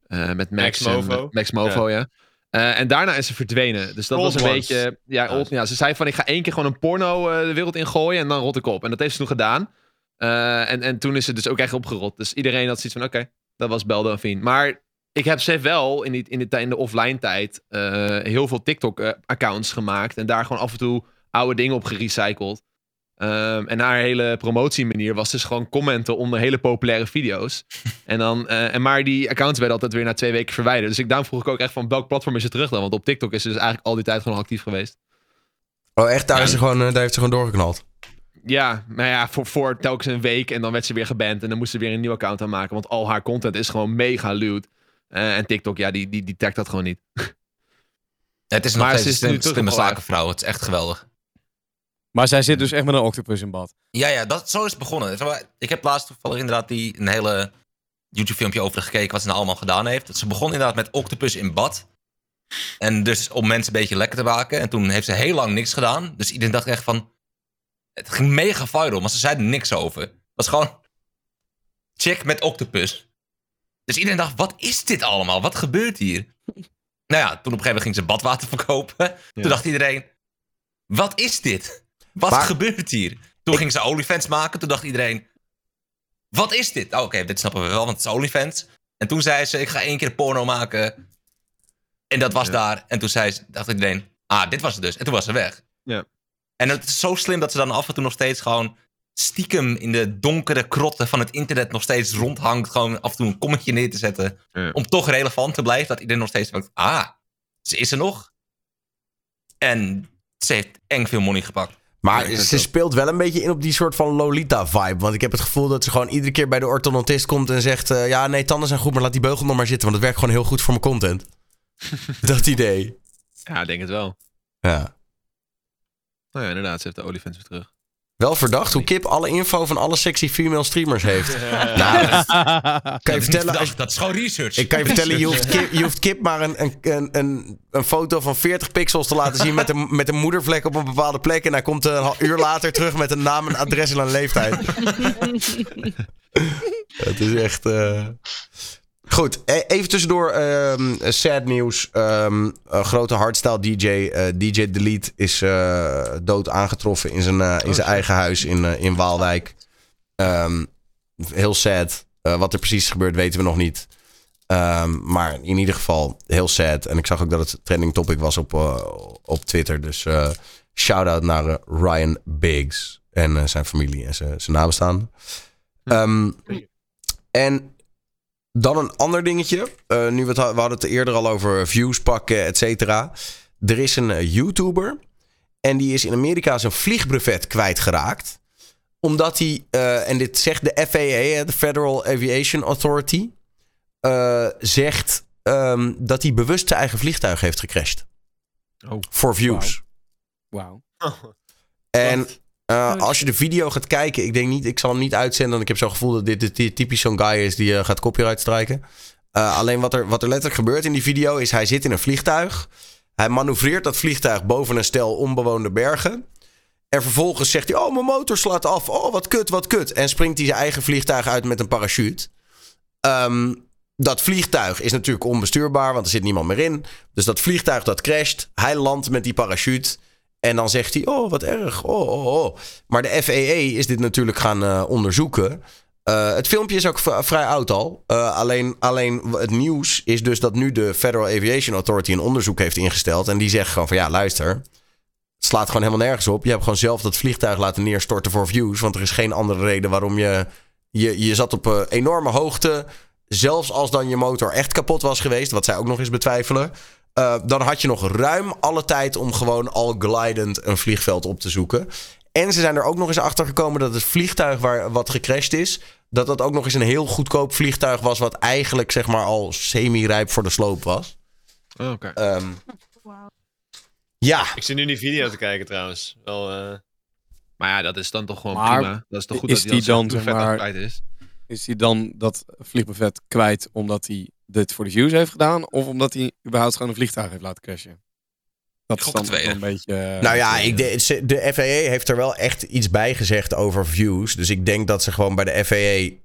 eh, met Max, Max en- Movo. Max Movo, ja. Eh, en daarna is ze verdwenen. Dus dat was een ones. beetje... Ja, old- ja, ze zei van ik ga één keer gewoon een porno eh, de wereld ingooien en dan rot ik op. En dat heeft ze toen gedaan. En, en toen is ze dus ook echt opgerot. Dus iedereen had zoiets van oké, dat was Bel Delphine. Maar ik heb ze wel in, die, in, de, in de offline tijd heel veel TikTok-accounts gemaakt. En daar gewoon af en toe oude dingen op gerecycled. Ehm, en haar hele promotiemanier was dus gewoon commenten onder hele populaire video's. en dan, eh, en maar die accounts werden altijd weer na twee weken verwijderd. Dus ik, daarom vroeg ik ook echt van welk platform is ze terug dan? Want op TikTok is ze dus eigenlijk al die tijd gewoon actief geweest. Oh, echt? Daar, is ze gewoon, eh, daar heeft ze gewoon doorgeknald. Ja, maar ja, voor, voor telkens een week en dan werd ze weer geband. En dan moest ze weer een nieuw account aanmaken. Want al haar content is gewoon mega lewd. Eh, en TikTok, ja, die, die, die tagt dat gewoon niet. Het is nog Maar steeds een is nu slim, terug slimme zakenvrouw. Het is echt geweldig. Maar zij zit dus echt met een octopus in bad. Ja, ja, dat, zo is het begonnen. Ik heb laatst toevallig inderdaad die, een hele YouTube-filmpje over gekeken wat ze nou allemaal gedaan heeft. Ze begon inderdaad met octopus in bad. En dus om mensen een beetje lekker te maken. En toen heeft ze heel lang niks gedaan. Dus iedereen dacht echt van... Het ging mega viral, maar ze zei er niks over. Het was gewoon... Chick met octopus. Dus iedereen dacht, wat is dit allemaal? Wat gebeurt hier? Nou ja, toen op een gegeven moment ging ze badwater verkopen. Toen dacht iedereen, wat is dit? Wat Maar- gebeurt hier? Toen ging ze OnlyFans maken. Toen dacht iedereen, wat is dit? Oh, oké, dit snappen we wel, want het is OnlyFans. En toen zei ze, ik ga één keer porno maken. En dat was daar. En toen zei ze, dacht iedereen, ah, dit was het dus. En toen was ze weg. Ja. En het is zo slim dat ze dan af en toe nog steeds gewoon stiekem in de donkere krotten van het internet nog steeds rondhangt. Gewoon af en toe een kommetje neer te zetten. Ja. Om toch relevant te blijven. Dat iedereen nog steeds denkt, ah, ze is er nog. En ze heeft eng veel money gepakt. Maar ze speelt wel een beetje in op die soort van Lolita-vibe. Want ik heb het gevoel dat ze gewoon iedere keer bij de orthodontist komt en zegt... eh, ja, nee, tanden zijn goed, maar laat die beugel nog maar zitten. Want het werkt gewoon heel goed voor mijn content. dat idee. Ja, ik denk het wel. Ja. Nou ja, inderdaad, ze heeft de olifants weer terug. Wel verdacht hoe Kip alle info van alle sexy female streamers heeft. nou, kan je vertellen... dat, Als, dat is gewoon research. ik kan je vertellen, je hoeft Kip, je hoeft Kip maar een, een, een, een, foto van 40 pixels te laten zien... Met een, met een moedervlek op een bepaalde plek. En hij komt een uur later terug met een naam, een adres en een leeftijd. Het is echt. eh, Goed, e- even tussendoor. ehm, sad nieuws. Een grote hardstyle DJ, eh, DJ Delete, is eh, dood aangetroffen in zijn, eh, in zijn eigen huis in, in Waalwijk. Ehm, heel sad. Wat er precies is gebeurd, weten we nog niet. Maar in ieder geval heel sad. En ik zag ook dat het trending topic was op, op Twitter. Dus shout-out naar Ryan Biggs en zijn familie en zijn nabestaanden. Ehm, en dan een ander dingetje. Eh, nu we, het, we hadden het eerder al over views pakken, et cetera. Er is een eh, YouTuber. En die is in Amerika zijn vliegbrevet kwijtgeraakt. Omdat hij, eh, en dit zegt de FAA, de Federal Aviation Authority, eh, zegt ehm, dat hij bewust zijn eigen vliegtuig heeft gecrashed. Oh. Voor views. Wauw. En eh, als je de video gaat kijken, ik denk niet, ik zal hem niet uitzenden. Want ik heb zo'n gevoel dat dit, dit, dit typisch zo'n guy is die eh, gaat copyright strijken. Eh, alleen wat er, wat er letterlijk gebeurt in die video is, hij zit in een vliegtuig. Hij manoeuvreert dat vliegtuig boven een stel onbewoonde bergen. En vervolgens zegt hij, oh mijn motor slaat af. Oh wat kut, wat kut. En springt hij zijn eigen vliegtuig uit met een parachute. Ehm, dat vliegtuig is natuurlijk onbestuurbaar, want er zit niemand meer in. Dus dat vliegtuig dat crasht. Hij landt met die parachute. En dan zegt hij, oh wat erg, oh, oh, oh. Maar de FAA is dit natuurlijk gaan eh, onderzoeken. Eh, het filmpje is ook vrij oud al. Eh, alleen, alleen het nieuws is dus dat nu de Federal Aviation Authority een onderzoek heeft ingesteld. En die zegt gewoon van ja, luister. Het slaat gewoon helemaal nergens op. Je hebt gewoon zelf dat vliegtuig laten neerstorten voor views. Want er is geen andere reden waarom je... Je, je zat op enorme hoogte. Zelfs als dan je motor echt kapot was geweest. Wat zij ook nog eens betwijfelen. Eh, dan had je nog ruim alle tijd om gewoon al glidend een vliegveld op te zoeken. En ze zijn er ook nog eens achter gekomen dat het vliegtuig waar wat gecrashed is, dat dat ook nog eens een heel goedkoop vliegtuig was, wat eigenlijk zeg maar al semi-rijp voor de sloop was. Oh, Oké. Ehm, ja, Ik zit nu die video te kijken trouwens. Wel, eh, Maar ja, dat is dan toch gewoon Maar prima. Dat is toch goed is dat hij die dan, vet maar- kwijt is. Is hij dan dat vliegbuffet kwijt omdat hij dit voor de views heeft gedaan, of omdat hij überhaupt gewoon een vliegtuig heeft laten crashen. Dat is dan een beetje. eh, Nou ja, ik de, de FAA heeft er wel echt iets bij gezegd over views. Dus ik denk dat ze gewoon bij de FAA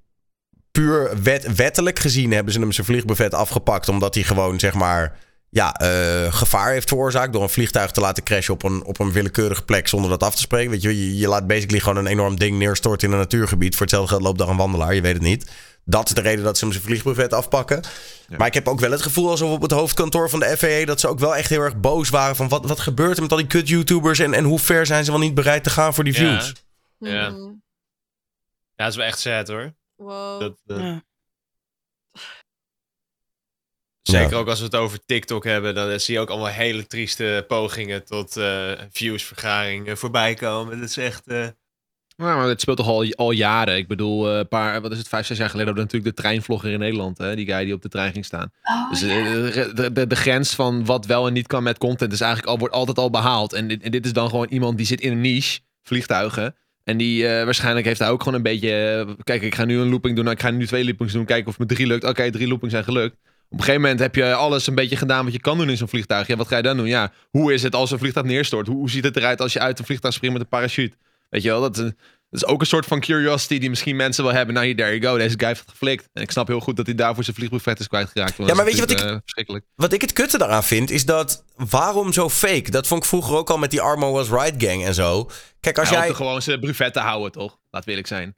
puur wet, wettelijk gezien hebben ze hem zijn vliegbuffet afgepakt. Omdat hij gewoon, zeg maar, ja, eh, gevaar heeft veroorzaakt. Door een vliegtuig te laten crashen op een, op een willekeurige plek zonder dat af te spreken. Weet je, je, je laat basically gewoon een enorm ding neerstorten in een natuurgebied. Voor hetzelfde geld loopt daar een wandelaar, je weet het niet. Dat is de reden dat ze hem zijn vliegbuffet afpakken. Maar ik heb ook wel het gevoel alsof op het hoofdkantoor van de FAA... dat ze ook wel echt heel erg boos waren van... wat, wat gebeurt er met al die kut-YouTubers... En, en hoe ver zijn ze wel niet bereid te gaan voor die Ja. views? Ja. Mhm. Ja, dat is wel echt sad hoor. Wow. Dat, eh, Ja. Zeker Ja. ook als we het over TikTok hebben, dan zie je ook allemaal hele trieste pogingen tot eh viewsvergaring eh, voorbij komen. Dat is echt. eh, Ja, maar het speelt toch al, al jaren. Ik bedoel, eh, een paar, wat is het, vijf, zes jaar geleden hadden we natuurlijk de treinvlogger in Nederland. Hè? Die guy die op de trein ging staan. Oh, Dus ja. eh, de, de, de grens van wat wel en niet kan met content is eigenlijk al, wordt altijd al behaald. En dit, en dit is dan gewoon iemand die zit in een niche, vliegtuigen. En die eh, waarschijnlijk heeft hij ook gewoon een beetje... kijk, ik ga nu een looping doen. nou, Ik ga nu twee loopings doen. Kijken of het me drie lukt. Oké, drie loopings zijn gelukt. Op een gegeven moment heb je alles een beetje gedaan wat je kan doen in zo'n vliegtuig. Ja, wat ga je dan doen? Ja, hoe is het als een vliegtuig neerstort? Hoe, hoe ziet het eruit als je uit een vliegtuig springt met een parachute? Weet je wel, dat, is- dat is ook een soort van curiosity die misschien mensen wel hebben. Nou, hier, there you go. Deze guy heeft het geflikt. En ik snap heel goed dat hij daarvoor zijn vliegbuffet is kwijtgeraakt. Ja, maar weet je wat ik- eh. Wat ik het kutte daaraan vind, is dat... waarom zo fake? Dat vond ik vroeger ook al met die Armo Was Right gang en zo. Kijk, als hij jij... gewoon zijn buffet te houden, toch? Laat eerlijk zijn.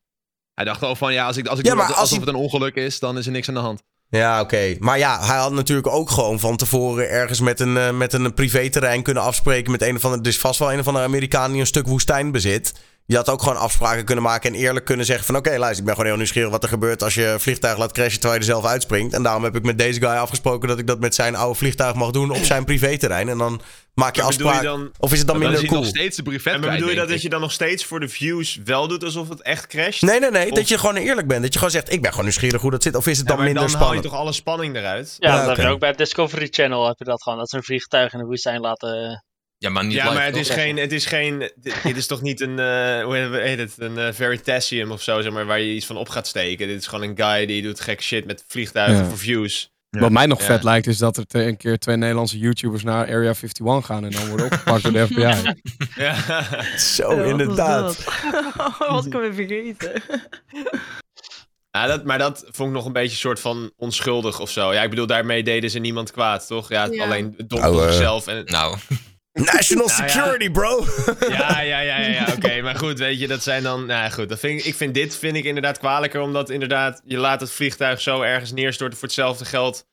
Hij dacht al van, ja, als ik, als ik Ja, doe maar dat- als alsof hij- het een ongeluk is, dan is er niks aan de hand. Ja, oké. Maar ja, hij had natuurlijk ook gewoon van tevoren ergens met een, eh, met een privéterrein kunnen afspreken met een of andere. Er is vast wel een of andere Amerikaan die een stuk woestijn bezit. Je had ook gewoon afspraken kunnen maken en eerlijk kunnen zeggen van... oké, luister, ik ben gewoon heel nieuwsgierig wat er gebeurt als je vliegtuig laat crashen terwijl je er zelf uitspringt. En daarom heb ik met deze guy afgesproken dat ik dat met zijn oude vliegtuig mag doen op zijn privéterrein. En dan maak je Maar bedoel je afspraken. dan- Of is het dan Dan minder hij cool? nog steeds de buffet en bedoel je dat, dat je dan nog steeds voor de views wel doet alsof het echt crasht? Nee, nee, nee. Of- Dat je gewoon eerlijk bent. Dat je gewoon zegt, ik ben gewoon nieuwsgierig hoe dat zit. Of is het Ja, dan maar minder dan haal je spannend? toch alle spanning eruit? Ja, Ja, dat heb je ook bij het Discovery Channel heb je dat gewoon. Dat ze een vliegtuig in de woestijn laten... Ja, maar niet Ja, maar het is geen, het is geen, dit, dit is toch niet een, eh, hoe heet het, een eh, Veritasium of zo, zeg maar, waar je iets van op gaat steken. Dit is gewoon een guy die doet gek shit met vliegtuigen Ja. voor views. Wat mij nog Ja. vet lijkt, is dat er een keer twee Nederlandse YouTubers naar Area 51 gaan en dan worden opgepakt door de FBI. Ja. Zo, Ja, wat was inderdaad. Wat kan we vergeten? Ja, dat, maar dat vond ik nog een beetje een soort van onschuldig of zo. Ja, ik bedoel, daarmee deden ze niemand kwaad, toch? Ja, Ja. alleen het dom Nou, tot eh, zichzelf. En, Nou, National Nou ja. security, bro. ja, ja, ja, ja, ja oké. Maar goed, weet je, dat zijn dan... Nou ja, goed, dat vind ik, ik vind dit vind ik inderdaad kwalijker, omdat inderdaad, je laat het vliegtuig zo ergens neerstorten voor hetzelfde geld.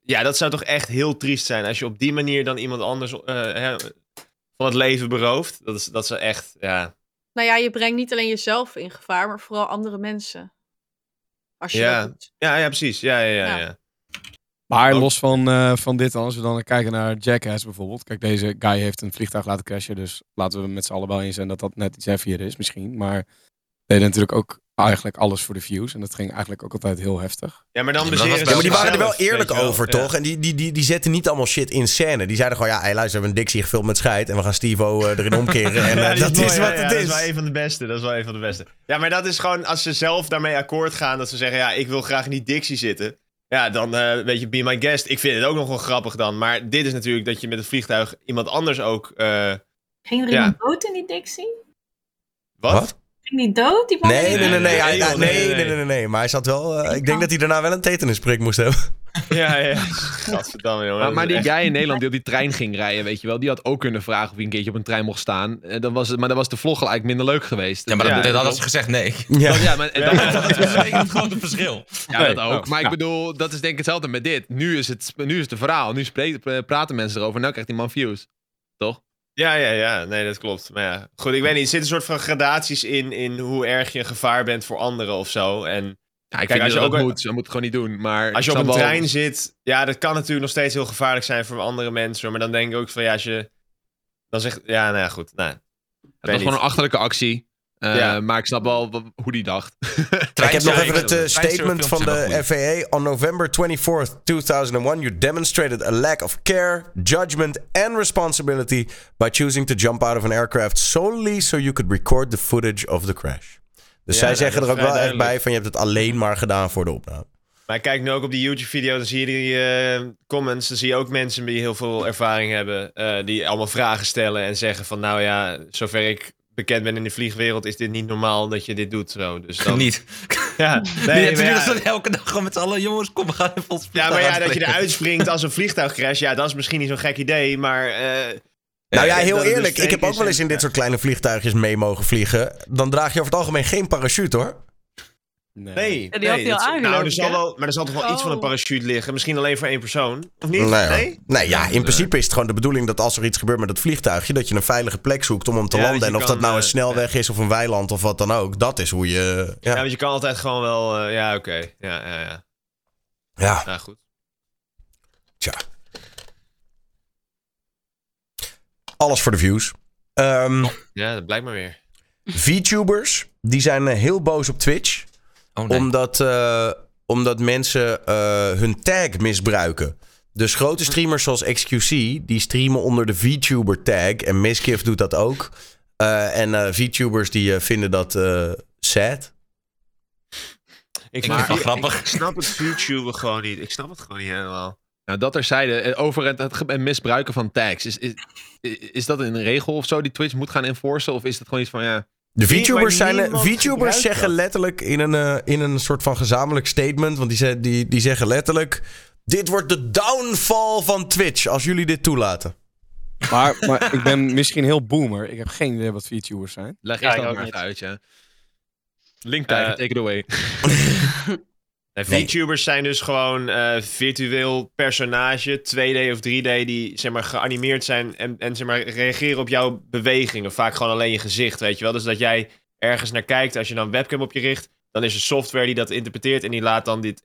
Ja, dat zou toch echt heel triest zijn als je op die manier dan iemand anders eh, hè, van het leven berooft. Dat is, dat is echt, ja... Nou ja, je brengt niet alleen jezelf in gevaar, maar vooral andere mensen. Als je Ja. dat doet. Ja, ja, precies. Ja, ja, ja. Ja. Maar Ook- los van, eh, van dit dan, als we dan kijken naar Jackass bijvoorbeeld. Kijk, deze guy heeft een vliegtuig laten crashen, dus laten we met z'n allen wel eens zijn dat dat net iets heftiger is misschien. Maar deden natuurlijk ook eigenlijk alles voor de views en dat ging eigenlijk ook altijd heel heftig. Ja, maar dan Ja, maar Ja, maar die waren er wel eerlijk wel. over, Ja. toch? En die, die, die, die zetten niet allemaal shit in scène. Die zeiden gewoon, ja, hey, luister, we hebben een Dixie gevuld met scheid... en we gaan Steve-O eh, erin omkeren. En eh, dat mooi, is ja, wat ja, het Dat is. is wel een van de beste. Dat is wel een van de beste. Ja, maar dat is gewoon als ze zelf daarmee akkoord gaan. Dat ze zeggen, ja, ik wil graag in die Dixie zitten. Ja, dan eh, weet je, be my guest. Ik vind het ook nog wel grappig dan. Maar dit is natuurlijk dat je met het vliegtuig iemand anders ook... eh, Ging er Ja. iemand dood in die Dixie? wat? Wat? Ging die dood? Die man Nee, nee, nee, nee, nee, nee, nee, nee, nee, nee. nee, nee. Maar hij zat wel... eh, Ik denk dat hij daarna wel een tetanusprik moest hebben. Ja, ja. Gadverdamme, jongen. Maar, maar die echt- guy in Nederland die op die trein ging rijden, weet je wel, die had ook kunnen vragen of hij een keertje op een trein mocht staan. En dan was het, maar dan was de vlog gelijk minder leuk geweest. ja, maar Ja, dat, dat dat hadden ze gezegd nee. Ja. Ja, maar en dan, Dat is een grote verschil. Ja, Nee. dat ook. Oh, maar ik ja. bedoel, dat is denk ik hetzelfde met dit. Nu is het, nu is het een verhaal. Nu spreken- praten mensen erover. Nou krijgt die man views. Toch? Ja, ja, ja. Nee, dat klopt. Maar ja, goed, ik weet niet. Er zitten een soort van gradaties in, in hoe erg je een gevaar bent voor anderen of zo. En Ja, ik Kijk, vind als je dat het ook- moet. Ze moet het gewoon niet doen. Maar als je op een wel- trein zit, ja, dat kan natuurlijk nog steeds heel gevaarlijk zijn voor andere mensen. Maar dan denk ik ook van, ja, als je dan zegt, ja, nou ja, goed. Nou, Het was gewoon een achterlijke actie. Eh, Ja. Maar ik snap wel hoe die dacht. Ik heb nog even het eh, statement van de FAA. On November 24th, 2001, you demonstrated a lack of care, judgment and responsibility by choosing to jump out of an aircraft solely so you could record the footage of the crash. Dus Ja, zij nou, zeggen er ook wel echt bij van je hebt het alleen maar gedaan voor de opname. Maar ik kijk nu ook op die YouTube-video, dan zie je die eh, comments. Dan zie je ook mensen die heel veel ervaring hebben. eh, die allemaal vragen stellen en zeggen van... Nou ja, zover ik bekend ben in de vliegwereld... is dit niet normaal dat je dit doet. Zo. Dus dan, Niet. Ja, Nee, nee, maar ja, dan elke dag gewoon met z'n allen, jongens, kom, we gaan even ons ja, maar ja, dat je eruit springt als een vliegtuig crash... Ja, dat is misschien niet zo'n gek idee, maar... eh, Nou ja, dat heel eerlijk. Ik heb ook wel eens en- in dit soort kleine vliegtuigjes mee mogen vliegen. Dan draag je over het algemeen geen parachute hoor. Nee, Ja, die had nee, al dat- nou, er zal wel, maar er zal toch wel iets van een Oh. parachute liggen. Misschien alleen voor één persoon. Of niet? Nee. Nee? nee, ja, in principe is het gewoon de bedoeling dat als er iets gebeurt met het vliegtuigje, dat je een veilige plek zoekt om hem te Ja, landen. dat En of kan, dat nou een eh, snelweg is of een weiland of wat dan ook. Dat is hoe je. Ja, Ja, want je kan altijd gewoon wel... eh, ja, oké. Ja, ja, ja. ja. Nou, goed. tja. Alles voor de views. Ehm, Ja, dat blijkt maar weer. VTubers, die zijn eh, heel boos op Twitch. Oh, nee. Omdat, eh, omdat mensen eh, hun tag misbruiken. Dus grote streamers zoals XQC, die streamen onder de VTuber tag. En Miskiff doet dat ook. Eh, en eh, VTubers die vinden dat eh, sad. Ik, vind het wel ik- grappig. Ik snap het YouTube gewoon niet. Ik snap het gewoon niet helemaal. Nou, dat terzijde, eh, over het, misbruiken van tags. Is, is, is dat een regel of zo die Twitch moet gaan enforcen? Of is dat gewoon iets van, ja... De VTubers, zijn, VTubers zeggen letterlijk in een, eh, in een soort van gezamenlijk statement. Want die, ze- die, die zeggen letterlijk: Dit wordt de downfall van Twitch als jullie dit toelaten. Maar, maar ik ben misschien heel boomer. Ik heb geen idee wat VTubers zijn. Leg Ja, eerst dat ook maar uit, ja. Link Tiger, Eh, take it away. Nee, Nee. VTubers zijn dus gewoon eh, virtueel personage, 2D of 3D, die zeg maar geanimeerd zijn en, en zeg maar reageren op jouw bewegingen. Vaak gewoon alleen je gezicht, weet je wel. Dus dat jij ergens naar kijkt, als je dan een webcam op je richt, dan is er software die dat interpreteert en die laat dan dit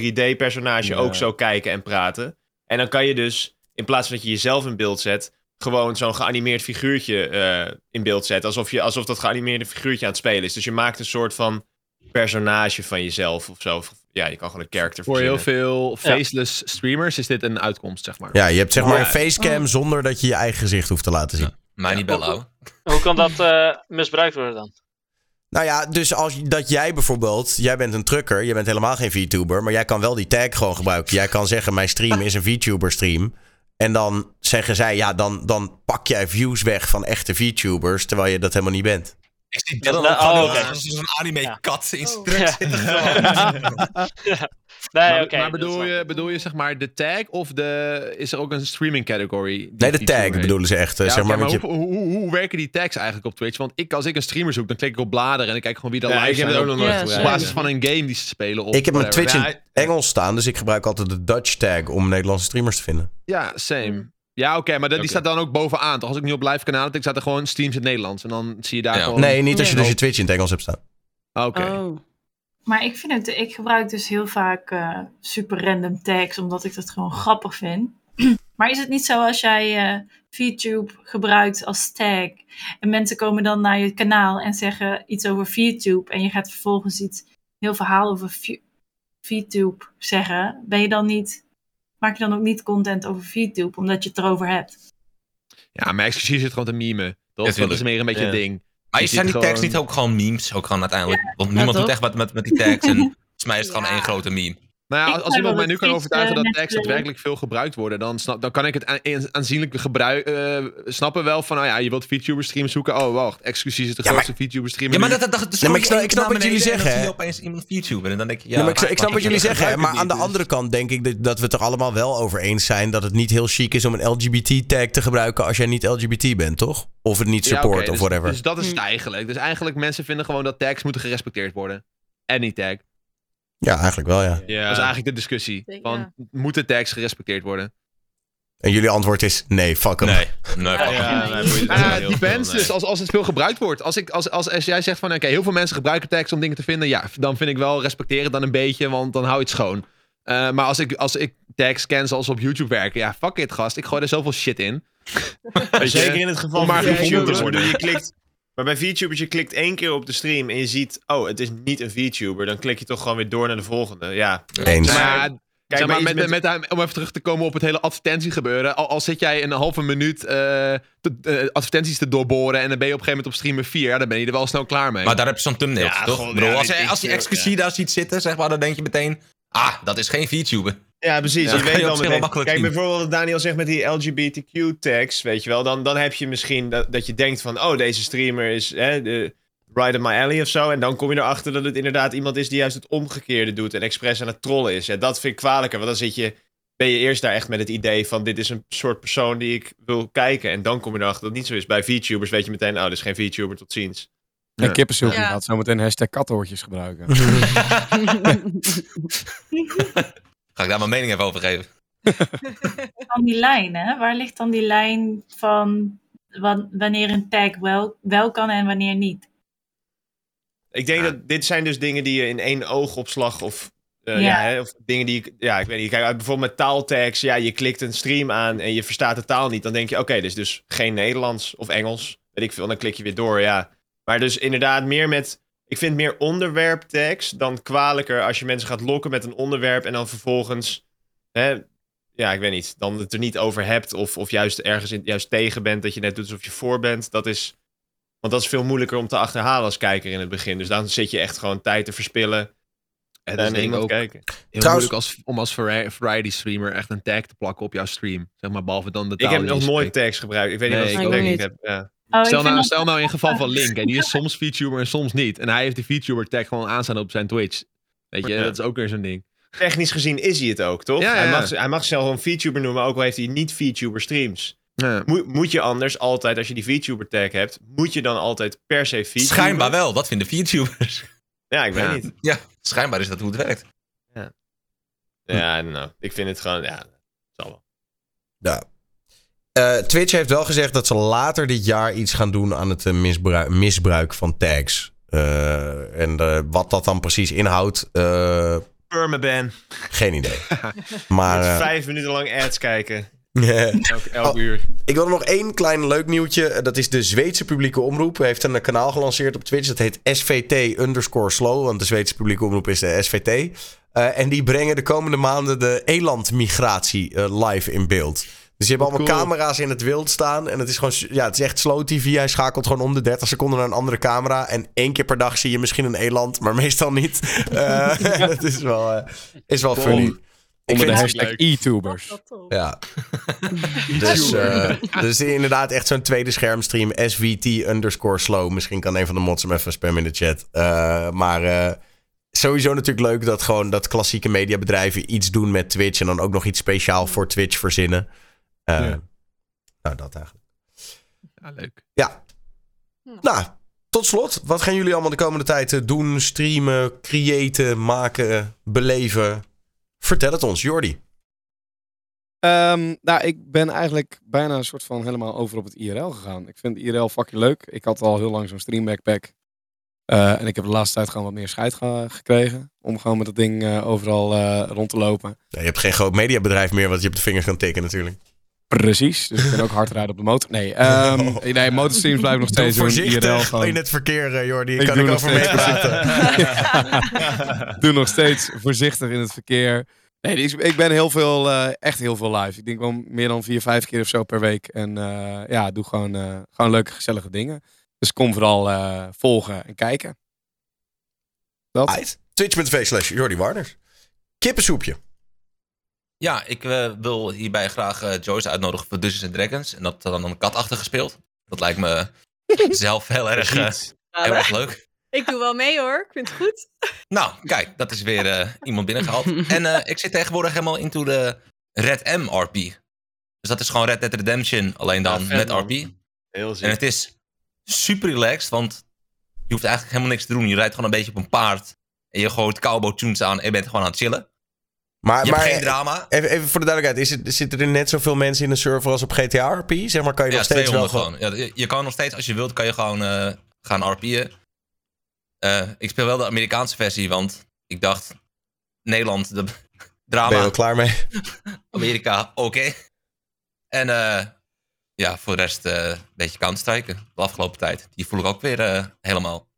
3D-personage Ja. ook zo kijken en praten. En dan kan je dus, in plaats van dat je jezelf in beeld zet, gewoon zo'n geanimeerd figuurtje eh, in beeld zetten. Alsof, je, alsof dat geanimeerde figuurtje aan het spelen is. Dus je maakt een soort van personage van jezelf of zo. Ja, je kan gewoon een character Voor heel veel faceless streamers is dit een uitkomst, zeg maar. Ja, je hebt zeg maar Ja. een facecam zonder dat je je eigen gezicht hoeft te laten zien. Mij niet. Hoe kan dat eh, misbruikt worden dan? Nou ja, dus als dat jij bijvoorbeeld, jij bent een trucker, je bent helemaal geen VTuber, maar jij kan wel die tag gewoon gebruiken. Jij kan zeggen: Mijn stream is een VTuber stream. En dan zeggen zij: Ja, dan, dan pak jij views weg van echte VTubers, terwijl je dat helemaal niet bent. Ik zie nou, ook gewoon oh, een anime-kat in zijn truck Ja. zitten. gewoon. Nee, maar oké. maar dat bedoel, je, bedoel je zeg maar de tag of de, is er ook een streaming category? Nee, de tag bedoelen ze echt. eh, Ja, zeg oké, maar, want maar je, hoe, hoe, hoe, hoe werken die tags eigenlijk op Twitch? Want ik, als ik een streamer zoek, dan klik ik op bladeren en ik kijk gewoon wie daar Ja, live ik heb zijn het ook op- basis van een game die ze spelen. Of ik heb mijn. Twitch in Engels staan, dus ik gebruik altijd de Dutch tag om Nederlandse streamers te vinden. Ja, same. Ja, oké, maar dat, die staat dan ook bovenaan. Toch als ik nu op live kanaal tik, staat er gewoon streams in het Nederlands. En dan zie je daar Ja. gewoon... Nee, niet als je dus je Twitch in het Engels hebt staan. Oké. Oh. Maar ik vind het, ik gebruik dus heel vaak eh, super random tags, omdat ik dat gewoon grappig vind. maar is het niet zo als jij eh VTube gebruikt als tag en mensen komen dan naar je kanaal en zeggen iets over VTube en je gaat vervolgens iets, heel verhaal over VTube zeggen, ben je dan niet, maak je dan ook niet content over VTube omdat je het erover hebt? Ja, maar excuus zit gewoon te memen. Ja, Dat, is meer een beetje Ja. een ding. Maar Je zijn die tags niet ook gewoon memes? Ook gewoon uiteindelijk. Want niemand doet echt wat met, met die tags. En volgens mij is het gewoon één grote meme. Nou ja, Ik als, iemand mij nu kan overtuigen eh, dat tags daadwerkelijk veel gebruikt worden, dan, snap, dan kan ik het aan- aanzienlijk gebruik, eh, snappen wel van, nou ja, je wilt VTuber stream zoeken. Oh, wacht, excuus is de Ja, maar- grootste VTuber streamer. Ja, maar dat, dat, dat Nee, maar ik snap- ik snap wat jullie zeggen, En dan zie je opeens iemand VTuber. En dan denk je, ja... Ja, maar ik, ik snap wat jullie zeggen, maar aan de niet, andere kant denk ik dat, dat we het er allemaal wel over eens zijn dat het niet heel chic is om een LGBT-tag te gebruiken als jij niet LGBT bent, toch? Of het niet Ja, support of dus- whatever. Dus dat is het Hm. eigenlijk. Dus eigenlijk mensen vinden gewoon dat tags moeten gerespecteerd worden. Any tag. Ja, eigenlijk wel, ja. Ja. Dat is eigenlijk de discussie. Ja. Van, moeten tags gerespecteerd worden? En jullie antwoord is nee, fuck hem. Nee, nee, fuck Ja, nee, Ah, depends. veel, nee. Dus als, als het veel gebruikt wordt. Als, ik, als, als, als jij zegt van oké, heel veel mensen gebruiken tags om dingen te vinden. Ja, dan vind ik wel respecteer het dan een beetje, want dan hou je het schoon. Eh, maar als ik, als ik tags ken zoals op YouTube werken. Ja, fuck it gast. Ik gooi er zoveel shit in. Zeker in het geval van bedoel, Je klikt, maar bij VTubers, je klikt één keer op de stream en je ziet, oh, het is niet een VTuber. Dan klik je toch gewoon weer door naar de volgende. Ja. Eens. Maar, Kijk, zeg maar, maar met, met, met- om even terug te komen op het hele advertentiegebeuren. Al, al zit jij een halve minuut eh, te- eh, advertenties te doorboren en dan ben je op een gegeven moment op streamer 4, ja, dan ben je er wel snel klaar mee. Maar daar heb je zo'n thumbnail, Ja, toch? gewoon, ja, als, als je veel, exclusie daar ziet zitten, zeg maar, dan denk je meteen... Ah, dat is geen VTuber. Ja, precies. Ja, je weet je wel meteen. Kijk, zien. bijvoorbeeld wat Daniel zegt met die LGBTQ-tags, weet je wel. Dan, dan heb je misschien dat, dat je denkt van, oh, deze streamer is hè, de right up my alley of zo. En dan kom je erachter dat het inderdaad iemand is die juist het omgekeerde doet en expres aan het trollen is. Ja, dat vind ik kwalijker, want dan zit je, ben je eerst daar echt met het idee van, dit is een soort persoon die ik wil kijken. En dan kom je erachter dat het niet zo is. Bij VTubers weet je meteen, oh, dit is geen VTuber, tot ziens. En kippensoep Ja. gaat zo meteen hashtag kattenhoortjes gebruiken. Ga ik daar mijn mening even over geven? Van die lijn, hè? Waar ligt dan die lijn van wa- wanneer een tag wel, wel kan en wanneer niet? Ik denk dat dit zijn dus dingen die je in één oogopslag of, eh, ja. Ja. hè, of dingen die ik, ja, ik weet niet. Kijk, bijvoorbeeld met taaltags, ja, je klikt een stream aan en je verstaat de taal niet. Dan denk je, oké, dit is dus geen Nederlands of Engels, weet ik veel. Dan klik je weer door, ja. Maar dus inderdaad meer met, ik vind meer onderwerp tags dan kwalijker als je mensen gaat lokken met een onderwerp en dan vervolgens, hè, ja, ik weet niet, dan het er niet over hebt of, of juist ergens in, juist tegen bent, dat je net doet alsof je voor bent. Dat is, want dat is veel moeilijker om te achterhalen als kijker in het begin. Dus dan zit je echt gewoon tijd te verspillen. En dat En is denk ik iemand ook kijken. heel Trouwens- moeilijk als, om als vari- variety streamer echt een tag te plakken op jouw stream. Zeg maar, behalve dan de Ik taal heb die nog nooit tags gebruikt. Ik weet niet wat ik tag ik niet. heb. Ja. Oh, Stel nou, dat- stel nou in geval van Link, en die is soms VTuber en soms niet. En hij heeft die VTuber tag gewoon aanstaan op zijn Twitch. Weet je, Ja. dat is ook weer zo'n ding. Technisch gezien is hij het ook, toch? Ja, ja, Hij, ja. mag, hij mag zichzelf gewoon VTuber noemen, ook al heeft hij niet VTuber streams. Ja. Moet, moet je anders altijd, als je die VTuber tag hebt, moet je dan altijd per se VTuber? Schijnbaar wel, dat vinden VTubers. Ja, ik weet Ja. niet. Ja, schijnbaar is dat hoe het werkt. Ja, nou, ik vind het gewoon, ja, zal wel. Ja. Eh, Twitch heeft wel gezegd dat ze later dit jaar iets gaan doen aan het eh, misbruik, misbruik van tags. Eh, en wat dat dan precies inhoudt, Permaban. geen idee. Maar vijf minuten lang ads kijken. Elk, elk Oh. uur. ik wil nog één klein leuk nieuwtje. Dat is de Zweedse publieke omroep. Heeft een kanaal gelanceerd op Twitch. Dat heet SVT underscore slow. Want de Zweedse publieke omroep is de SVT. En die brengen de komende maanden de elandmigratie eh, live in beeld. Dus je hebt allemaal Cool. camera's in het wild staan. En het is gewoon, ja, het is echt slow TV. Hij schakelt gewoon om de 30 seconden naar een andere camera. En één keer per dag zie je misschien een eland, maar meestal niet. Eh, dat is wel, eh, is wel funny. Ik Onder de vind hashtag e-tubers. Ja. Dus, eh, dus inderdaad echt zo'n tweede schermstream. SVT underscore slow. Misschien kan een van de mods hem even spammen in de chat. Eh, maar eh, sowieso natuurlijk leuk dat gewoon dat klassieke mediabedrijven iets doen met Twitch. En dan ook nog iets speciaal voor Twitch verzinnen. Eh, Ja. Nou, dat eigenlijk. Ja, leuk. Ja. Nou, tot slot. Wat gaan jullie allemaal de komende tijd eh, doen? Streamen, creëren, maken, beleven? Vertel het ons, Jordi. Ehm, nou, ik ben eigenlijk bijna een soort van helemaal over op het IRL gegaan. Ik vind IRL fucking leuk. Ik had al heel lang zo'n stream backpack. Eh, en ik heb de laatste tijd gewoon wat meer scheid ge- gekregen. Om gewoon met dat ding eh, overal eh, rond te lopen. Ja, je hebt geen groot mediabedrijf meer wat je op de vingers kan tikken natuurlijk. Precies. Dus ik kan ook hard rijden op de motor. Nee, ehm, nee motorstreams blijven nog steeds Doe doen. IRL voorzichtig in het verkeer, eh, Jordi. Ik kan doe ik nog over steeds meepraten. Doe nog steeds voorzichtig in het verkeer. Nee, ik, ik ben heel veel, eh, echt heel veel live. Ik denk wel meer dan vier, vijf keer of zo per week. En eh, ja, doe gewoon, gewoon leuke, gezellige dingen. Dus kom vooral volgen en kijken. Twitch.tv slash Jordi Warners. Kippensoepje. Ja, ik eh, wil hierbij graag eh, Joyce uitnodigen voor Dungeons and Dragons. En dat dan een katachtig gespeeld. Dat lijkt me zelf heel erg, eh, heel erg leuk. Ik doe wel mee hoor. Ik vind het goed. Nou, kijk, dat is weer eh, iemand binnengehaald. En eh, ik zit tegenwoordig helemaal into de Red M RP. Dus dat is gewoon Red Dead Redemption, alleen dan Ja, met. RP. Heel En ziek. het is super relaxed, want je hoeft eigenlijk helemaal niks te doen. Je rijdt gewoon een beetje op een paard. En je gooit cowboy tunes aan en je bent gewoon aan het chillen. Maar, Je maar hebt geen drama. Even, even voor de duidelijkheid. Is het, zitten er net zoveel mensen in de server als op GTA RP? Zeg maar, kan je Ja, nog steeds wel 200 gewoon. Ja, je, je kan nog steeds, als je wilt, kan je gewoon eh, gaan RP'en. Eh, ik speel wel de Amerikaanse versie, want ik dacht... Nederland, de Ben je drama. wel klaar mee? Amerika, oké. En eh, ja, voor de rest een beetje counter-striken de afgelopen tijd. Die voel ik ook weer helemaal.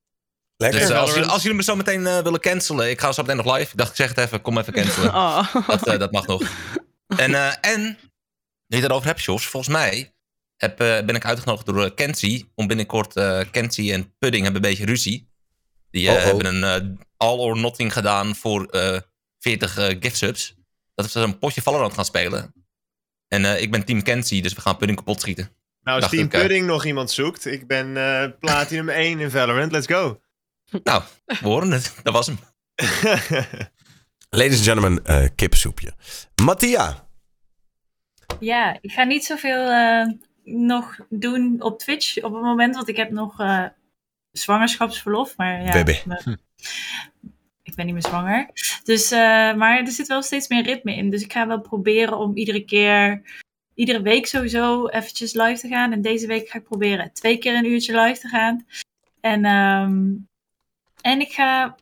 Lekker. Dus eh, als, jullie, als jullie me zo meteen eh, willen cancelen, ik ga zo meteen nog live. Ik dacht, ik zeg het even, kom even cancelen. Oh. Dat, eh, dat mag nog. En, eh, en, nu je het erover hebt, Jos, volgens mij heb, eh, ben ik uitgenodigd door uh, Kenzie. Om binnenkort, eh Kenzie en Pudding hebben een beetje ruzie. Die Oh, oh. hebben een eh, all or nothing gedaan voor eh 40 eh gift subs. Dat we een potje Valorant gaan spelen. En eh, ik ben Team Kenzie, dus we gaan pudding kapot schieten. Nou, als Dacht Team ik, Pudding nog iemand zoekt, ik ben eh, Platinum 1 in Valorant, let's go. Nou, we horen het. Dat was hem. Ladies and gentlemen, eh kippensoepje. Mattia. Ja, ik ga niet zoveel eh, nog doen op Twitch op het moment, want ik heb nog eh, zwangerschapsverlof. Maar ja, Baby. me- ik ben niet meer zwanger. Dus, eh, maar er zit wel steeds meer ritme in. Dus ik ga wel proberen om iedere keer, iedere week sowieso eventjes live te gaan. En deze week ga ik proberen twee keer een uurtje live te gaan. En, ehm, en ik ga,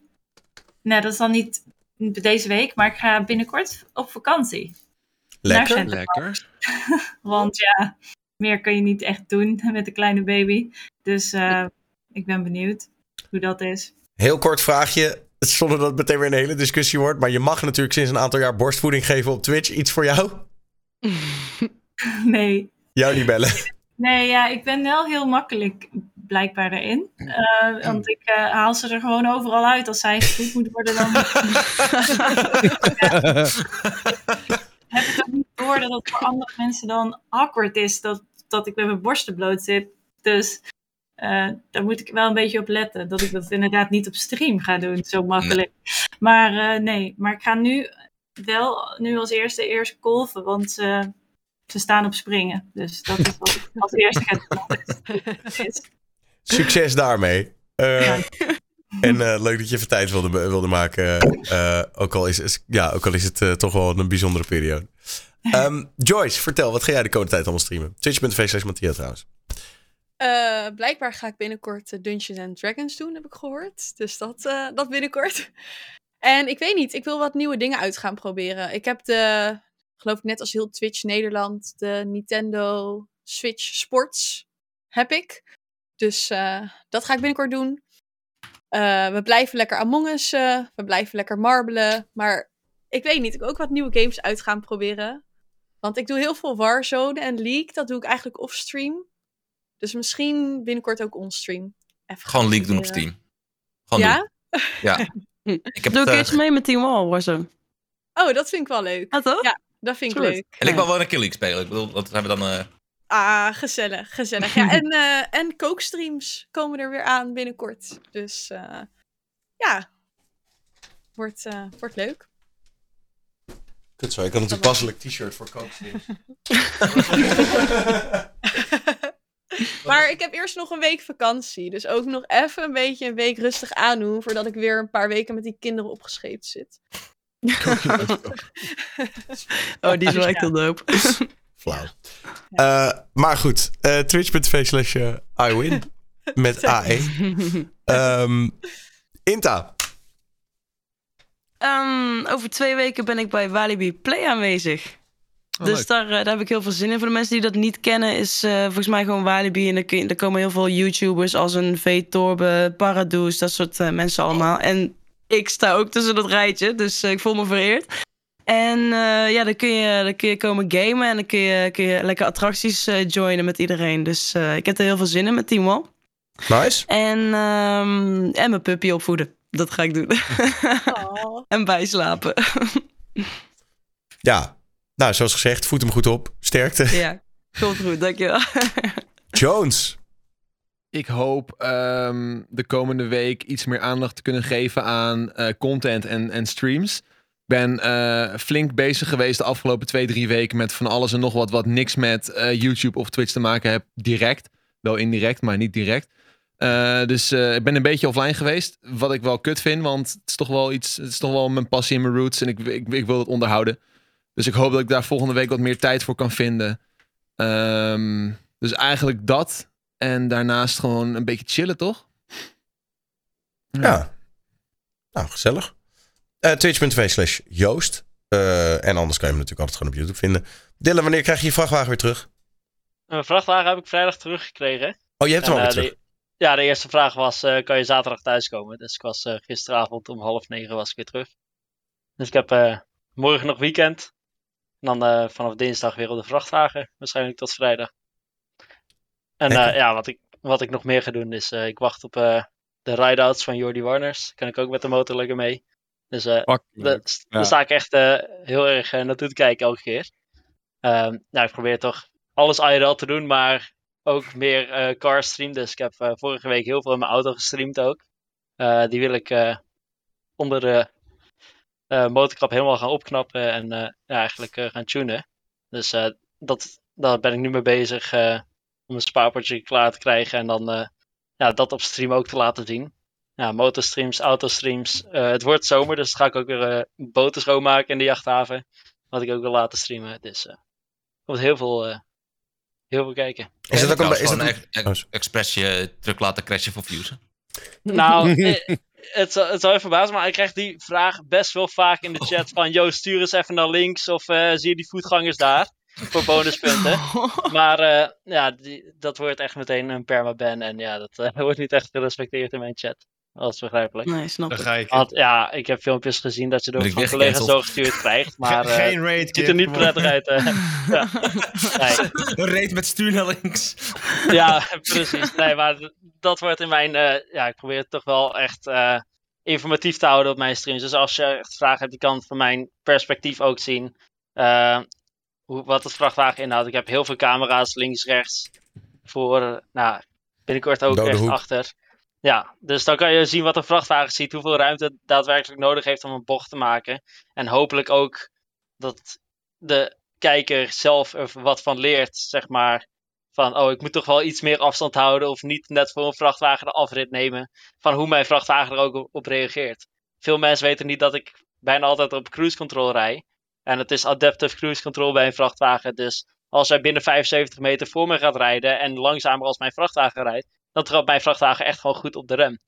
nou dat is dan niet deze week, maar ik ga binnenkort op vakantie. Lekker. Naar Lekker. want ja, meer kun je niet echt doen met een kleine baby. Dus eh, ik ben benieuwd hoe dat is. Heel kort vraagje, zonder dat het meteen weer een hele discussie wordt. Maar je mag natuurlijk sinds een aantal jaar borstvoeding geven op Twitch. Iets voor jou? Nee. Jou niet bellen. Nee, ja, ik ben wel heel makkelijk blijkbaar erin. Eh, want ik eh, haal ze er gewoon overal uit. Als zij gevoed moet worden, dan heb ik ook niet door dat het voor andere mensen dan awkward is dat, dat ik met mijn borsten bloot zit. Dus eh, daar moet ik wel een beetje op letten. Dat ik dat inderdaad niet op stream ga doen, zo makkelijk. Maar eh, nee, maar ik ga nu wel nu als eerste eerst golven, want eh, ze staan op springen. Dus dat is wat ik als eerste ga doen. Succes daarmee. Eh, en eh, leuk dat je even tijd wilde, wilde maken. eh, ook, al is, is- ja, ook al is het toch wel een bijzondere periode. Ehm, Joyce, vertel, wat ga jij de komende tijd allemaal streamen? Twitch.tv slash Mattia trouwens. Blijkbaar ga ik binnenkort Dungeons and Dragons doen, heb ik gehoord. Dus dat, dat binnenkort. En ik weet niet, ik wil wat nieuwe dingen uit gaan proberen. Ik heb de, geloof ik net als heel Twitch Nederland, de Nintendo Switch Sports heb ik. Dus eh, dat ga ik binnenkort doen. Eh, we blijven lekker Among Us, eh, we blijven lekker marbelen. Maar ik weet niet, ik wil ook wat nieuwe games uit gaan proberen. Want ik doe heel veel Warzone en League, dat doe ik eigenlijk offstream. Dus misschien binnenkort ook onstream. Even Gewoon leak doen op. Steam. Gewoon Ja? doen. Ja. Ik heb Doe eh, keertje mee met Team Wall, Warzone. Oh, dat vind ik wel leuk. Ja, toch? Ja, dat vind ik leuk. En ik wil wel een keer leak spelen. Ik bedoel, wat hebben we dan... Ah, gezellig, gezellig. Ja, en, eh en kookstreams komen er weer aan binnenkort. Dus eh, ja, wordt, eh, wordt leuk. Kut zo, ik had een toepasselijk t-shirt voor kookstreams. Maar ik heb eerst nog een week vakantie. Dus ook nog even een beetje een week rustig aandoen. Voordat ik weer een paar weken met die kinderen opgescheept zit. Oh, die is wel echt heel dope. Flauw. Eh, maar goed, eh, twitch.tv slash eh, iWin. Met AE. Ehm Inta. Ehm, over twee weken ben ik bij Walibi Play aanwezig. Oh, dus daar, eh, daar heb ik heel veel zin in. Voor de mensen die dat niet kennen, is eh, volgens mij gewoon Walibi. En er, er komen heel veel YouTubers als een V Torbe, Paradoes, dat soort mensen allemaal. En ik sta ook tussen dat rijtje, dus eh, ik voel me vereerd. En eh, ja, dan kun, je, dan kun je komen gamen en dan kun je, kun je lekker attracties eh, joinen met iedereen. Dus eh, ik heb er heel veel zin in met Team Wall. Nice. En, ehm, en mijn puppy opvoeden. Dat ga ik doen. Oh. en bijslapen. Ja, nou, zoals gezegd, voed hem goed op. Sterkte. ja, komt goed, dankjewel. Jones. Ik hoop ehm, de komende week iets meer aandacht te kunnen geven aan eh, content en, en streams. Ben eh, flink bezig geweest de afgelopen twee, drie weken met van alles en nog wat, wat niks met eh, YouTube of Twitch te maken heeft, direct. Wel indirect, maar niet direct. Eh, dus ik ben een beetje offline geweest, wat ik wel kut vind, want het is toch wel iets, het is toch wel mijn passie en mijn roots en ik, ik, ik wil het onderhouden. Dus ik hoop dat ik daar volgende week wat meer tijd voor kan vinden. Ehm, dus eigenlijk dat. En daarnaast gewoon een beetje chillen, toch? Ja. Nou, gezellig. Eh Twitch.tv slash Joost. Eh, en anders kan je hem natuurlijk altijd gewoon op YouTube vinden. Dylan, wanneer krijg je je vrachtwagen weer terug? Een vrachtwagen heb ik vrijdag teruggekregen. Oh, je hebt hem al eh, weer terug. de- ja, de eerste vraag was, eh, kan je zaterdag thuiskomen? Dus ik was eh, gisteravond om half negen was ik weer terug. Dus ik heb eh, morgen nog weekend. En dan eh, vanaf dinsdag weer op de vrachtwagen. Waarschijnlijk tot vrijdag. En eh, ja, wat ik, wat ik nog meer ga doen is, eh, ik wacht op eh, de ride-outs van Jordi Warners. Kan ik ook met de motor lekker mee. Dus eh, Fuck, daar, sta ik echt eh, heel erg eh, naartoe te kijken elke keer. Ehm, nou, ik probeer toch alles IRL te doen, maar ook meer car stream. Dus ik heb vorige week heel veel in mijn auto gestreamd ook. Die wil ik onder de motorkap helemaal gaan opknappen en ja, eigenlijk gaan tunen. Dus dat, daar ben ik nu mee bezig om een spaarpotje klaar te krijgen en dan ja, dat op stream ook te laten zien. Ja, motorstreams, autostreams. Eh, het wordt zomer, dus ga ik ook weer eh boten schoonmaken in de jachthaven. Wat ik ook wil laten streamen. Dus eh er komt heel veel, eh, heel veel kijken. Is het ook een, is een- ex- expres je truck laten crashen voor views? hè? Nou, eh, het, zal- het zal even verbazen, maar ik krijg die vraag best wel vaak in de chat van... Yo, stuur eens even naar links of eh, zie je die voetgangers daar? Voor bonuspunten. Maar eh, ja, die, dat wordt echt meteen een permaban. En ja, dat wordt niet echt gerespecteerd in mijn chat. Dat is begrijpelijk. Nee, snap Dan ik. ga ik. Want ja, ik heb filmpjes gezien dat je door van collega's zo gestuurd krijgt. Maar eh, Geen raid, het ziet er niet prettig uit. eh. ja. Nee. Een reet met stuur naar links. Ja, precies. Nee, maar dat wordt in mijn. eh, ja, ik probeer het toch wel echt eh, informatief te houden op mijn streams. Dus als je echt vragen hebt, je kan van mijn perspectief ook zien. eh, hoe, wat het vrachtwagen inhoudt. Ik heb heel veel camera's links, rechts. Voor, eh, nou, binnenkort ook Dode echt hoek. achter. Ja, dus dan kan je zien wat een vrachtwagen ziet, hoeveel ruimte het daadwerkelijk nodig heeft om een bocht te maken. En hopelijk ook dat de kijker zelf er wat van leert, zeg maar van, oh, ik moet toch wel iets meer afstand houden of niet net voor een vrachtwagen de afrit nemen van hoe mijn vrachtwagen er ook op, reageert. Veel mensen weten niet dat ik bijna altijd op cruise control rij. En het is adaptive cruise control bij een vrachtwagen. Dus als hij binnen 75 meter voor me gaat rijden en langzamer als mijn vrachtwagen rijdt, dan trapt mijn vrachtwagen echt gewoon goed op de rem.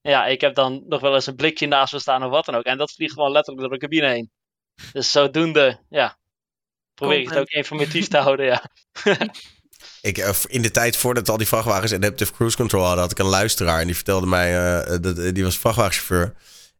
Ja, ik heb dan nog wel eens een blikje naast me staan of wat dan ook. En dat vliegt gewoon letterlijk door de cabine heen. Dus zodoende, ja, probeer ik het ook informatief te houden, ja. Ik, eh, in de tijd voordat al die vrachtwagens Adaptive Cruise Control hadden, had ik een luisteraar. En die vertelde mij, eh, dat, die was vrachtwagenchauffeur.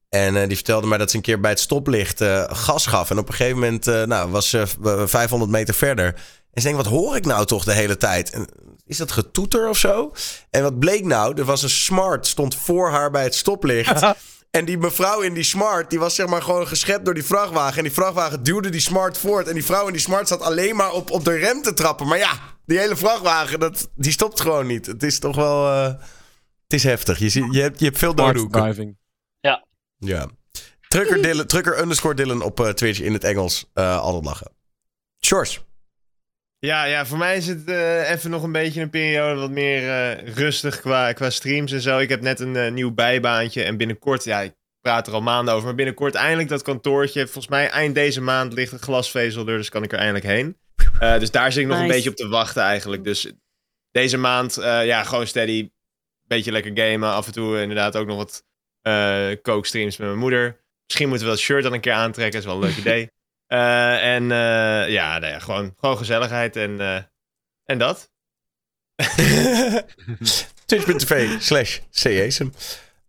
En eh, die vertelde mij dat ze een keer bij het stoplicht eh, gas gaf. En op een gegeven moment eh, nou, was ze v- 500 meter verder. En ze denkt, wat hoor ik nou toch de hele tijd? En, is dat getoeter of zo? En wat bleek nou? Er was een smart, stond voor haar bij het stoplicht. En die mevrouw in die smart, die was zeg maar gewoon geschept door die vrachtwagen. En die vrachtwagen duwde die smart voort. En die vrouw in die smart zat alleen maar op, op de rem te trappen. Maar ja, die hele vrachtwagen, dat, die stopt gewoon niet. Het is toch wel... eh, het is heftig. Je, je, hebt, je hebt veel doorhoeken. driving. Ja. Trucker, Dylan, trucker underscore Dylan op eh, Twitch in het Engels. Eh, altijd lachen. Shores. Ja, ja, voor mij is het eh, even nog een beetje een periode wat meer eh, rustig qua, qua streams en zo. Ik heb net een eh, nieuw bijbaantje en binnenkort, ja, ik praat er al maanden over, maar binnenkort eindelijk dat kantoortje. Volgens mij eind deze maand ligt het glasvezel er, dus kan ik er eindelijk heen. Dus daar zit ik nog een beetje op te wachten eigenlijk. Dus deze maand, ja, gewoon steady. Beetje lekker gamen. Af en toe inderdaad ook nog wat kookstreams met mijn moeder. Misschien moeten we dat shirt dan een keer aantrekken. is wel een leuk idee. Eh, en eh, ja, nou ja gewoon, gewoon gezelligheid en, eh, en dat. Twitch.tv slash CASM.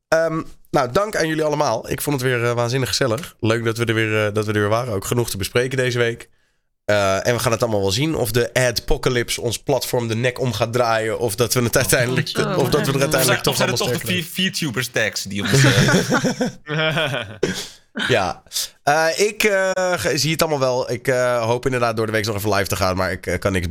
Ehm, nou, dank aan jullie allemaal. Ik vond het weer waanzinnig gezellig. Leuk dat we, er weer, dat we er weer waren. Ook genoeg te bespreken deze week. Eh, en we gaan het allemaal wel zien. Of de Adpocalypse ons platform de nek om gaat draaien. Of dat we het uiteindelijk, Zo. of dat we er uiteindelijk toch of zijn allemaal het toch de vier, vier tubers tags die ons... Ja, Eh, ik eh, zie het allemaal wel. Ik eh, hoop inderdaad door de week nog even live te gaan, maar ik kan niks